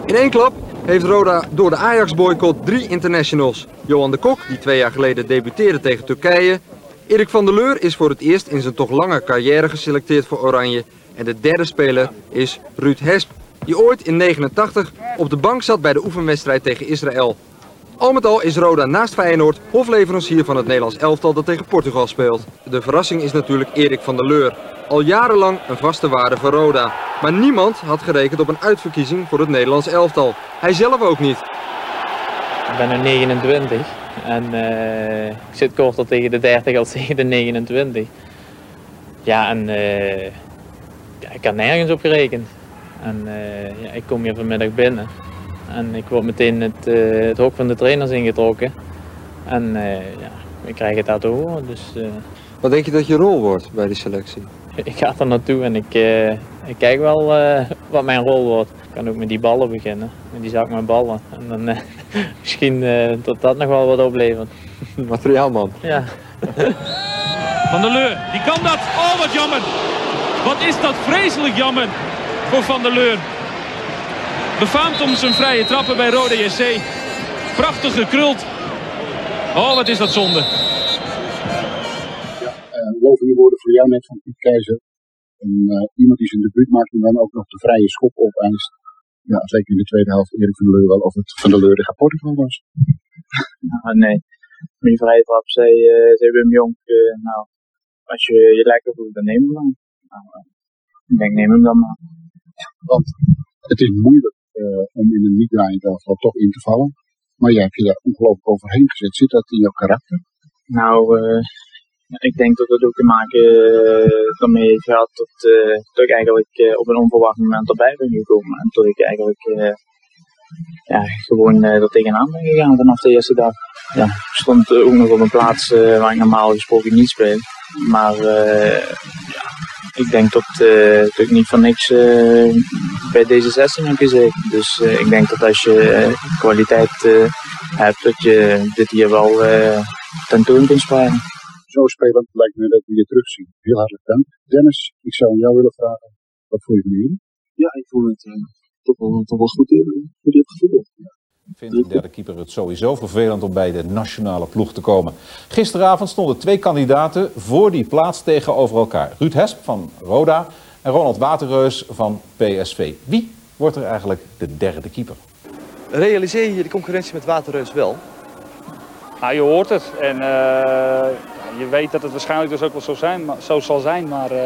In één klap heeft Roda door de Ajax-boycott drie internationals. Johan de Kok, die twee jaar geleden debuteerde tegen Turkije. Erik van der Leur is voor het eerst in zijn toch lange carrière geselecteerd voor Oranje. En de derde speler is Ruud Hesp, die ooit in 89 op de bank zat bij de oefenwedstrijd tegen Israël. Al met al is Roda naast Feyenoord hofleverancier van het Nederlands elftal dat tegen Portugal speelt. De verrassing is natuurlijk Erik van der Leur. Al jarenlang een vaste waarde voor Roda. Maar niemand had gerekend op een uitverkiezing voor het Nederlands elftal. Hij zelf ook niet. Ik ben nu 29 en eh, ik zit korter tegen de 30 als tegen de 29. Ja, en eh, ik had nergens op gerekend. En eh, ja, ik kom hier vanmiddag binnen en ik word meteen het, eh, het hok van de trainers ingetrokken. En eh, ja, ik krijg het daar te horen, dus eh, Wat denk je dat je rol wordt bij die selectie? ik ga er naartoe en ik, eh, ik kijk wel eh, wat mijn rol wordt. Ik kan ook met die ballen beginnen, met die zak met ballen. En dan eh, misschien eh, dat dat nog wel wat oplevert. Materiaalman. Ja. Van der Leur, die kan dat. Oh, wat jammer. Wat is dat vreselijk jammer voor Van der Leur. Befaamd om zijn vrije trappen bij Rode JC. Prachtig gekruld. Oh, wat is dat zonde. Uh, lovende woorden voor jou net van Piet Keizer. En, uh, iemand die zijn debuut maakt en dan ook nog de vrije schop opeist. Ja, zeker in de tweede helft Erik van der Leur wel of het van der Leur de Portugal was. Ah, nee, die vrije trap zei, uh, zei Wim Jonk, uh, nou, als je je lekker voelt, dan neem hem dan. Nou, eh, ik denk, neem hem dan maar. Want het is moeilijk eh, om in een niet-draaiend elftal toch in te vallen. Maar jij hebt je daar ongelooflijk overheen gezet. Zit dat in jouw karakter? Nou, eh, ik denk dat het ook te maken uh, daarmee heeft gehad dat, uh, ik eigenlijk uh, op een onverwacht moment erbij ben gekomen. En dat ik eigenlijk ja, gewoon er tegenaan ben gegaan vanaf de eerste dag. Ja, ik stond ook nog op een plaats waar ik normaal gesproken niet speel. Maar ja, ik denk dat, dat ik niet van niks bij deze 16 heb gezeten. Dus ik denk dat als je kwaliteit hebt, dat je dit hier wel tentoon kunt sparen zo spelend lijkt me dat we je terugzien. Heel hartelijk dank. Dennis, ik zou aan jou willen vragen, wat voel je van jullie? Ja, ik voel het uh, toch, wel, toch wel goed, goed heb gevoeld. Ja. Vindt de derde keeper het sowieso vervelend om bij de nationale ploeg te komen. Gisteravond stonden twee kandidaten voor die plaats tegenover elkaar. Ruud Hesp van Roda en Ronald Waterreus van PSV. Wie wordt er eigenlijk de derde keeper? Realiseer je de concurrentie met Waterreus wel? Nou, je hoort het. En uh, je weet dat het waarschijnlijk dus ook wel zo, zijn, maar, zo zal zijn. Maar uh,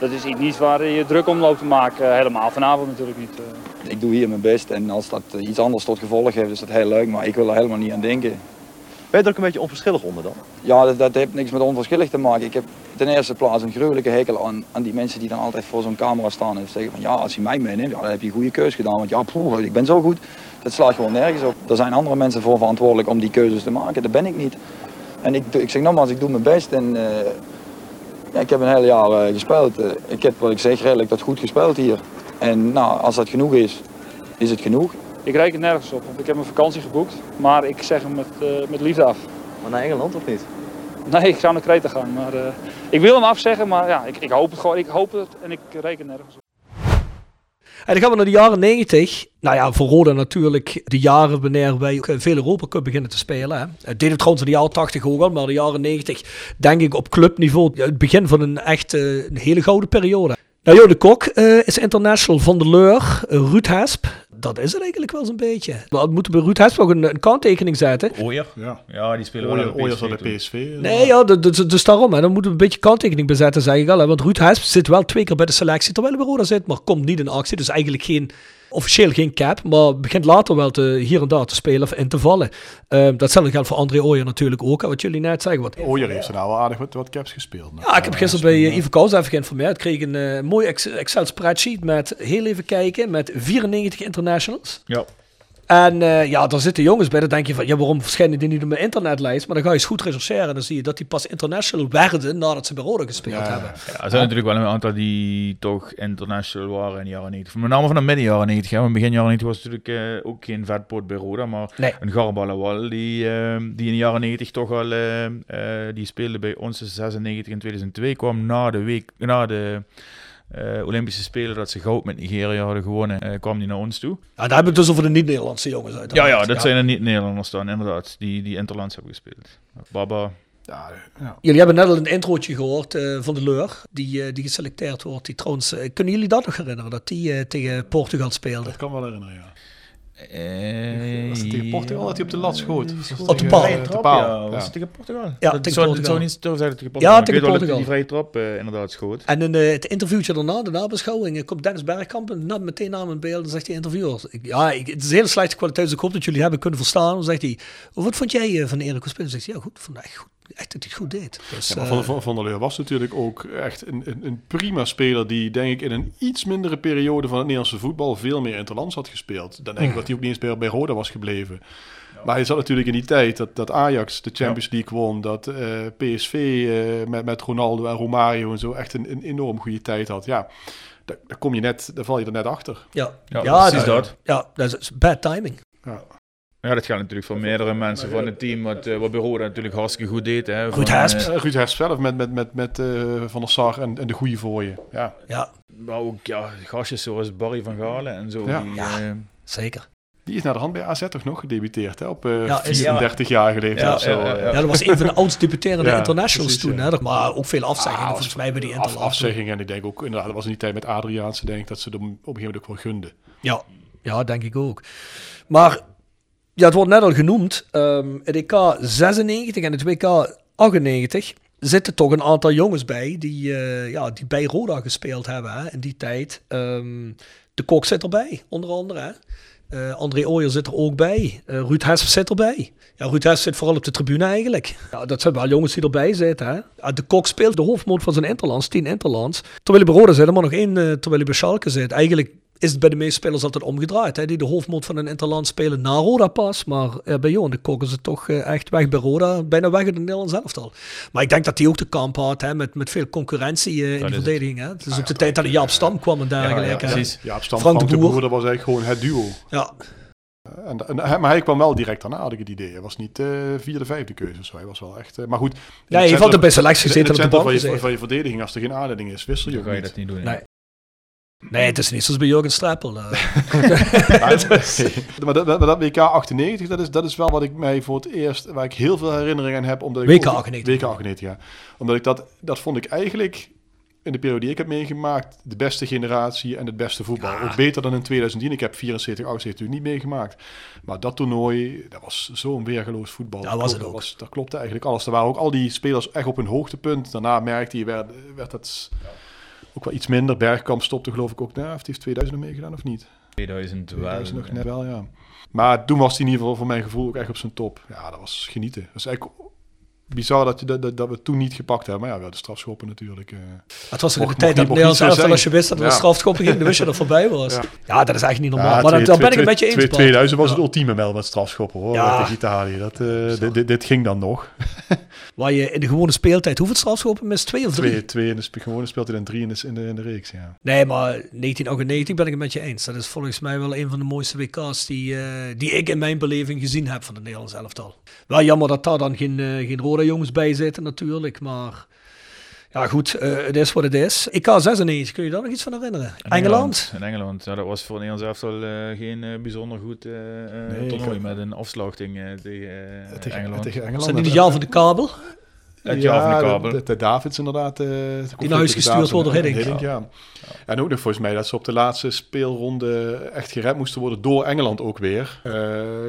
dat is iets waar je druk om loopt te maken. helemaal vanavond natuurlijk niet. Uh. Ik doe hier mijn best en als dat iets anders tot gevolg heeft, is dat heel leuk. Maar ik wil er helemaal niet aan denken. Ben je er ook een beetje onverschillig onder dan? Ja, dat, heeft niks met onverschillig te maken. Ik heb ten eerste plaats een gruwelijke hekel aan, aan die mensen die dan altijd voor zo'n camera staan en zeggen van ja, als je mij meeneemt, dan heb je een goede keuze gedaan. Want ja, ik ben zo goed. Dat slaat gewoon nergens op. Er zijn andere mensen voor verantwoordelijk om die keuzes te maken. Dat ben ik niet. En ik, ik zeg nogmaals, ik doe mijn best. En uh, ja, ik heb een hele jaar uh, gespeeld. Uh, ik heb, wat ik zeg, redelijk dat goed gespeeld hier. En nou, als dat genoeg is, is het genoeg. Ik reken nergens op, want ik heb een vakantie geboekt. Maar ik zeg hem met, met liefde af. Maar naar Engeland of niet? Nee, ik zou naar Kreta gaan. Maar, ik wil hem afzeggen, maar ja, ik, ik hoop het gewoon. Ik hoop het en ik reken nergens op. En dan gaan we naar de jaren 90. Nou ja, voor Roda natuurlijk de jaren wanneer wij veel Europa Cup beginnen te spelen. Hè. Het deed het trouwens in de jaren 80 ook al, maar de jaren 90 denk ik op clubniveau het begin van een echt een hele gouden periode. Nou, Jo de Kok uh, is international van de Leur, uh, Ruud Hesp. Dat is het eigenlijk wel zo'n beetje. Maar moeten we Ruud Hesp nog een, een kanttekening zetten. Ooyer, ja. Ja, die spelen wel Ooyer van de PSV. Nee, ja, dus, dus daarom. Hè. Dan moeten we een beetje kanttekening bezetten, zeg ik al. Hè. Want Ruud Hesp zit wel twee keer bij de selectie, terwijl hij bij Roda zit, maar komt niet in actie. Dus eigenlijk geen officieel geen cap, maar begint later wel te, hier en daar te spelen of in te vallen. Uh, datzelfde geldt voor André Ooyer natuurlijk ook, wat jullie net zeggen. Wat... Ooyer heeft er nou wel aardig wat, wat caps gespeeld. Ja, ik heb gisteren bij uh, Ivo Kous even geïnformeerd. Ik kreeg een uh, mooi Excel spreadsheet met, heel even kijken, met 94 internationals. Ja. En uh, ja, daar zitten jongens bij. Dan denk je van, ja, waarom verschijnen die niet op mijn internetlijst? Maar dan ga je eens goed rechercheren. En dan zie je dat die pas international werden nadat ze bij Rode gespeeld ja, hebben. Ja, er zijn natuurlijk wel een aantal die toch international waren in de jaren 90. Met name van de midden jaren 90. Hè. Begin jaren 90 was natuurlijk uh, ook geen vetpoort bij Roda. Maar nee. een Garbalawal die, uh, die in de jaren 90 toch al... die speelde bij ons in 96 en 2002. Kwam na de week... Na de, uh, Olympische Spelen dat ze goud met Nigeria hadden gewonnen, uh, kwam die naar ons toe. Ja, daar hebben we het dus over de niet-Nederlandse jongens uit. Ja, ja, dat ja. zijn de niet-Nederlanders dan, inderdaad, die, die interlands hebben gespeeld. Baba. Ja, ja. Jullie hebben net al een introotje gehoord uh, van de Leur, die, die geselecteerd wordt. Die trouwens, kunnen jullie dat nog herinneren, dat die tegen Portugal speelde? Dat kan wel herinneren, ja. Uh, was het tegen Portugal dat hij op de lat schoot? Op de paal. Vrije trap, ja. Was het tegen Portugal? Ja, dat tegen Portugal. zou niet zo zeggen tegen Portugal. Ja, tegen Portugal. die vrije trap uh, inderdaad schoot. En in uh, het interviewtje daarna, de nabeschouwing, komt Dennis Bergkamp en net meteen aan mijn beeld en zegt die interviewer, ik, ja, ik, het is een hele slechte kwaliteit, dus ik hoop dat jullie hebben kunnen verstaan. Dan zegt hij, wat vond jij van Erik Spelen? zegt hij, ja goed, vond echt goed. Echt dat hij het goed deed. Dus, ja, van, van, van der Leur was natuurlijk ook echt een, een, een, prima speler die denk ik in een iets mindere periode van het Nederlandse voetbal veel meer interlands had gespeeld. Dan denk ik dat hij ook niet eens bij, bij Roda was gebleven. Maar hij zat natuurlijk in die tijd dat, dat Ajax de Champions ja. League won, dat uh, PSV uh, met, met Ronaldo en Romario en zo echt een, een enorm goede tijd had. Ja, daar, daar, kom je net, daar val je er net achter. Ja, ja, ja precies dat. dat. Ja, dat is bad timing. Ja. Ja, dat geldt natuurlijk voor meerdere mensen van het team, wat, uh, wat bij Roda natuurlijk hartstikke goed deed. Hè, Ruud Hesp. Uh, Ruud Hesp zelf met, met, met, met uh, Van der Sar en, en de goede voor je. Ja. ja. Maar ook ja, gastjes zoals Barry van Galen en zo. Ja, die, ja zeker. Die is naar de hand bij AZ toch nog gedebuteerd, hè? Op uh, ja, 34 jaar geleden. Ja, zo, ja, ja, dat was een van de oudst debuterende internationals toen. Hè? Maar ook veel afzeggingen, ah, volgens mij bij die af, afzeggingen. En ik denk ook, inderdaad, dat was in die tijd met Adriaanse, denk ik, dat ze er op een gegeven moment ook wel gunden. Ja, ja denk ik ook. Maar ja, het wordt net al genoemd. Um, het EK 96 en het WK 98. zitten toch een aantal jongens bij die, eh, ja, die bij Roda gespeeld hebben in die tijd. Ehm, de Kok zit erbij, onder andere. Hè. Eh, André Ooyer zit er ook bij. Uh, Ruud Hesp zit erbij. Ja, Ruud Hesp zit vooral op de tribune eigenlijk. Ja, dat zijn wel jongens die erbij zitten. Hè. De Kok speelt de hoofdmoot van zijn Interlands, 10 Interlands. Terwijl hij bij Roda zit, maar nog één terwijl hij bij Schalke zit. Eigenlijk is het bij de meeste spelers altijd omgedraaid. Hè? Die de hoofdmoot van een interland spelen na Roda pas. Maar uh, bij Johan de Kok is het toch uh, echt weg bij Roda. Bijna weg in het Nederlands elftal. Maar ik denk dat hij ook de kamp had hè? Met, met veel concurrentie uh, in de verdediging. Hè? Het is ook de tijd dat de Jaap Stam kwam en dergelijke. Ja, ja, precies. Jaap Stam, Frank, Frank de Boer. dat was eigenlijk gewoon het duo. Ja. En, en, maar hij kwam wel direct daarna, had ik het idee. Hij was niet uh, vierde, vijfde keuze of zo. Hij was wel echt... Uh, maar goed... Ja, je valt de beste selectie gezeten op de bank. Van je, van je verdediging, als er geen aanleiding is, wissel je ook niet. dat niet doen. Nee. Nee, het is niet zoals bij Jurgen Strappel. Uh. maar, dat, maar dat WK 98, dat is, dat is wel wat ik mij voor het eerst, waar ik heel veel herinneringen aan heb. Omdat ik WK 98. WK 98, ja. Omdat ik dat, dat vond ik eigenlijk in de periode die ik heb meegemaakt, de beste generatie en het beste voetbal. Ja. Ook beter dan in 2010. Ik heb 74, 78 niet meegemaakt. Maar dat toernooi, dat was zo'n weergeloos voetbal. Ja, was het dat, ook. Was, dat klopte eigenlijk alles. Er waren ook al die spelers echt op hun hoogtepunt. Daarna merkte je, werd, werd het ook wel iets minder. Bergkamp stopte geloof ik ook. Nou, heeft hij 2000 meegedaan of niet? 2000 wel. 2000 nog net wel, ja. Maar toen was hij in ieder geval voor mijn gevoel ook echt op zijn top. Ja, dat was genieten. Dat is eigenlijk bizar dat, je, dat, dat we toen niet gepakt hebben. Maar ja, wel de strafschoppen natuurlijk. Uh, het was in de tijd dat Nederlands elftal, als je wist dat er ja. een strafschoppen ging, dan wist je dat voorbij was. Ja, ja dat is eigenlijk niet normaal. Ja, maar dan, ben ik een beetje eens. 2000 was het ultieme mel met strafschoppen hoor, ja. tegen Italië. Dat, uh, dit, dit, dit, ging dan nog. Waar je in de gewone speeltijd hoeveel strafschoppen mist? Twee of drie? Twee, twee in de gewone speeltijd en drie in de, in de, in de reeks, ja. Nee, maar 1998 ben ik het met je eens. Dat is volgens mij wel een van de mooiste WK's die, uh, die ik in mijn beleving gezien heb van het Nederlands elftal. Wel jammer dat daar dan geen, uh, geen rode jongens bij zitten natuurlijk, maar... Ja, goed, uh, het is wat het is. Ik kan 96, kun je daar nog iets van herinneren? In Engeland? In Engeland, ja, dat was voor Nederland zelfs al uh, geen uh, bijzonder goed nee, toernooi met een afslachting tegen, tegen, Engeland. Tegen Engeland. Zijn die de jaar van de kabel? Van de kabel. De, de, Davids inderdaad. die naar huis gestuurd worden, Hiddink. Hiddink ja. ja. En ook nog volgens mij dat ze op de laatste speelronde echt gered moesten worden door Engeland ook weer. Uh,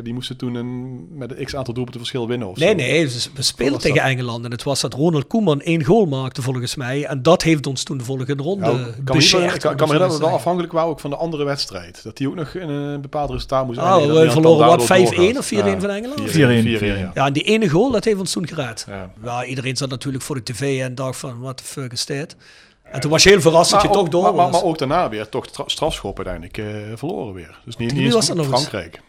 die moesten toen een, met een x-aantal doelpunten verschil winnen of Nee, zo. nee, we speelden tegen dat? Engeland. En het was dat Ronald Koeman één goal maakte volgens mij. En dat heeft ons toen de volgende ronde ja, kan. Ik kan, kan me herinneren dat we wel afhankelijk waren ook van de andere wedstrijd. Dat die ook nog in een bepaald resultaat moest Ah, we verloren wat 5-1 of 4-1 ja. van Engeland? 4-1. Ja. ja, en die ene goal, dat heeft ons toen gered. Ja. ja iedereen zat natuurlijk voor de tv en dacht van, what the fuck is dit? En toen was je heel verrast dat je ook, toch door maar, was. Maar, ook daarna weer toch strafschop uiteindelijk uh, verloren weer. Dus niet, niet eens Frankrijk.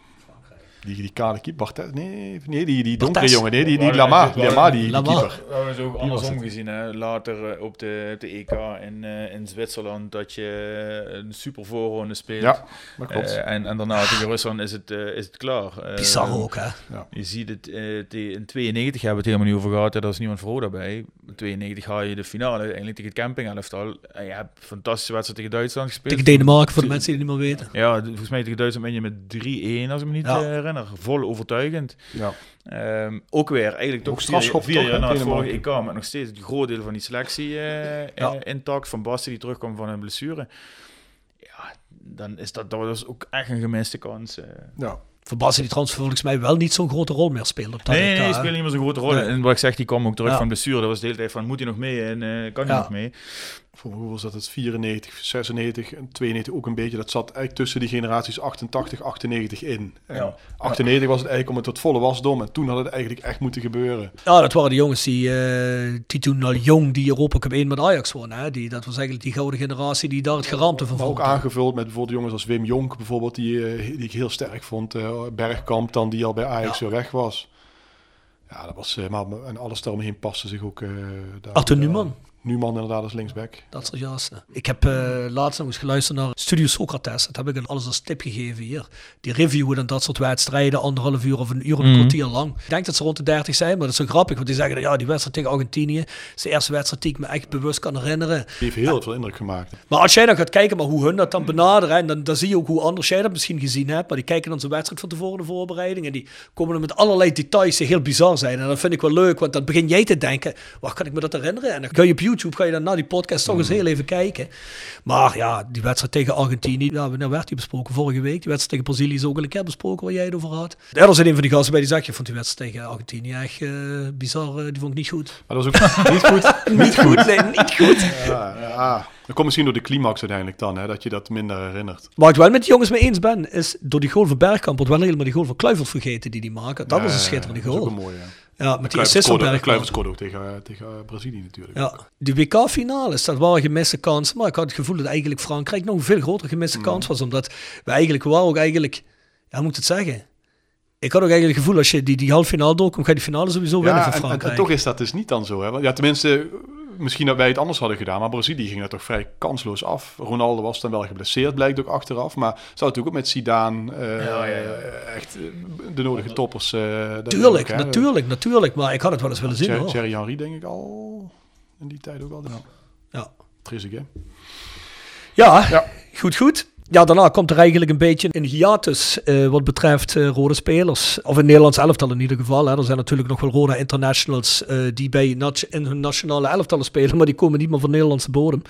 Die, die kale keeper, nee, nee, die, die donkere jongen, nee, die, die Lama, Lama, die, die keeper. We hebben zo andersom gezien, hè. later op de, de EK in, uh, in Zwitserland, dat je een super voorronde speelt. Ja, dat klopt. Uh, en, en daarna tegen Rusland is het, uh, is het klaar. Bizar ook, hè? Ja. Je ziet het, in 92 hebben we het helemaal niet over gehad, daar is niemand voor daarbij. In 92 haal je de finale, uiteindelijk tegen het campingelftal. En je hebt een fantastische wedstrijd tegen Duitsland gespeeld. Tegen Denemarken, voor de mensen die het niet meer weten. Ja, volgens mij tegen Duitsland ben je met 3-1, als ik me niet ja. Herinner. Vol overtuigend. Ja. Um, ook weer eigenlijk toch vier, vier jaar na het vorige EK, maar nog steeds een groot deel van die selectie uh, ja. uh, intact. Van Basten die terugkomt van een blessure. Ja, dan is dat, dat was ook echt een gemiste kans. Uh. Ja. Van Basten die trouwens volgens mij wel niet zo'n grote rol meer speelt. Op dat nee, EK, nee, speelt niet meer zo'n grote rol. Nee. En wat ik zeg, die kwam ook terug ja. van blessure. Dat was de hele tijd van, moet hij nog mee en uh, kan hij ja. nog mee? Voor hoe was dat? Het 94, 96 en 92 ook een beetje. Dat zat eigenlijk tussen die generaties 88, 98 in. En ja. 98 was het eigenlijk om het tot volle wasdom. En toen had het eigenlijk echt moeten gebeuren. Ja, dat waren de jongens die, uh, die toen al jong die Europa Cup 1 met Ajax won. Hè? Die, dat was eigenlijk die gouden generatie die daar het geraamte van vond. ook aangevuld met bijvoorbeeld jongens als Wim Jonk bijvoorbeeld. Die, uh, die ik heel sterk vond. Uh, Bergkamp dan, die al bij Ajax ja. zo weg was. Ja, dat was, maar en alles daaromheen paste zich ook. daar, Arthur Newman. Numan inderdaad als linksback. Dat soort jassen. Ik heb uh, laatst nog eens geluisterd naar Studio Socrates. Dat heb ik alles als tip gegeven hier. Die reviewen en dat soort wedstrijden, anderhalf uur of een uur of een mm. kwartier lang. Ik denk dat ze rond de 30 zijn, maar dat is zo grappig. Want die zeggen, ja, die wedstrijd tegen Argentinië is de eerste wedstrijd die ik me echt bewust kan herinneren. Die heeft heel ja. veel indruk gemaakt. Maar als jij dan gaat kijken maar hoe hun dat dan benaderen, en dan, dan zie je ook hoe anders jij dat misschien gezien hebt. Maar die kijken dan zo'n wedstrijd van tevoren, de voorbereiding. En die komen dan met allerlei details die heel bizar zijn. En dat vind ik wel leuk, want dan begin jij te denken, waar kan ik me dat herinneren? En dan kun je op YouTube ga je dan na die podcast toch eens heel even kijken. Maar ja, die wedstrijd tegen Argentinië, ja, wanneer werd die besproken? Vorige week. Die wedstrijd tegen Brazilië is ook al een keer besproken waar jij het over had. Er was een van die gasten bij die zag je vond die wedstrijd tegen Argentinië echt eh, bizar. eh, die vond ik niet goed. Maar dat was ook niet goed. niet goed, nee, niet goed. Ja, ja. Dat komt misschien door de climax uiteindelijk dan, hè, dat je dat minder herinnert. Waar ik wel met die jongens mee eens ben, is door die goal van Bergkamp wordt wel helemaal die goal van Kluivert vergeten die die maken. Dat Ja, was een schitterende dat is goal. ook een mooie, ja. Met die assist. Kluivert scoorde ook tegen, eh, tegen eh, Brazilië natuurlijk. Ja, die WK-finales, dat waren gemiste kansen. Maar ik had het gevoel dat eigenlijk Frankrijk nog een veel grotere gemiste Mm. kans was. Omdat we eigenlijk wel ook eigenlijk, ja, moet het zeggen? Ik had ook eigenlijk het gevoel, als je die, die halve finale doorkomt, ga je die finale sowieso winnen Ja, van en, en, Frankrijk. en toch is dat dus niet dan zo. Hè? Ja, tenminste, misschien dat wij het anders hadden gedaan, maar Brazilië ging er toch vrij kansloos af. Ronaldo was dan wel geblesseerd, blijkt ook achteraf. Maar zou natuurlijk ook met Zidane eh, echt eh, de nodige toppers. eh, dat Tuurlijk, ook, natuurlijk, natuurlijk. Maar ik had het wel eens willen zien Thierry- hoor. Thierry Henry denk ik al in die tijd ook al. Ja. Ja. Ja, goed, goed. Ja, daarna komt er eigenlijk een beetje een hiatus eh, wat betreft eh, rode spelers. Of in Nederlands elftal in ieder geval. Hè. Er zijn natuurlijk nog wel rode internationals eh, die bij in hun nationale elftallen spelen, maar die komen niet meer van Nederlandse bodem.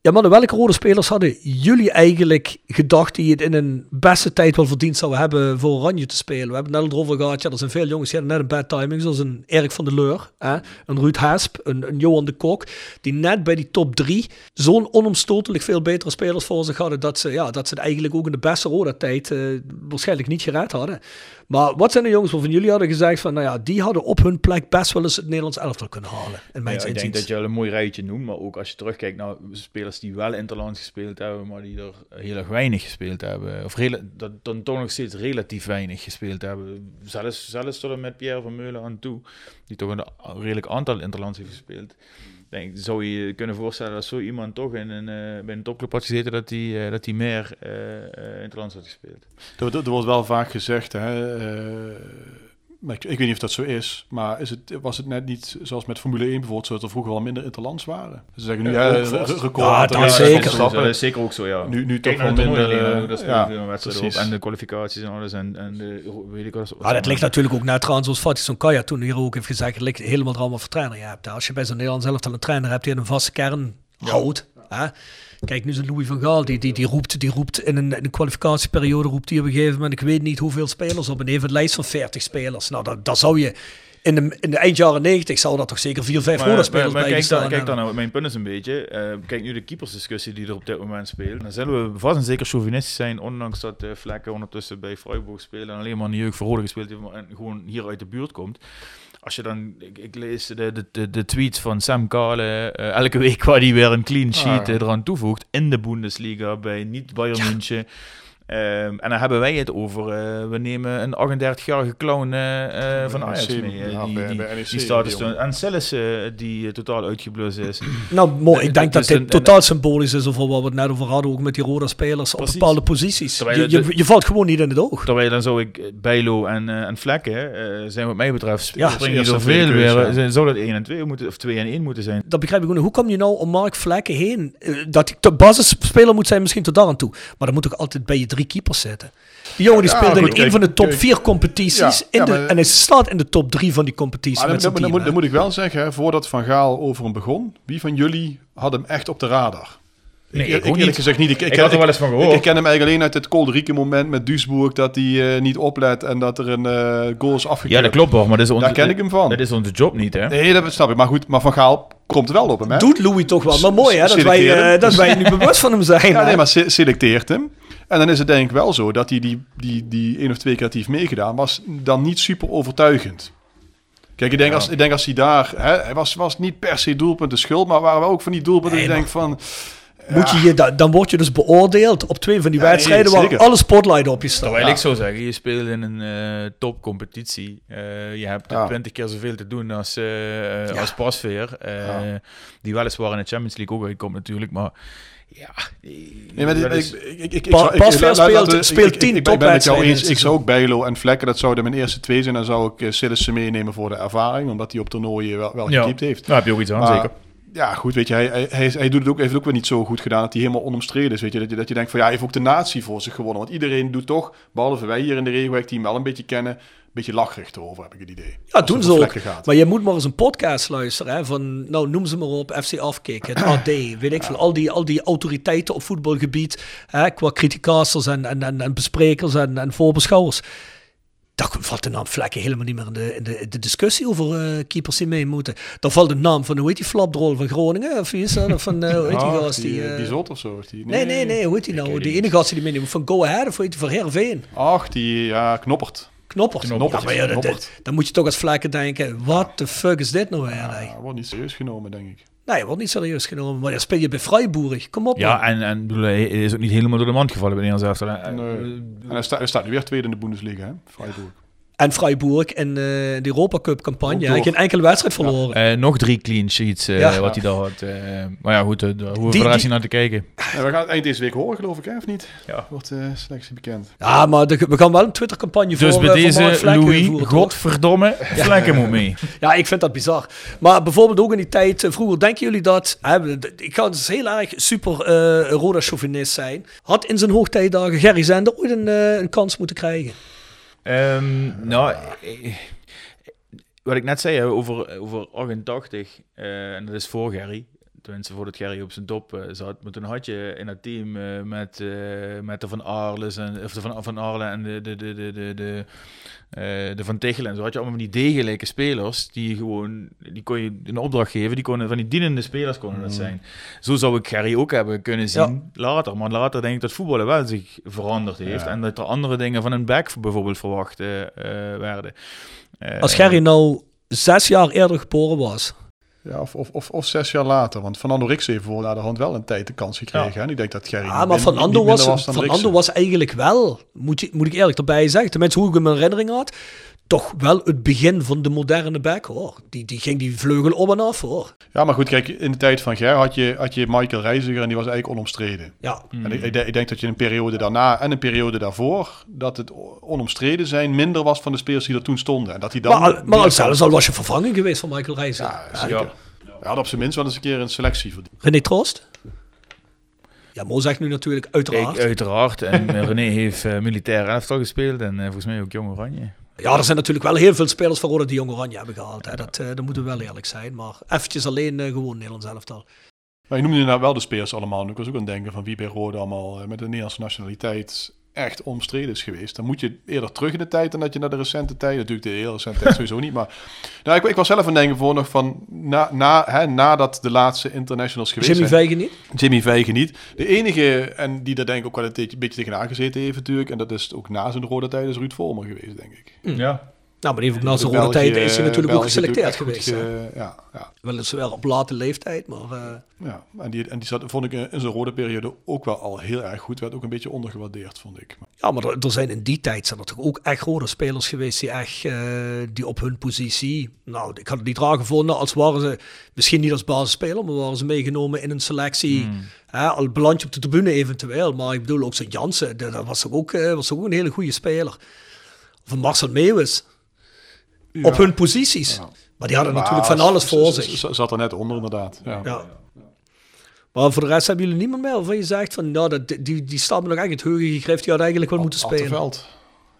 Ja, maar welke rode spelers hadden jullie eigenlijk gedacht die het in een beste tijd wel verdiend zouden hebben voor Oranje te spelen? We hebben het net erover gehad, ja, er zijn veel jongens die hadden net een bad timing, zoals een Erik van der Leur, hè, een Ruud Hasp, een, Johan de Kok, die net bij die top drie zo'n onomstotelijk veel betere spelers voor zich hadden, dat ze, ja, ze het eigenlijk ook in de beste rode tijd eh, waarschijnlijk niet gered hadden. Maar wat zijn de jongens waarvan jullie hadden gezegd van, nou ja, die hadden op hun plek best wel eens het Nederlands elftal kunnen halen, in mijn Ja, ik denk dat je wel een mooi rijtje noemt, maar ook als je terugkijkt naar spelers die wel interlands gespeeld hebben, maar die er heel erg weinig gespeeld hebben. Of dat dan toch nog steeds relatief weinig gespeeld hebben. Zelfs, zelfs tot en met Pierre van Meulen aan toe, die toch een redelijk aantal interlands heeft gespeeld. Denk, zou je je kunnen voorstellen dat zo iemand toch in een, eh, bij een topclub had gezeten, dat hij dat die meer eh eh, interlands had gespeeld. Er, wordt wel vaak gezegd, hè, eh, maar ik, ik weet niet of dat zo is, maar is het, was het net niet zoals met Formule 1 bijvoorbeeld, zo dat er vroeger wel minder interlands waren? Ze zeggen nu, Ja, ja, record Ja, dat races zeker. Dat is zeker ook zo, ja. Nu, nu Kijk toch wel de minder... eh, ja, op. En de kwalificaties en alles. En, en de, weet ik wat. wat- Ah, dat ligt natuurlijk ook naar trouwens, zoals Fatih Sonkaya toen hier ook heeft gezegd, het ligt helemaal eraan wat voor trainer je hebt. Als je bij zo'n Nederlands elftal een trainer hebt die een vaste kern houdt. Hè? Kijk, nu is het Louis van Gaal, die, die, die, roept, die roept in een, in een kwalificatieperiode, roept hij op een gegeven moment, ik weet niet hoeveel spelers op, een lijst van 40 spelers. Nou, dat, dat zou je, in de, in de eind jaren 90 zou dat toch zeker 4, 5 Maar- rode maar, spelers maar bij kijk, staan. dan, kijk dan, nou, mijn punt is een beetje. eh, kijk nu de keepersdiscussie die er op dit moment speelt. Dan zullen we vast en zeker chauvinistisch zijn, ondanks dat uh, Vlekken ondertussen bij Freiburg spelen en alleen maar de jeugd voor gespeeld heeft maar- en gewoon hier uit de buurt komt. Als je dan, ik, ik lees de, de, de, de tweets van Sam Kale, eh, elke week waar hij weer een clean sheet Ah. eh, eraan toevoegt in de Bundesliga bij niet Bayern München. Ehm, en dan hebben wij het over, eh, we nemen een 38-jarige clown eh, eh, van Ajax NEC, mee. die, die, NEC, die toont. jongen. En eh, die totaal uitgeblust is. Nou, mooi. Ik denk dat Dus dit een- totaal symbolisch is over wat we het net over hadden, ook met die rode spelers op bepaalde posities. Terwijl Je, je, je valt gewoon niet in het oog. Terwijl dan zou ik Bijlo en, eh, en Vlekken eh, zijn wat mij betreft Ja, springen zoveel tweede weer. ja. Zou dat 1 en 2 moeten, of 2 en 1 moeten zijn? Dat begrijp ik gewoon. niet. Hoe kom je nou om Mark Vlekken heen? Dat hij de basisspeler moet zijn misschien tot daar aan toe. Maar dan moet ook altijd bij je drie keepers zitten. Die jongen die Ja, in een van de top kijk. vier competities. Ja, in ja, de, maar- en hij staat in de top drie van die competitie Maar dan, met dan, team. moet, dan hè. moet ik wel zeggen, hè, voordat Van Gaal over hem begon, wie van jullie had hem echt op de radar? Nee, ik, ik ik, ook eerlijk niet. gezegd niet. Ik, Ik had er wel eens van gehoord. Ik, ik ken hem eigenlijk alleen uit het Kolderieke moment met Duisburg, dat hij eh, niet oplet en dat er een eh, goal is afgekeurd. Ja, dat klopt hoor, maar dat is onze, Daar ken ik hem van. Dat is onze job niet, hè? Nee, dat snap ik. Maar goed, maar Van Gaal komt wel op hem, hè? Doet Louis toch wel. Maar mooi hè, dat wij, eh, dat wij nu bewust van hem zijn. Ja, hè. nee, maar se- selecteert hem. En dan is het denk ik wel zo dat hij die, die, die één of twee keer heeft meegedaan, was dan niet super overtuigend. Kijk, ik denk, als, ik denk als hij daar... Hè, hij was, was niet per se doelpunten schuld, maar waren wel ook van die doelpunten die ik denk van... Moet je je, da- dan word je dus beoordeeld op twee van die Ja, wedstrijden nee, waar zeker. alle spotlight op je staat. Terwijl ik zou zeggen, je speelt in een eh, topcompetitie. Eh, je hebt Ja. twintig keer zoveel te doen als, eh als Pasveer. eh, Ja. Die weliswaar in de Champions League ook uitkomt natuurlijk, maar... Ja, Nee, maar dit- dat is- ik, ik, ik, ik, Pa- zou- ik- Pasveer laat- speelt- laten we- speelt ik- tien ik, ik ben met jou topwedstrijden eens. het Ik zou ook Bijlo en Vlekken, dat zouden mijn eerste twee zijn. Dan zou ik uh, Sillissen meenemen voor de ervaring, omdat hij op toernooien wel, wel Ja, gekiept heeft. daar heb je ook iets aan, Maar zeker. Ja, goed, weet je, hij, hij, hij, hij doet het ook, heeft het ook weer niet zo goed gedaan dat hij helemaal onomstreden is. Weet je, dat je, dat je denkt van ja, hij heeft ook de natie voor zich gewonnen. Want iedereen doet toch, behalve wij hier in de regenweg die hem wel een beetje kennen, een beetje lachrig erover, heb ik het idee. Ja, Als doen ze ook. gaat. Maar je moet maar eens een podcast luisteren. Hè, van, nou, noem ze maar op. FC Afkick, het AD, weet ik veel. Al die, al die autoriteiten op voetbalgebied. Hè, qua criticasters en, en, en, en besprekers en, en voorbeschouwers. Daar valt de naam Vlekken helemaal niet meer in de, in de, de discussie over eh, keepers die mee moeten. Dan valt de naam van, hoe heet die flapdrol van Groningen? Of wie is dat? Of van, eh, hoe heet die Ah, gast? die, Die, eh, eh, of zo? Die, nee, nee, nee, hoe heet die nou? Die ene gast die meeneemt van Go Ahead of hoe heet die van Heerenveen? Ach, die, ja, Knoppert. Knoppert. Knoppert, Ja, maar ja, dat- Knoppert. dan moet je toch als Vlekken denken, what the fuck is dit nou weer? hè? Ja, wordt niet serieus genomen, denk ik. Nee, je wordt niet serieus genomen. Maar dan speel je bij Freiburg. Kom op. Ja, man. en, en bedoel, hij is ook niet helemaal door de mand gevallen bij Nederlands elftal. hè. Nee. En hij, sta- hij staat nu weer tweede in de Bundesliga, hè? Freiburg. En Freiburg in eh, de Europa Cup campagne. geen enkele wedstrijd verloren. Eh, nog drie clean sheets eh, Ja. wat hij daar had. eh, maar ja, goed, uh, hoe Die- we die- niet naar te kijken. Ja, we gaan het eind deze week horen, geloof ik, hè? Of niet? Ja. Wordt de selectie bekend. Ja, maar de- we gaan wel een Twitter-campagne voor Dus bij voor Mark deze, Vlekken Louis, voeren, godverdomme, Vlekken moet mee. Ja, ik vind dat bizar. Maar bijvoorbeeld ook in die tijd, vroeger, denken jullie dat... Hè, ik ga dus heel erg super eh Roda-chauvinist zijn. Had in zijn hoogtijdagen Gerry Zender ooit een, een kans moeten krijgen? Ehm, nou, eh, wat ik net zei over, over 88, eh, en dat is voor Gerry. Tenminste, voordat Gerry op zijn top eh, zat. Maar toen had je in dat team eh, met, eh, met de Van Arles en of de Van, van Arlen en de, de, de, de, de, de, de Van Tichelen en zo. Had je allemaal van die degelijke spelers die gewoon, die kon je een opdracht geven. Die konden, van die dienende spelers konden dat Mm. zijn. Zo zou ik Gerry ook hebben kunnen zien later. Maar later denk ik dat voetballen wel zich veranderd heeft. Ja. En dat er andere dingen van een back bijvoorbeeld verwacht werden. Als Gerry nou zes jaar eerder geboren was... Ja, of, of, of, of zes jaar later. Want Fernando Rix heeft voor naar de hand wel een tijd de kans gekregen. hè? En ik denk dat Gerry Ja, maar min- Van Ando was, dan Van. Ando was eigenlijk wel, moet, je, moet ik eerlijk erbij zeggen, tenminste hoe ik hem in herinnering had, toch wel het begin van de moderne back hoor. Die, die ging die vleugel op en af hoor. Ja, maar goed, kijk, in de tijd van Ger had je, had je Michael Reiziger en die was eigenlijk onomstreden. Ja. En ik, ik, denk- ik denk dat je een periode daarna en een periode daarvoor, dat het onomstreden zijn minder was van de spelers die er toen stonden. En dat die dan Maar, zelfs al was je vervanging geweest van Michael Reizen. Ja, zeker. Hij had op zijn minst wel eens een keer een selectie verdiend. René Troost? Ja, Mo zegt nu natuurlijk uiteraard. Ik, uiteraard. En eh, René heeft eh, militair elftal gespeeld en eh, volgens mij ook Jong Oranje. Ja, er zijn natuurlijk wel heel veel spelers van Roda die Jong Oranje hebben gehaald. Hè. Dat, eh, dat moeten we wel eerlijk zijn. Maar eventjes alleen eh, gewoon Nederlands elftal. Maar je noemde nou wel de spelers allemaal. Ik was ook aan het denken van wie bij Rode allemaal eh, met de Nederlandse nationaliteit echt omstreden is geweest. Dan moet je eerder terug in de tijd dan dat je naar de recente tijd. Natuurlijk de heel recente tijd sowieso niet. Maar nou, ik, ik was zelf aan denken voor nog van na, na, hè, nadat de laatste internationals geweest Jimmy zijn. Vijgen niet? Jimmy Vijgen niet. De enige, en die daar denk ik ook wel een beetje, beetje tegenaan gezeten heeft natuurlijk. En dat is ook na zijn rode tijd is Ruud Vormer geweest, denk ik. Ja. Nou, maar die ook na zijn De rode tijd is hij natuurlijk ook België geselecteerd goed geweest. ge- hè. ja, ja. Weliswaar op late leeftijd, maar... eh, Ja, en die, en die zat, vond ik in zijn rode periode ook wel al heel erg goed. Werd ook een beetje ondergewaardeerd, vond ik. Ja, maar er, er zijn in die tijd zijn er toch ook echt rode spelers geweest die echt eh, die op hun positie. Nou, ik had het niet raar gevonden als waren ze misschien niet als basisspeler, maar waren ze meegenomen in een selectie. Hè, al beland je op de tribune eventueel, maar ik bedoel ook zo'n Jansen, dat dat was toch ook, eh, was toch ook een hele goede speler. Of een Marcel Meeuwis. Ja. Op hun posities. Maar die hadden Maar natuurlijk van alles voor zich. Zat er net onder, inderdaad. Ja. Ja. Maar voor de rest hebben jullie niemand meer waarvan je zegt van, nou, dat, die, die staat me nog echt het heugen gegrift, die had eigenlijk wel moeten spelen. Attenveld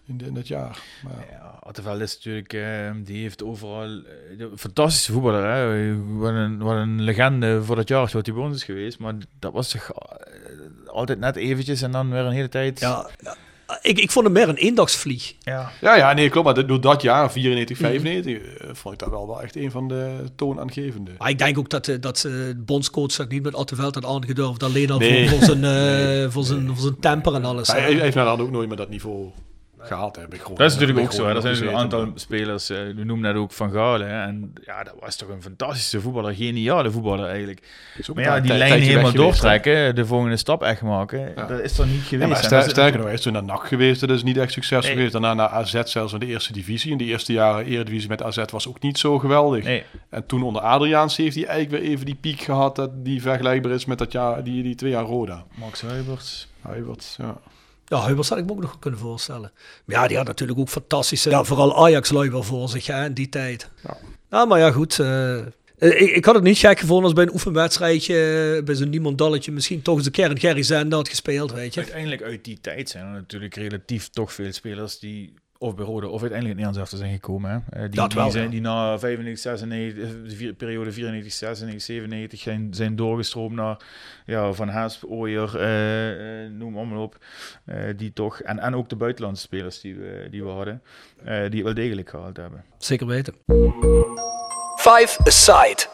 in, in dat jaar. Maar, Ja, Attenveld is natuurlijk, eh, die heeft overal, eh, fantastische voetballer. Hè? Wat, een, wat een legende voor dat jaar wat hij bij ons is geweest. Maar dat was toch eh, altijd net eventjes en dan weer een hele tijd. Ja, ja. Ik, ik vond hem meer een eendagsvlieg. Ja. ja, ja, nee, klopt. Maar dat- door dat jaar, 94, Mhm. 95, eh, vond ik dat wel, wel echt een van de toonaangevende. Maar ik denk ook dat, eh, dat eh, de bondscoach dat niet met Attenveld had aangedurfd. Alleen al Nee. voor, voor, zijn, eh, voor, zijn, voor zijn temper en alles. Hij, heeft nou dan ook nooit meer dat niveau gehaald. Bij Groningen. Dat is natuurlijk ook zo. Hè. Er zijn een aantal spelers, eh, we noemen net ook Van Galen. Hè. En ja, dat was toch een fantastische voetballer, geniale voetballer eigenlijk. Maar ja, die lijn helemaal doortrekken, de volgende stap echt maken, dat is er niet Ja, geweest. is- sterker nog, hij is toen naar NAC geweest. Dat is niet echt succes geweest. Daarna naar AZ zelfs in de eerste divisie. In de eerste jaren Eredivisie met AZ was ook niet zo geweldig. En toen onder Adriaans heeft hij eigenlijk weer even die piek gehad... Dat die vergelijkbaar is met dat jaar, die, die twee jaar Roda. Max Huiberts. Huiberts, ja. Ja, Huibers had ik me ook nog kunnen voorstellen. Maar ja, die had natuurlijk ook fantastische... Ja, vooral Ajax-lui wel voor zich hè, in die tijd. Ja. Ja, maar ja, goed. eh, Eh, ik, ik had het niet gek gevonden als bij een oefenwedstrijdje, eh, bij zo'n niemandalletje, misschien toch eens een keer een Gerry Zender had gespeeld, weet je. Uiteindelijk uit die tijd zijn er natuurlijk relatief toch veel spelers die of bij Rode of uiteindelijk in het Nederlands zijn gekomen. Hè. Eh, die, Dat wel, die, zijn, ja. die na 95, 96, eh, de vier- periode 94, 96, 97 zijn, zijn doorgestroomd naar ja, Van Haasp, Ooyer, eh, noem allemaal op. Eh, die toch, en, en ook de buitenlandse spelers die we, die we hadden, eh, die het wel degelijk gehaald hebben. Zeker weten. Five Aside.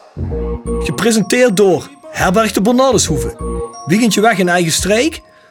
Gepresenteerd door Herberg de Bernardeshoeve. Weekendje weg in eigen streek?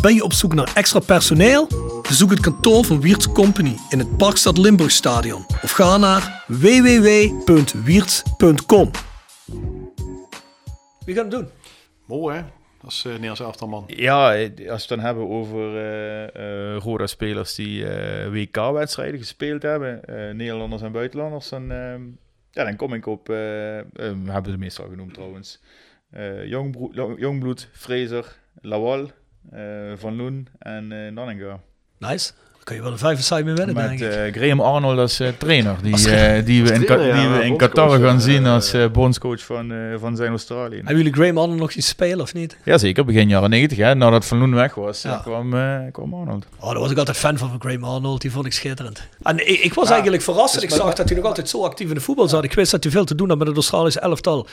Ben je op zoek naar extra personeel? Bezoek het kantoor van Wiert's Company in het Parkstad Limburgstadion of ga naar www.wierts.com. Wie gaat het doen? Mooi hè, als uh, Nederlands elftal man. Ja, eh, als we het dan hebben over eh eh, Roda-spelers die eh, WK-wedstrijden gespeeld hebben, eh, Nederlanders en buitenlanders, dan, ehm, ja, dan kom ik op, eh, eh, we hebben ze meestal genoemd trouwens, eh Jongbloed, Fraser, Lawal, eh, Van Loen en eh Nanninga. Nice. Dan kun je wel een vijf side mee winnen, Met denk ik. eh, Graham Arnold als eh, trainer, die, Als eh, die we in, trainer, die we in Qatar gaan zien als eh, bondscoach van, eh, van zijn Australië. Hebben jullie Graham Arnold nog zien spelen of niet? Jazeker, begin jaren 90, hè, nadat Van Loen weg was, Ja. eh, kwam, eh, kwam Arnold. Oh, daar was ik altijd fan van, van Graham Arnold. Die vond ik schitterend. En ik, ik was Ja, eigenlijk verrast. dus Ik zag dat hij nog altijd zo actief in de voetbal zat. Ik wist dat hij veel te doen had met het Australische elftal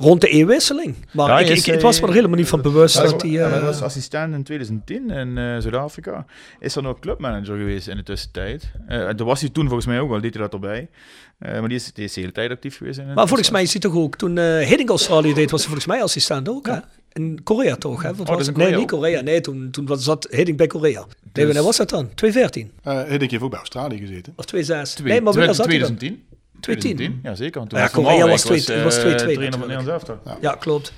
rond de eeuwwisseling. Maar Ja, ik, ik was me eh, er helemaal niet van bewust Ja, dat hij... ja, eh, hij was assistent in 2010 in eh, Zuid-Afrika. Is er nog clubmanager geweest in de tussentijd. Eh daar was hij toen volgens mij ook al, deed hij dat erbij. Eh, maar die is, die is de hele tijd actief geweest. In het maar volgens mij is hij toch ook, toen eh Hiddink Australië deed, was hij volgens mij assistent ook. Hè? In Korea toch? Hè? Wat Oh, was dat is het? in nee, Korea niet Korea. Nee, toen, toen was, zat Hiddink bij Korea. Nee, Dus- wanneer was dat dan? 2014? Uh, Hiddink heeft ook bij Australië gezeten. Of 2006? Twee- nee, maar wanneer zat hij dan? 2010. 2010? Ja, zeker. Want toen Ja, was Van Korea Marwijk was 2 was 2 trainer van het Nederlands elftal. Ja. klopt.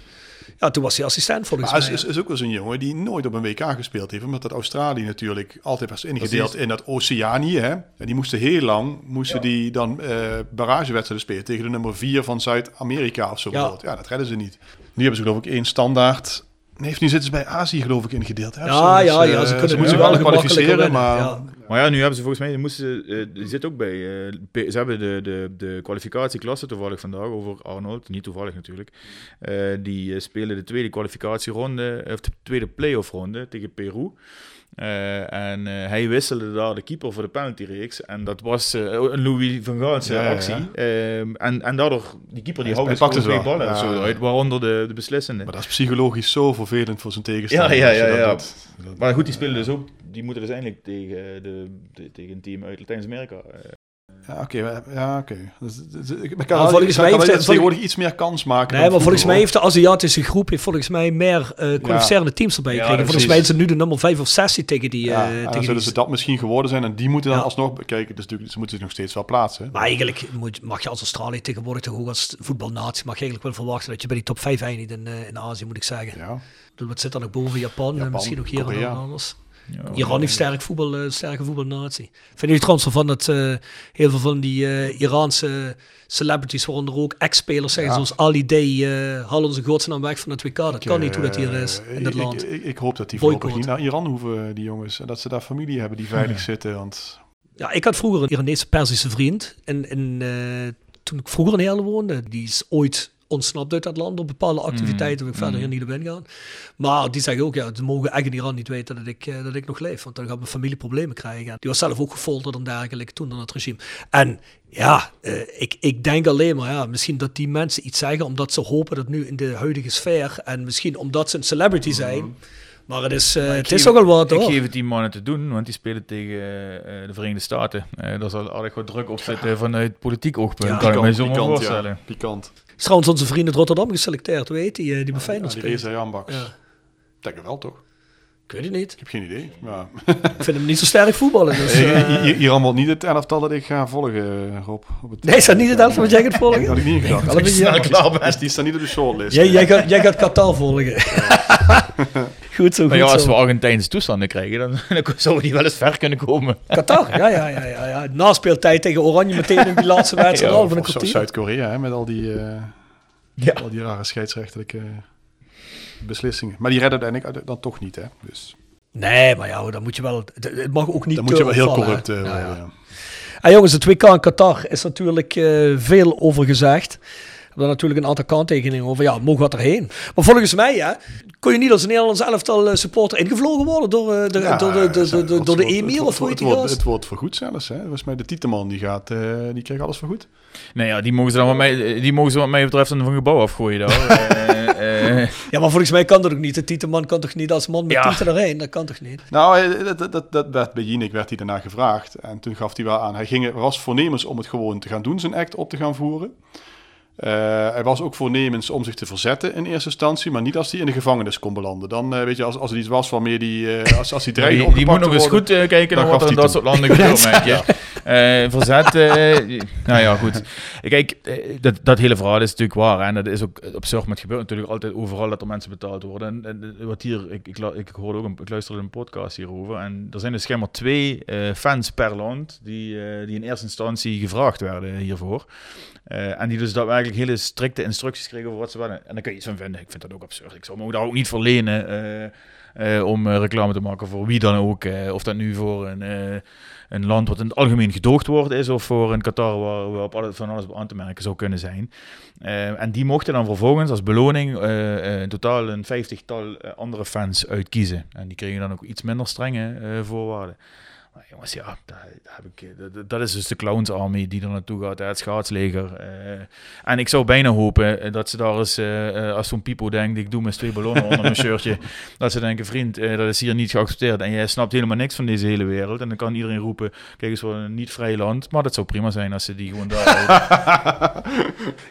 Ja, toen was hij assistent volgens Maar mij. hij is, is ook wel zo'n jongen die nooit op een WK gespeeld heeft. Omdat dat Australië natuurlijk altijd was ingedeeld in dat Oceanië. Hè? En die moesten heel lang moesten die dan eh barragewedstrijden spelen tegen de nummer 4 van Zuid-Amerika of zo. Ja. Ja. dat redden ze niet. Nu hebben ze geloof ik één standaard. Nee, nu zitten ze bij Azië geloof ik ingedeeld. Hè? Ja, zo. Dus, ja, ja, eh, ze kunnen moeten nu wel kwalificeren, maar... ja. Maar ja, nu hebben ze volgens mij, moesten ze, eh, die zit ook bij, eh, ze hebben de, de, de kwalificatieklasse toevallig vandaag over Arnold, niet toevallig natuurlijk. Eh, die eh, spelen de tweede kwalificatieronde, of de tweede playoff ronde tegen Peru. Eh, en eh, hij wisselde daar de keeper voor de penaltyreeks. En dat was eh, een Louis van Gaalse Ja, ja, ja. actie. Ehm, en, en daardoor, die keeper die houdt dus pakte twee wel. ballen zo uit, waaronder de, de beslissende. Maar dat is psychologisch zo vervelend voor zijn tegenstander. ja, ja. dat ja. doet. Maar goed, die spelen dus ook, die moeten dus eindelijk tegen, de, de- tegen een team uit Latijns-Amerika. Eh, Ja, oké. maar- ja, oké. Dus, dus, Ja, kan volgens volgens mij heeft tegenwoordig iets meer kans maken. Nee, maar volgens mij heeft de Aziatische groep heeft volgens mij meer eh kwalificerende teams erbij Ja, gekregen. volgens mij is het nu de nummer 5 of 6 die tegen die... eh Ja, tegen zullen die ze dat misschien geworden zijn en die moeten dan Ja. alsnog bekijken. Dus natuurlijk, ze moeten zich nog steeds wel plaatsen. Maar eigenlijk moet, mag je als Australië tegenwoordig toch ook als voetbalnatie mag je eigenlijk wel verwachten dat je bij die top 5 eindigt in, eh, in Azië, moet ik zeggen. Ja. Dus wat zit dan nog boven Japan, en misschien ook hier en Korea. anders. Iran heeft sterk voetbal, eh, sterke voetbalnatie. Vind jullie trouwens van dat eh, heel veel van die eh, Iraanse celebrities, waaronder ook ex-spelers Ja. zoals Ali Day, halen onze godsnaam weg van het WK. Dat kan niet hoe dat hier is in dat land. Ik, hoop dat die voorlopig niet naar Iran hoeven, die jongens. En dat ze daar familie hebben die veilig zitten. Want Ja, ik had vroeger een Iranese Persische vriend. En, en toen ik vroeger in Heerlen woonde, die is ooit ontsnapt uit dat land op bepaalde activiteiten, waar ik verder hier niet op ingaan. Maar die zeggen ook, ja, ze mogen echt in Iran niet weten dat ik, eh, dat ik nog leef, want dan gaat mijn familie problemen krijgen. Die was zelf ook gefolterd en dergelijke toen dan het regime. En ja, eh, ik, ik denk alleen maar, ja, misschien dat die mensen iets zeggen omdat ze hopen dat nu in de huidige sfeer en misschien omdat ze een celebrity zijn. Maar het is, eh, Maar ik het is ook wel wat Ik hoor. geef het die mannen te doen, want die spelen tegen eh, de Verenigde Staten. Eh daar zal aardig wat druk op zitten vanuit politiek oogpunt, Ja. kan ik me pikant, zo pikant, voorstellen. ja. Pikant. Is trouwens onze vriend uit Rotterdam geselecteerd, hoe heet die, eh, die bij Ja, Feyenoord die speelt? Reza Janbaks. Ja. Denk het wel, toch? Ik weet het niet. Ik heb geen idee. Maar... Ik vind hem niet zo sterk voetballen. Dus, I- Iran wordt niet het elftal dat ik ga volgen, eh, Rob. Op het- Nee, is dat niet het elftal wat jij gaat volgen? Dat had ik niet gedacht. Wel een beetje jammer. Die- Die staat niet op de shortlist. jij, jij, gaat, jij gaat Qatar volgen. Goed zo, Maar goed ja, als zo. we Argentijnse toestanden krijgen, dan, dan zouden die wel eens ver kunnen komen. Qatar, ja, ja, ja, ja, ja. Naspeeltijd tegen Oranje meteen in die laatste wedstrijd. Ja, al van of. Zuid-Korea, hè, met al die, eh, al die rare scheidsrechtelijke beslissingen. Maar die redden uiteindelijk dan toch niet, hè. Dus Nee, maar ja, dan moet je wel... Het mag ook niet dan moet je wel te heel corrupt eh, Ja, ja. En jongens, het WK in Qatar is natuurlijk eh, veel over gezegd. We hebben natuurlijk een aantal kanttekeningen over. Ja, mogen wat erheen. Maar volgens mij, hè, kon je niet als Nederlands elftal eh, supporter ingevlogen worden door, eh, de, Ja, door, de, de, de, door emir of hoe het wordt, het wordt vergoed zelfs, hè. Volgens mij de Tieteman, die gaat, eh, die krijgt alles vergoed. Nee, ja, die mogen ze dan wat mij, die mogen ze wat mij betreft van een gebouw afgooien. daar. Ja, maar volgens mij kan dat ook niet. De Tieteman kan toch niet als man met Ja. tieten erheen? Dat kan toch niet? Nou, eh, dat, dat, dat, werd bij Jinek werd hij daarna gevraagd. En toen gaf hij wel aan, hij ging, er was voornemens om het gewoon te gaan doen, zijn act op te gaan voeren. Eh, hij was ook voornemens om zich te verzetten in eerste instantie, maar niet als hij in de gevangenis kon belanden. Dan, eh, weet je, als, als er iets was waarmee die, als, als hij dreigde die, die moet nog eens worden, goed kijken naar wat er in dat soort landen gebeurt, merk je. Eh, verzet, eh, nou ja, goed. Kijk, eh, dat, dat hele verhaal is natuurlijk waar. En dat is ook absurd, maar het gebeurt natuurlijk altijd overal dat er mensen betaald worden. En, wat hier, ik, ik, ik hoorde ook een, ik luisterde een podcast hierover. En er zijn dus schijnbaar twee fans per land die, die in eerste instantie gevraagd werden hiervoor. En die dus daadwerkelijk hele strikte instructies kregen over wat ze willen. En daar kun je iets van vinden. Ik vind dat ook absurd. Ik zou me daar ook niet verlenen om reclame te maken voor wie dan ook. of dat nu voor een, een land wat in het algemeen gedoogd wordt is, of voor een Qatar waar we op van alles aan te merken zou kunnen zijn. Eh, en die mochten dan vervolgens als beloning eh, eh, in totaal een vijftigtal andere fans uitkiezen. En die kregen dan ook iets minder strenge voorwaarden. Maar jongens, ja, dat, dat heb ik, eh, dat, dat is dus de Clowns Army die er naartoe gaat, hè, het schaatsleger. eh. en ik zou bijna hopen eh, dat ze daar eens, als zo'n Pipo denkt, ik doe met twee ballonnen onder mijn shirtje, dat ze denken, vriend, dat is hier niet geaccepteerd. En jij snapt helemaal niks van deze hele wereld. En dan kan iedereen roepen, kijk eens, wat een niet vrij land. Maar dat zou prima zijn als ze die gewoon daar houden.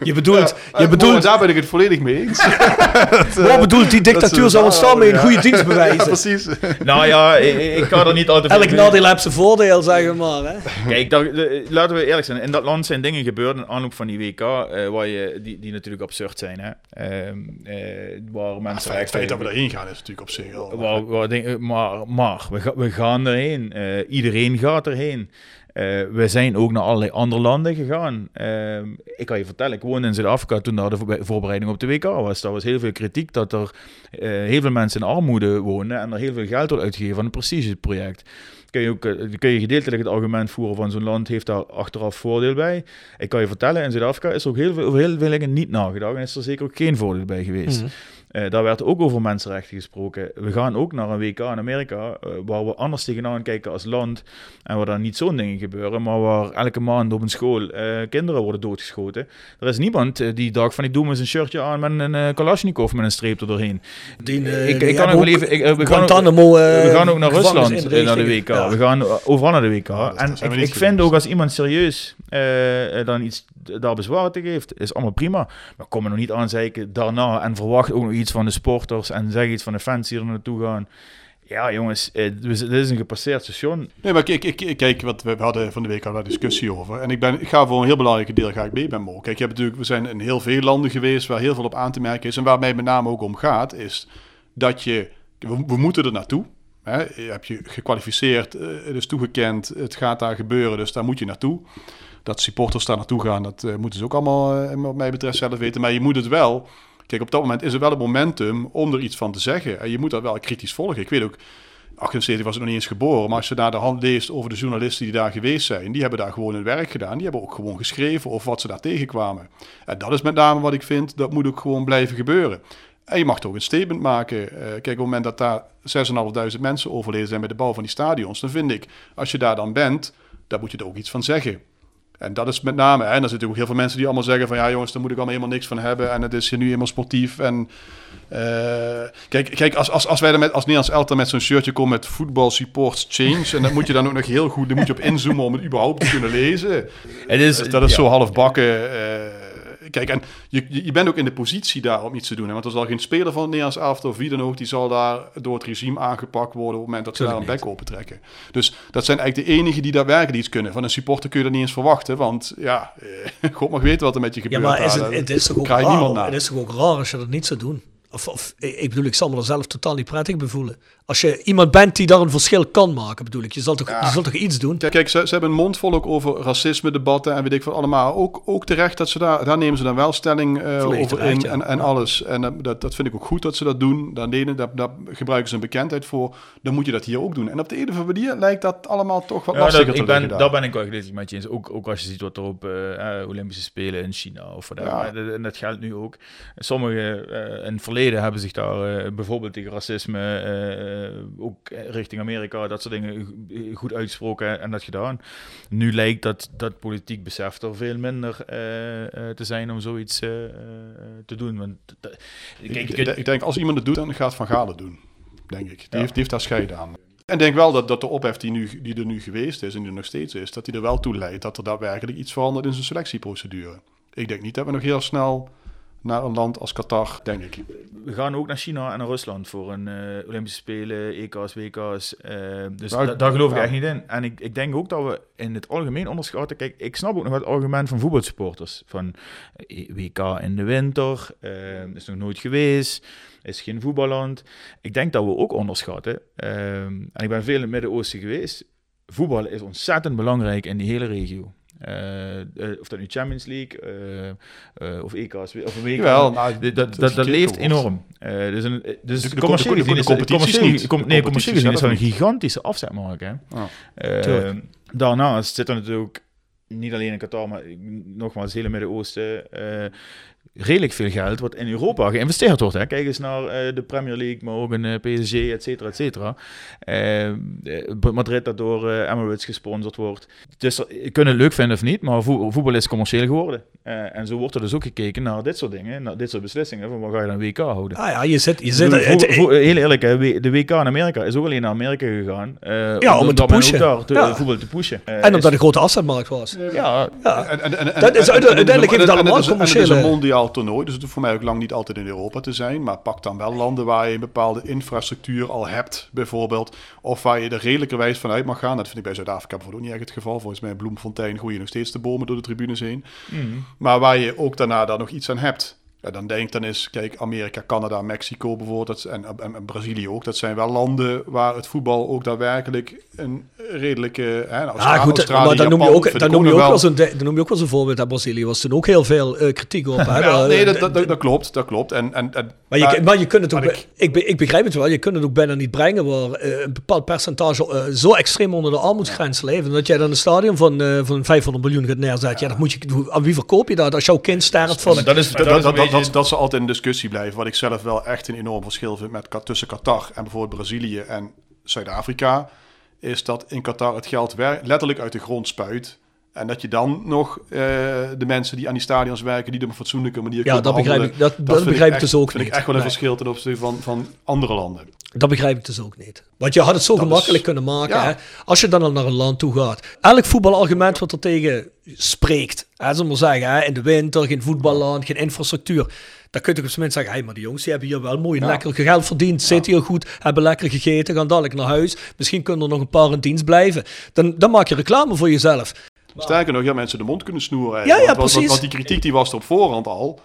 Je bedoelt, Ja, je bedoelt, daar ben ik het volledig mee eens. Wat bedoelt die dictatuur zou ontstaan met een goede dienst bewijzen? Ja, precies. nou ja, ik, ik ga er niet altijd... Elk nadeel heeft zijn voordeel, zeggen we maar. Hè? Kijk, daar, de- laten we eerlijk zijn. In dat land zijn dingen gebeurd in aanloop van die WK, eh, waar je, die, die natuurlijk absurd zijn. Hè? Ehm, eh, waar mensen Het feit dat we erheen gaan is natuurlijk op zich al... Waar, waar maar maar we, ga- we gaan erheen. Eh, iedereen gaat erheen. Eh, we zijn ook naar allerlei andere landen gegaan. Ehm, ik kan je vertellen, ik woonde in Zuid-Afrika toen daar de voorbe- voorbereiding op de WK was. Daar was heel veel kritiek dat er heel veel mensen in armoede woonden en er heel veel geld wordt uitgegeven aan een precisieproject. Kun je, ook, eh, kun je gedeeltelijk het argument voeren van zo'n land heeft daar achteraf voordeel bij. Ik kan je vertellen, in Zuid-Afrika is er ook heel veel, heel veel dingen niet nagedacht en is er zeker ook geen voordeel bij geweest. Mhm. Eh, daar werd ook over mensenrechten gesproken. We gaan ook naar een WK in Amerika, eh, waar we anders tegenaan kijken als land. En waar dan niet zo'n dingen gebeuren, maar waar elke maand op een school eh, kinderen worden doodgeschoten. Er is niemand die dacht van ik doe me eens een shirtje aan met een eh, Kalashnikov met een streep er doorheen. Die, ik, kan ook wel ook even... Ik, we, gaan ook, Guantanamo, we gaan ook naar Rusland in de naar de. WK. Ja. We gaan overal naar de WK. en ik, ik vind ook als iemand serieus dan iets daar bezwaar tegen heeft, is allemaal prima. Maar kom er nog niet aan zeiken daarna en verwacht ook nog iets van de sporters en zeg iets van de fans die er naartoe gaan. Ja, jongens, eh, dit is een gepasseerd station. Nee, maar kijk, kijk wat we, hadden van de week al een discussie over. En ik, ben, ik ga voor een heel belangrijk deel ga ik mee met Mo. Kijk, je hebt natuurlijk, we zijn in heel veel landen geweest waar heel veel op aan te merken is. En waar mij met name ook om gaat, is dat je, we, we moeten er naartoe. Hè? Je hebt je gekwalificeerd, eh, het is toegekend, het gaat daar gebeuren, dus daar moet je naartoe. Dat supporters daar naartoe gaan, dat eh, moeten ze ook allemaal, eh, wat mij betreft, zelf weten. Maar je moet het wel, kijk, op dat moment is er wel het momentum om er iets van te zeggen. En je moet dat wel kritisch volgen. Ik weet ook, 78 was ik nog niet eens geboren, maar als je daar de hand leest over de journalisten die daar geweest zijn, die hebben daar gewoon hun werk gedaan. Die hebben ook gewoon geschreven over wat ze daar tegenkwamen. En dat is met name wat ik vind, dat moet ook gewoon blijven gebeuren. En je mag toch een statement maken. Eh, kijk, op het moment dat daar 6.500 mensen overleden zijn bij de bouw van die stadions, dan vind ik, als je daar dan bent, dan moet je er ook iets van zeggen. En dat is met name, hè, en er zitten ook heel veel mensen die allemaal zeggen van ja jongens, daar moet ik allemaal helemaal niks van hebben en het is hier nu helemaal sportief. En eh, kijk, kijk als, als, als wij er met, als Nederlands elftal met zo'n shirtje komen met voetbal supports change, en dan moet je dan ook nog heel goed, dan moet je op inzoomen om het überhaupt te kunnen lezen. Het is, Dus dat is ja. zo half bakken. eh, kijk, en je, je bent ook in de positie daar om iets te doen. Hè? Want er zal geen speler van het Nederlands elftal of wie dan ook, die zal daar door het regime aangepakt worden op het moment dat ze daar een bek open trekken. Dus dat zijn eigenlijk de enigen die daar werkelijk iets kunnen. Van een supporter kun je dat niet eens verwachten, want ja, eh, God mag weten wat er met je Ja, gebeurt. maar is het, het is toch ook raar, het is toch ook raar als je dat niet zou doen? Of, of ik bedoel, ik zal me er zelf totaal niet prettig bij voelen. Als je iemand bent die daar een verschil kan maken, bedoel ik. Je zal toch, je zal toch iets doen? Kijk, ze, ze hebben een mond vol ook over racisme-debatten en weet ik wat allemaal. Ook, ook terecht dat ze daar, daar nemen ze dan wel stelling eh, over terecht, in ja. en, en alles. En dat- dat, dat vind ik ook goed dat ze dat doen. Daar, deden, daar, daar gebruiken ze een bekendheid voor. Dan moet je dat hier ook doen. En op de een of andere manier lijkt dat allemaal toch wat Ja, lastiger dat, te ik ben, daar daar. ben ik wel gedeeltelijk met je eens. Ook, ook als je ziet wat er op eh, eh, Olympische Spelen in China of whatever. Dat- En dat geldt nu ook. Sommigen eh, in het verleden hebben zich daar eh, bijvoorbeeld tegen racisme, eh, eh, ook richting Amerika, dat soort dingen go- goed uitgesproken en dat gedaan. Nu lijkt dat, dat politiek besef er veel minder te zijn om zoiets te doen. Want, kijk, ik, ik denk als iemand het doet, dan gaat Van Galen doen. Denk ik. Die, heeft, die heeft daar scheid aan. En denk wel dat, dat de ophef die, nu, die er nu geweest is en die er nog steeds is, dat die er wel toe leidt dat er daadwerkelijk iets verandert in zijn selectieprocedure. Ik denk niet dat we nog heel snel naar een land als Qatar, denk ik. we gaan ook naar China en naar Rusland voor een eh, Olympische Spelen, EK's, WK's. eh, dus Nou, da- daar geloof ik echt niet in. En ik, ik denk ook dat we in het algemeen onderschatten. Kijk, ik snap ook nog het argument van voetbalsupporters. Van eh, WK in de winter, is nog nooit geweest, is geen voetballand. Ik denk dat we ook onderschatten. en ik ben veel in het Midden-Oosten geweest. Voetbal is ontzettend belangrijk in die hele regio. Eh, eh, of dat nu Champions League eh, of EK's of een. Jawel, nou, dat, dat, leeft enorm. Dus een, dus De- commercieel gezien is- Nee, commercieel gezien is een gigantische afzetmarkt. Hè. Eh, Tuurlijk. daarnaast zit er natuurlijk niet alleen in Qatar, maar nogmaals, het hele Midden-Oosten. Eh, redelijk veel geld wat in Europa geïnvesteerd wordt. Hè. Kijk eens naar eh, de Premier League, maar ook in eh, PSG, et cetera, et cetera. Eh, eh, Madrid dat door eh, Emirates gesponsord wordt. Dus er- je kunt het leuk vinden of niet, maar vo- voetbal is commercieel geworden. Eh, en zo wordt er dus ook gekeken naar dit soort dingen, naar dit soort beslissingen. Van waar ga je dan WK houden? Ah ja, je zit... Je zit bedoel, het- heel eerlijk, de WK in Amerika is ook alleen naar Amerika gegaan. eh, Ja, om het te pushen. daar te- Ja. voetbal te pushen. Eh, en omdat is- het een grote afzetmarkt was. Ja, Ja. En, en, en, en- Dat is en- en- en- uiteindelijk heeft het allemaal en- mondiaal toernooi, dus het hoeft voor mij ook lang niet altijd in Europa te zijn. Maar pak dan wel landen waar je een bepaalde infrastructuur al hebt, bijvoorbeeld. Of waar je er redelijkerwijs vanuit mag gaan. Dat vind ik bij Zuid-Afrika bijvoorbeeld ook niet echt het geval. Volgens mij in Bloemfontein groeien nog steeds de bomen door de tribunes heen. Mhm. Maar waar je ook daarna daar nog iets aan hebt. Ja, dan denk ik, dan is, kijk, Amerika, Canada, Mexico bijvoorbeeld, dat, en, en, en Brazilië ook. Dat zijn wel landen waar het voetbal ook daadwerkelijk een redelijke... Hè, nou, Ja, goed, Australië, maar dan noem je Japan ook, dan noem je nog ook wel- wel dan noem je ook wel zo'n voorbeeld. Aan Brazilië was toen ook heel veel eh, kritiek op. Hè? Ja, Eh, nee, dat, de- dat, dat, dat klopt, dat klopt. En, en, en, Maar je, maar je kunt het ook, ik, ik begrijp het wel, je kunt het ook bijna niet brengen waar eh, een bepaald percentage eh, zo extreem onder de armoedsgrens leeft. Dat jij dan een stadion van, eh, van 500 miljoen gaat neerzetten. Ja. dat moet je, aan wie verkoop je dat als jouw kind sterft van... dat, is, dat, dat, dat, dat, dat ze altijd in discussie blijven. Wat ik zelf wel echt een enorm verschil vind met, tussen Qatar en bijvoorbeeld Brazilië en Zuid-Afrika. Is dat in Qatar het geld letterlijk uit de grond spuit. En dat je dan nog eh, de mensen die aan die stadions werken, die op een fatsoenlijke manier Ja, dat begrijp ik- dat- dat begrijp ik echt- dus ook vind ik niet. echt wel een Nee. verschil ten opzichte van, van andere landen. Dat begrijp ik dus ook niet. Want je had het zo Dat gemakkelijk is- kunnen maken. ja. Hè? Als je dan al naar een land toe gaat. Elk voetbalargument wat er tegen spreekt. Hè, zullen we maar zeggen, hè? in de winter, geen voetballand, geen infrastructuur. Dan kun je op zijn minst zeggen, hey, maar die jongens die hebben hier wel mooi Ja. lekker geld verdiend. Zitten hier goed, hebben lekker gegeten, gaan dadelijk naar huis. Misschien kunnen er nog een paar in dienst blijven. Dan, dan maak je reclame voor jezelf. Sterker nog, ja, mensen de mond kunnen snoeren. Ja, ja, want, precies. want die kritiek die was er op voorhand al.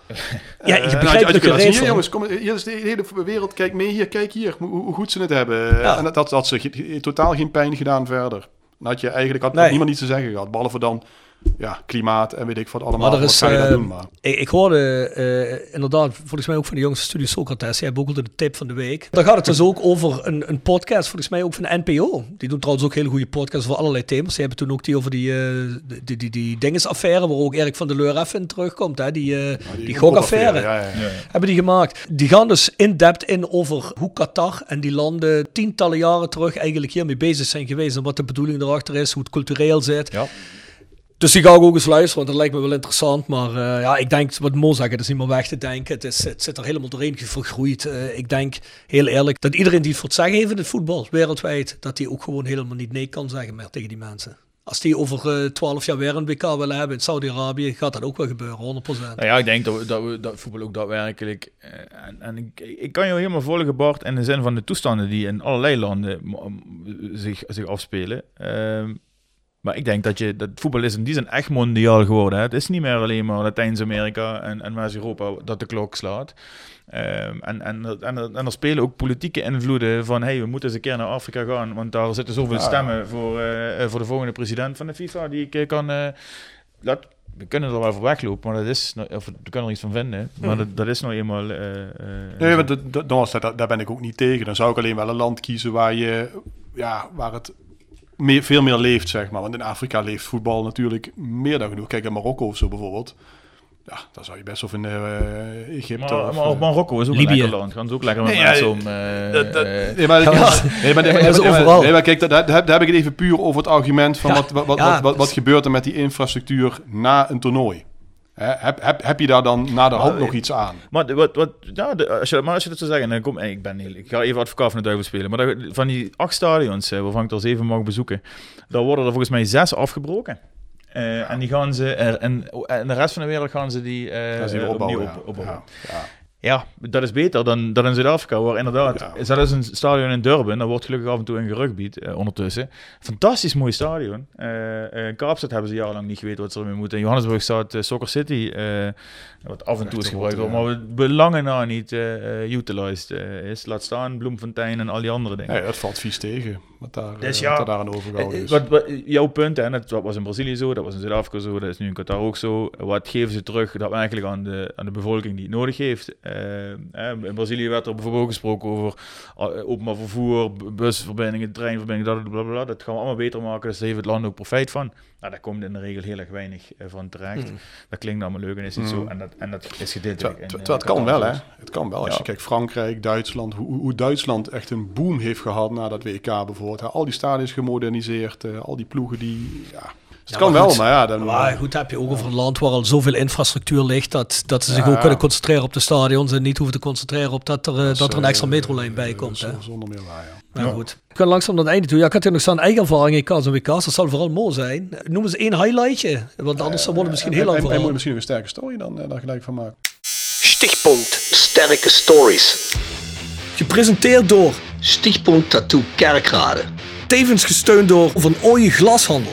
Ja, je Eh, begrijpt je- er kunnen reet zien, van. jongens, kom, hier is de hele wereld, kijk mee hier, kijk hier, hoe, hoe goed ze het hebben. Ja. En dat, dat had ze totaal geen pijn gedaan verder. Dan had je eigenlijk had, had Nee. niemand iets te zeggen gehad, behalve dan ja, klimaat en weet ik wat allemaal. Maar er wat is, ga je dan eh, doen? Maar. ik, ik hoorde eh, inderdaad, volgens mij ook van de jongens van Studio Socrates, die hebben ook altijd de tip van de week. Dan gaat het dus ook over een, een podcast, volgens mij ook van de NPO. Die doen trouwens ook hele goede podcasts over allerlei thema's. Die hebben toen ook die over die, eh die, die, die, die dingesaffaire, waar ook Erik van der Leur even in terugkomt. Hè? Die, eh die, gokaffaire. Ja, ja, ja. Hebben die gemaakt. Die gaan dus in-depth in over hoe Qatar en die landen tientallen jaren terug eigenlijk hiermee bezig zijn geweest. En wat de bedoeling erachter is, hoe het cultureel zit. Ja. Dus die ga ook eens luisteren, want dat lijkt me wel interessant. Maar eh, ja, ik denk, wat Mo zegt, het is niet meer weg te denken. Het, is, het zit er helemaal doorheen vergroeid. Eh, ik denk, heel eerlijk, dat iedereen die het voor het zeggen heeft in het voetbal, wereldwijd, dat die ook gewoon helemaal niet nee kan zeggen meer tegen die mensen. Als die over twaalf jaar weer een WK willen hebben in Saudi-Arabië, gaat dat ook wel gebeuren, 100%. Nou ja, ik denk dat, we, dat, we, dat voetbal ook daadwerkelijk. eh, en en ik, ik kan je helemaal volgen, Bart, in de zin van de toestanden die in allerlei landen zich, zich afspelen. Ehm, Maar ik denk dat, je, dat voetbal is in die zin echt mondiaal geworden. Hè. Het is niet meer alleen maar Latijns-Amerika en, en West-Europa dat de klok slaat. Ehm, en, en, en, en er spelen ook politieke invloeden van hey, we moeten eens een keer naar Afrika gaan, want daar zitten zoveel stemmen voor, eh, voor de volgende president van de FIFA die ik eh, kan... eh, dat, we kunnen er wel voor weglopen, maar dat is, of we kunnen er iets van vinden, maar Hmm. dat, dat is nou eenmaal... eh, eh, Nee, maar dat, daar ben ik ook niet tegen. Dan zou ik alleen wel een land kiezen waar, je, ja, waar het meer, veel meer leeft, zeg maar. Want in Afrika leeft voetbal natuurlijk meer dan genoeg. Kijk naar Marokko of zo bijvoorbeeld. Ja, daar zou je best wel vinden eh, Egypte. Maar, of, maar eh, Marokko is ook Libië. een lekker land. Gaan ze ook lekker met Nee, mensen om... eh, eh, nee, maar, Ja, nee, maar, nee, maar, nee, dat maar- is nee, maar- overal. nee, maar kijk, daar, daar, daar heb ik het even puur over het argument van Ja, wat, wat, wat, ja, wat, wat, gebeurt er met die infrastructuur na een toernooi. Heb, heb, heb je daar dan na de hand Maar, nog iets aan? Maar, wat, wat, ja, de, als je, maar als je dat zou zeggen, dan kom, ik, ben heel, ik ga even advocaat van de duivel spelen. Maar dat- van die acht stadions, waarvan ik er zeven mag bezoeken, daar worden er volgens mij zes afgebroken. Eh, En die gaan ze, er, en, en de rest van de wereld gaan ze die, Gaan ze weer opbouwen, opnieuw ja. op, opbouwen. Ja, ja. Dat is beter dan, dan in Zuid-Afrika, waar inderdaad, zelfs een stadion in Durban, daar wordt gelukkig af en toe in gerugbied eh, ondertussen. Fantastisch mooi stadion. Eh in Kaapstad hebben ze jarenlang niet geweten wat ze ermee moeten. In Johannesburg staat eh, Soccer City, eh, wat af en toe is gebruikt, maar we belangen na niet eh, eh, utilized eh, is. Laat staan Bloemfontein en al die andere dingen. Nee, dat valt vies tegen. Wat daar, Dus eh, ja, wat daar aan overgehouden eh, is. Wat, wat, jouw punt, hè, dat was in Brazilië zo, dat was in Zuid-Afrika zo, dat is nu in Qatar ook zo. Wat geven ze terug dat eigenlijk aan de, aan de bevolking die het nodig heeft? Eh, eh, in Brazilië werd er bijvoorbeeld ook gesproken over eh, openbaar vervoer, busverbindingen, treinverbindingen, dat, dat gaan we allemaal beter maken, dus daar heeft het land ook profijt van. Nou, daar komt in de regel heel erg weinig eh, van terecht. Mm. Dat klinkt allemaal leuk en is niet Mm. zo. En dat, en dat is gedeeltelijk terwijl het eh, kan wel, hè? Het kan wel. Als Ja. je kijkt Frankrijk, Duitsland, hoe, hoe Duitsland echt een boom heeft gehad na dat WK bijvoorbeeld. Al die stadions gemoderniseerd, eh, al die ploegen die... Ja. Dus het Ja, kan wel, goed. maar ja... Dan, Maar goed, heb je ook over een land waar al zoveel infrastructuur ligt, dat, dat ze zich Ja. ook kunnen concentreren op de stadions en niet hoeven te concentreren op dat er, eh, dat er een eh, extra metrolijn bij komt. Hè. Zonder meer waar, ja. Maar goed. Ik ga langzaam naar het einde toe. Ja, ik had hier nog staan eigen ervaring in K's en WK's. Dat zal vooral mooi zijn. Noem eens één highlightje. Want anders wordt het misschien heel lang En, en, moet verhaal. je misschien een sterke story dan eh, daar gelijk van maken. Stichtpunt Sterke Stories. Gepresenteerd door Stichtpunt Tattoo Kerkrade. Tevens gesteund door Van Ooyen Glashandel.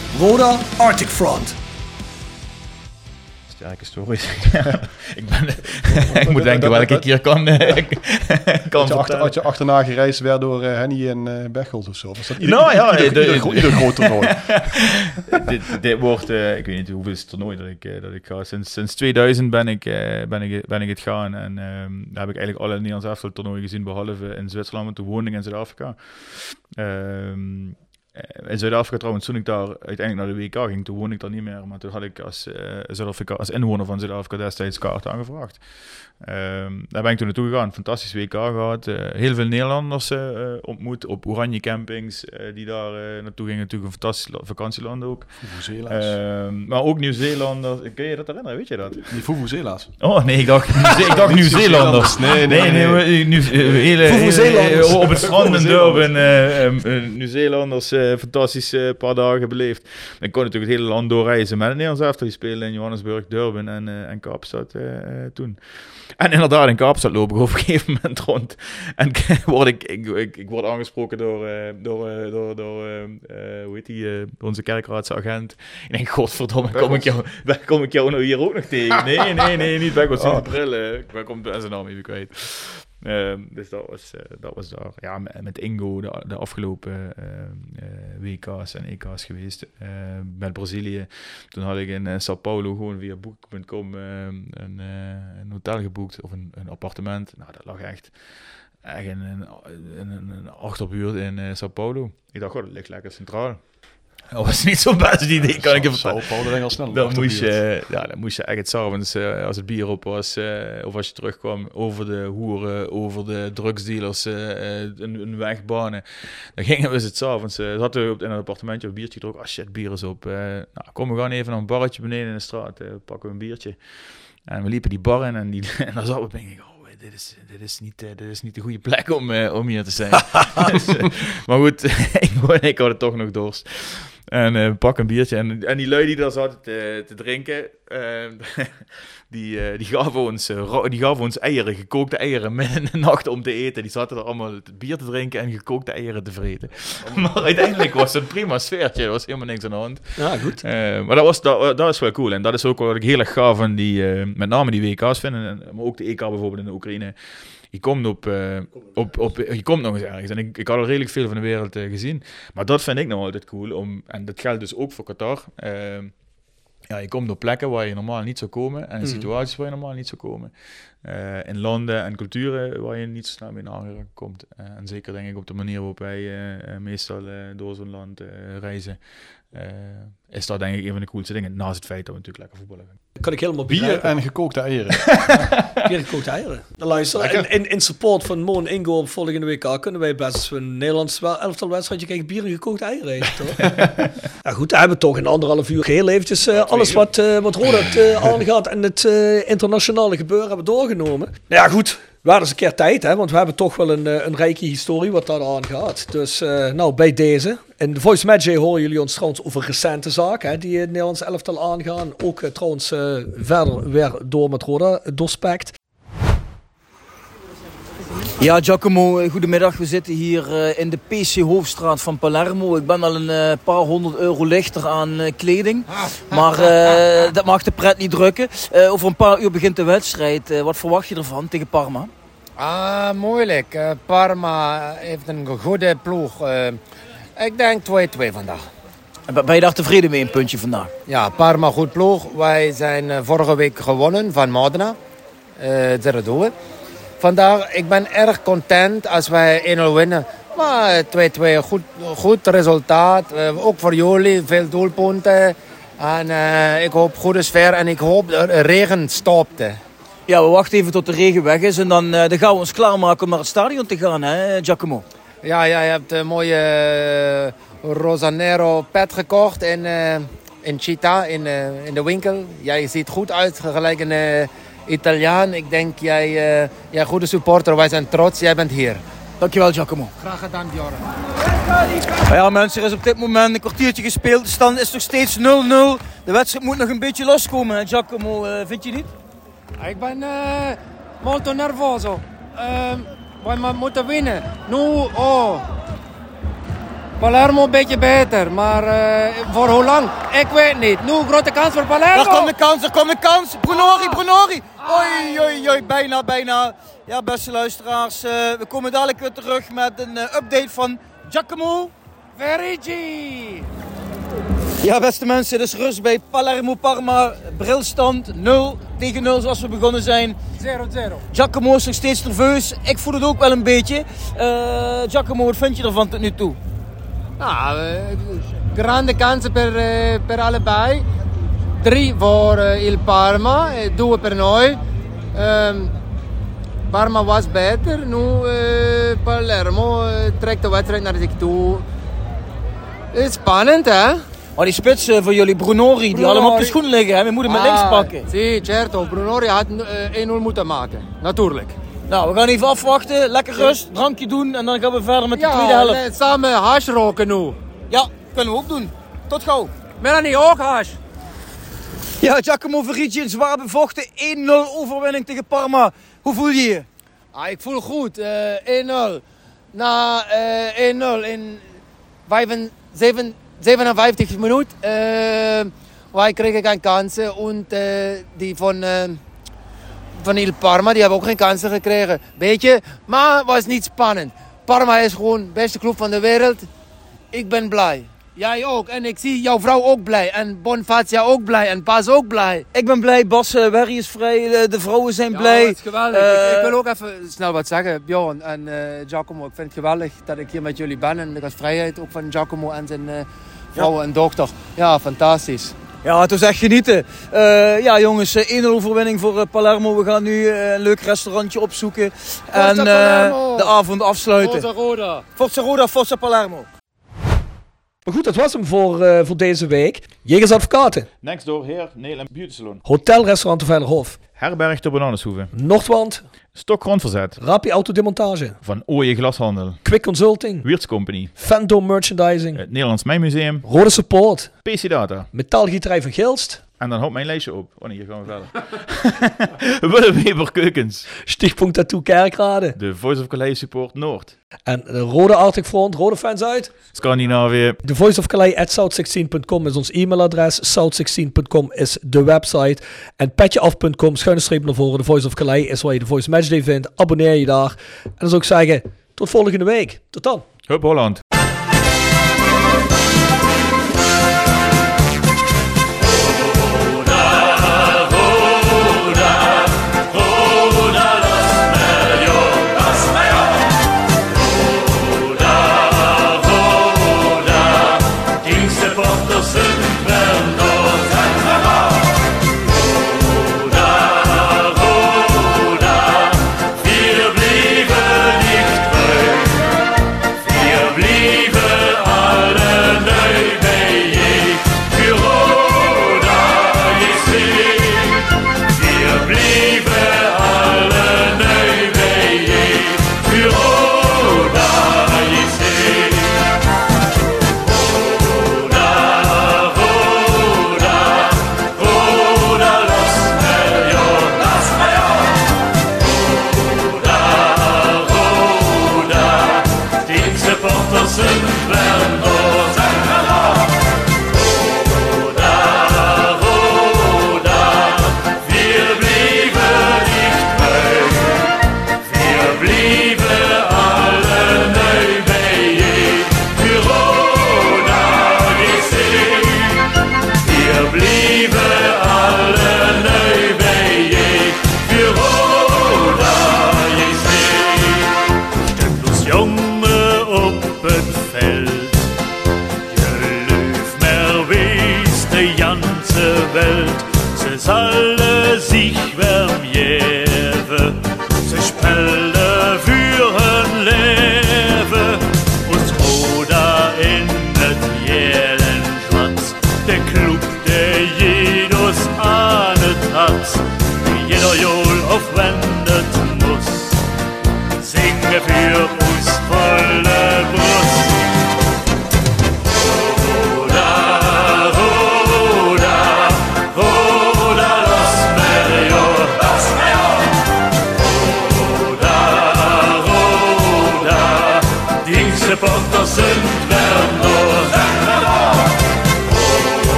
Roda Arctic Front. Sterke stories. ik, ben, ik moet denken welke ik hier kan, eh, kan Had je, achter, had je achterna gereisd werd door eh, Henny en eh Bechels of zo? Was dat ieder, Nou ja, ieder, de- ieder, ieder, ieder groot toernooi. dit, dit wordt, ik weet niet hoeveel toernooi dat ik, eh, dat ik ga. Sinds, sinds 2000 ben ik, eh, ben ik, ben ik het gaan. En ehm, daar heb ik eigenlijk alle Nederlands elftal toernooien gezien, behalve in Zwitserland, want toen woonde ik in Zuid-Afrika. Ehm, eh, in Zuid-Afrika trouwens, toen ik daar uiteindelijk naar de WK ging, toen woonde ik daar niet meer. Maar toen had ik als, eh als inwoner van Zuid-Afrika destijds kaart aangevraagd. Ehm, daar ben ik toen naartoe gegaan. Fantastisch WK gehad. eh, heel veel Nederlanders eh, eh, ontmoet op Oranje campings die daar naartoe gingen. Natuurlijk een fantastisch la- vakantieland ook. Vuvuzela's. Ehm, maar ook Nieuw-Zeelanders. Kun je dat herinneren? Weet je dat? Die Vuvuzela's. Oh nee, ik dacht, ik dacht Nieuw-Zeelanders. Nee, nee, nee. hele, op het strand in. Durban. eh, ehm, eh, Nieuw-Zeelanders, fantastisch paar dagen beleefd. Ik kon natuurlijk het hele land doorreizen met het Nederlands. Die spelen in Johannesburg, Durban en, en Kaapstad toen. En inderdaad, in Kaapstad loop ik op een gegeven moment rond. En word ik, ik, ik, ik word aangesproken door, eh, door, eh, door, door eh, eh, hoe heet die, onze kerkraadsagent. Ik denk, godverdomme, kom ik, jou, kom ik jou nou hier ook nog tegen? Nee, nee, nee, niet bij wat Oh. de brillen. Ik ben zijn naam even kwijt. Ehm, dus dat was, eh, dat was daar. Ja, met, Ingo de, afgelopen eh, eh, WK's en EK's geweest. Eh, met Brazilië. Toen had ik in Sao Paulo gewoon via boek.com eh, een, een hotel geboekt of een, een appartement. Nou, dat lag echt, echt in een, in een, achterbuurt in Sao Paulo. Ik dacht, oh, dat ligt lekker centraal. Dat was niet zo'n best idee, kan ik je vertellen. Al snel. Dan moest je, ja, dan moest je echt s'avonds, eh als het bier op was, eh, of als je terugkwam, over de hoeren, over de drugsdealers, eh een, een weg banen. Dan gingen we het s'avonds, eh zaten we op, in een appartementje een biertje gedronken. Ah shit, bier is op. Nou, kom, we gaan even naar een barretje beneden in de straat, pakken we een biertje. En we liepen die bar in en, die, en dan zaten we denk ik, oh, dit is, dit, is niet, eh, dit is niet de goede plek om, eh, om hier te zijn. Dus, eh, maar goed, ik, ik had het toch nog dorst. En eh pak een biertje. En, en die lui die daar zaten te, te drinken, eh, die, eh, die, gaven ons, eh, die gaven ons eieren, gekookte eieren midden in de nacht om te eten. Die zaten er allemaal het bier te drinken en gekookte eieren te vreten. Maar uiteindelijk was het een prima sfeertje. Er was helemaal niks aan de hand. Ja, goed. Maar dat, was, dat, dat is wel cool. En dat is ook wat ik heel erg gaaf van die, met name die WK's vind. En, maar ook de EK bijvoorbeeld in de Oekraïne. Je komt, op, eh, op, op, je komt nog eens ergens. En ik, ik had al redelijk veel van de wereld eh, gezien. Maar dat vind ik nou altijd cool. Om, en dat geldt dus ook voor Qatar. Eh, ja, je komt op plekken waar je normaal niet zou komen. En in Mhm. situaties waar je normaal niet zou komen. Eh, in landen en culturen waar je niet zo snel mee in aanraking komt. Eh, en zeker denk ik op de manier waarop wij eh, eh, meestal eh, door zo'n land eh, reizen. Eh, is dat denk ik een van de coolste dingen. Naast het feit dat we natuurlijk lekker voetballen. Kan ik helemaal Bier begrijpen. en gekookte eieren. Bier en gekookte eieren. Dan luister, in, in, in support van Moon Ingo op volgende WK kunnen wij best een Nederlands wel elftal wedstrijdje kijken. Bier en gekookte eieren eten, toch? ja goed, dan hebben we toch in anderhalf uur heel eventjes eh, alles wat, eh wat Rodat eh aangaat en het eh, internationale gebeuren hebben doorgenomen. Nou ja goed, hadden eens een keer tijd, hè, want we hebben toch wel een, eh, een rijke historie wat daar aangaat. Dus eh, nou, bij deze. In de Voice Match horen jullie ons trouwens over recente zaken hè, die het Nederlands elftal aangaan. Ook eh, trouwens verder weer door met Roda doorspekt. Ja, Giacomo, eh, goedemiddag. We zitten hier eh, in de PC Hoofdstraat van Palermo. Ik ben al een eh, paar honderd euro lichter aan kleding. Maar dat mag de pret niet drukken. Over een paar uur begint de wedstrijd. Wat verwacht je ervan tegen Parma? Ah, moeilijk. Parma heeft een goede ploeg. Ik denk 2-2 vandaag. En Ben je daar tevreden mee, een puntje vandaag? Ja, Parma goed ploeg. Wij zijn vorige week gewonnen van Modena. Eh 0-2. Vandaag, ik ben erg content als wij 1-0 winnen. Maar 2-2, goed, goed resultaat. Eh, ook voor jullie, veel doelpunten. En eh, ik hoop goede sfeer en ik hoop dat de regen stopt. Ja, we wachten even tot de regen weg is. En dan, eh, dan gaan we ons klaarmaken om naar het stadion te gaan, hè, Giacomo? Ja, ja, je hebt een mooie Rosanero pet gekocht in, in Chita, in, in de winkel. Jij ziet goed uit, gelijk een Italiaan. Ik denk, jij, eh jij goede supporter. Wij zijn trots, jij bent hier. Dankjewel, Giacomo. Graag gedaan, Bjorn. Ja, mensen, er is op dit moment een kwartiertje gespeeld. De stand is nog steeds 0-0. De wedstrijd moet nog een beetje loskomen, hè, Giacomo. eh, vind je niet? Ik ben eh molto nervoso. Ehm wij mo- moeten winnen. Nu, oh. Palermo een beetje beter, maar eh, voor hoe lang? Ik weet niet. Nu grote kans voor Palermo. Daar komt de kans, daar komt de kans. Brunori, Brunori. Oei, oei, oei, bijna, bijna. Ja, beste luisteraars, eh, we komen dadelijk weer terug met een eh, update van Giacomo. Verigi. Ja, beste mensen, het is rust bij Palermo Parma. Brilstand 0 tegen 0 zoals we begonnen zijn. 0-0. Giacomo is nog steeds nerveus. Ik voel het ook wel een beetje. Giacomo, wat vind je ervan tot nu toe? Nou, eh, grande kansen per, eh, per allebei. Drie voor eh, il Parma, e due per noi. Ehm, Parma was beter, nu Palermo trekt de wedstrijd naar zich toe. Is spannend, hè? Maar die spitsen voor jullie, Brunori, die hem op de schoen liggen. Hè? We moeten hem met links pakken. Sì, certo. Brunori had eh, 1-0 moeten maken. Natuurlijk. Nou, we gaan even afwachten. Lekker rust, drankje doen en dan gaan we verder met de Ja, tweede helft. eh, samen hash roken nu. Ja, kunnen we ook doen. Tot gauw. Melanie, ook hash. Ja, Giacomo Verigi, een zwaar bevochten 1-0 overwinning tegen Parma. Hoe voel je je? Ah, ik voel goed. eh 1-0. Na eh 1-0 in 57, 57 minuten. eh wij kregen geen kansen. En eh, die van, eh, van Il Parma die hebben ook geen kansen gekregen. Beetje, maar het was niet spannend. Parma is gewoon de beste club van de wereld. Ik ben blij. Jij ook. En ik zie jouw vrouw ook blij. En Bonfacia ook blij. En Bas ook blij. Ik ben blij, Bas uh, Werry is vrij, de, vrouwen zijn Ja, blij. het is geweldig. Uh, ik, ik, wil ook even snel wat zeggen, Bjorn en uh, Giacomo. Ik vind het geweldig dat ik hier met jullie ben. En de gastvrijheid ook van Giacomo en zijn uh, vrouw en dochter. Ja, fantastisch. Ja, het was echt genieten. Eh, ja, jongens, eh, 1-0 overwinning voor eh, Palermo. We gaan nu een leuk restaurantje opzoeken. en eh, de avond afsluiten. Forza Roda. Forza Roda, Forza Palermo. Maar goed, dat was hem voor, eh, voor deze week. Jegers Advocaten. Next door Heer Nederland Beauty Salon. Hotel Restaurant de Veilerhof. Herberg de Bananenshoeve. Noordwand. Stokgrondverzet. Rapi Autodemontage. Van Ooije Glashandel. Quick Consulting. Wiertz Company. Fandom Merchandising. Het Nederlands Mijnmuseum. Rode Support. PC Data. Metaalgieterij van Gilst. En dan houdt mijn lijstje op. Oh nee, hier gaan we verder. Willeweber Keukens. Stichtpunt Tattoo Kerkrade. De Voice of Calais Support Noord. En de Rode Arctic Front, Rode fans uit. Scandinavië. The Voice of Calais at south16.com is ons e-mailadres. South16.com is de website. En petjeaf.com, schuine streep naar voren. The Voice of Calais is waar je de Voice Matchday vindt. Abonneer je daar. En dan zou ik zeggen, tot volgende week. Tot dan. Hup Holland.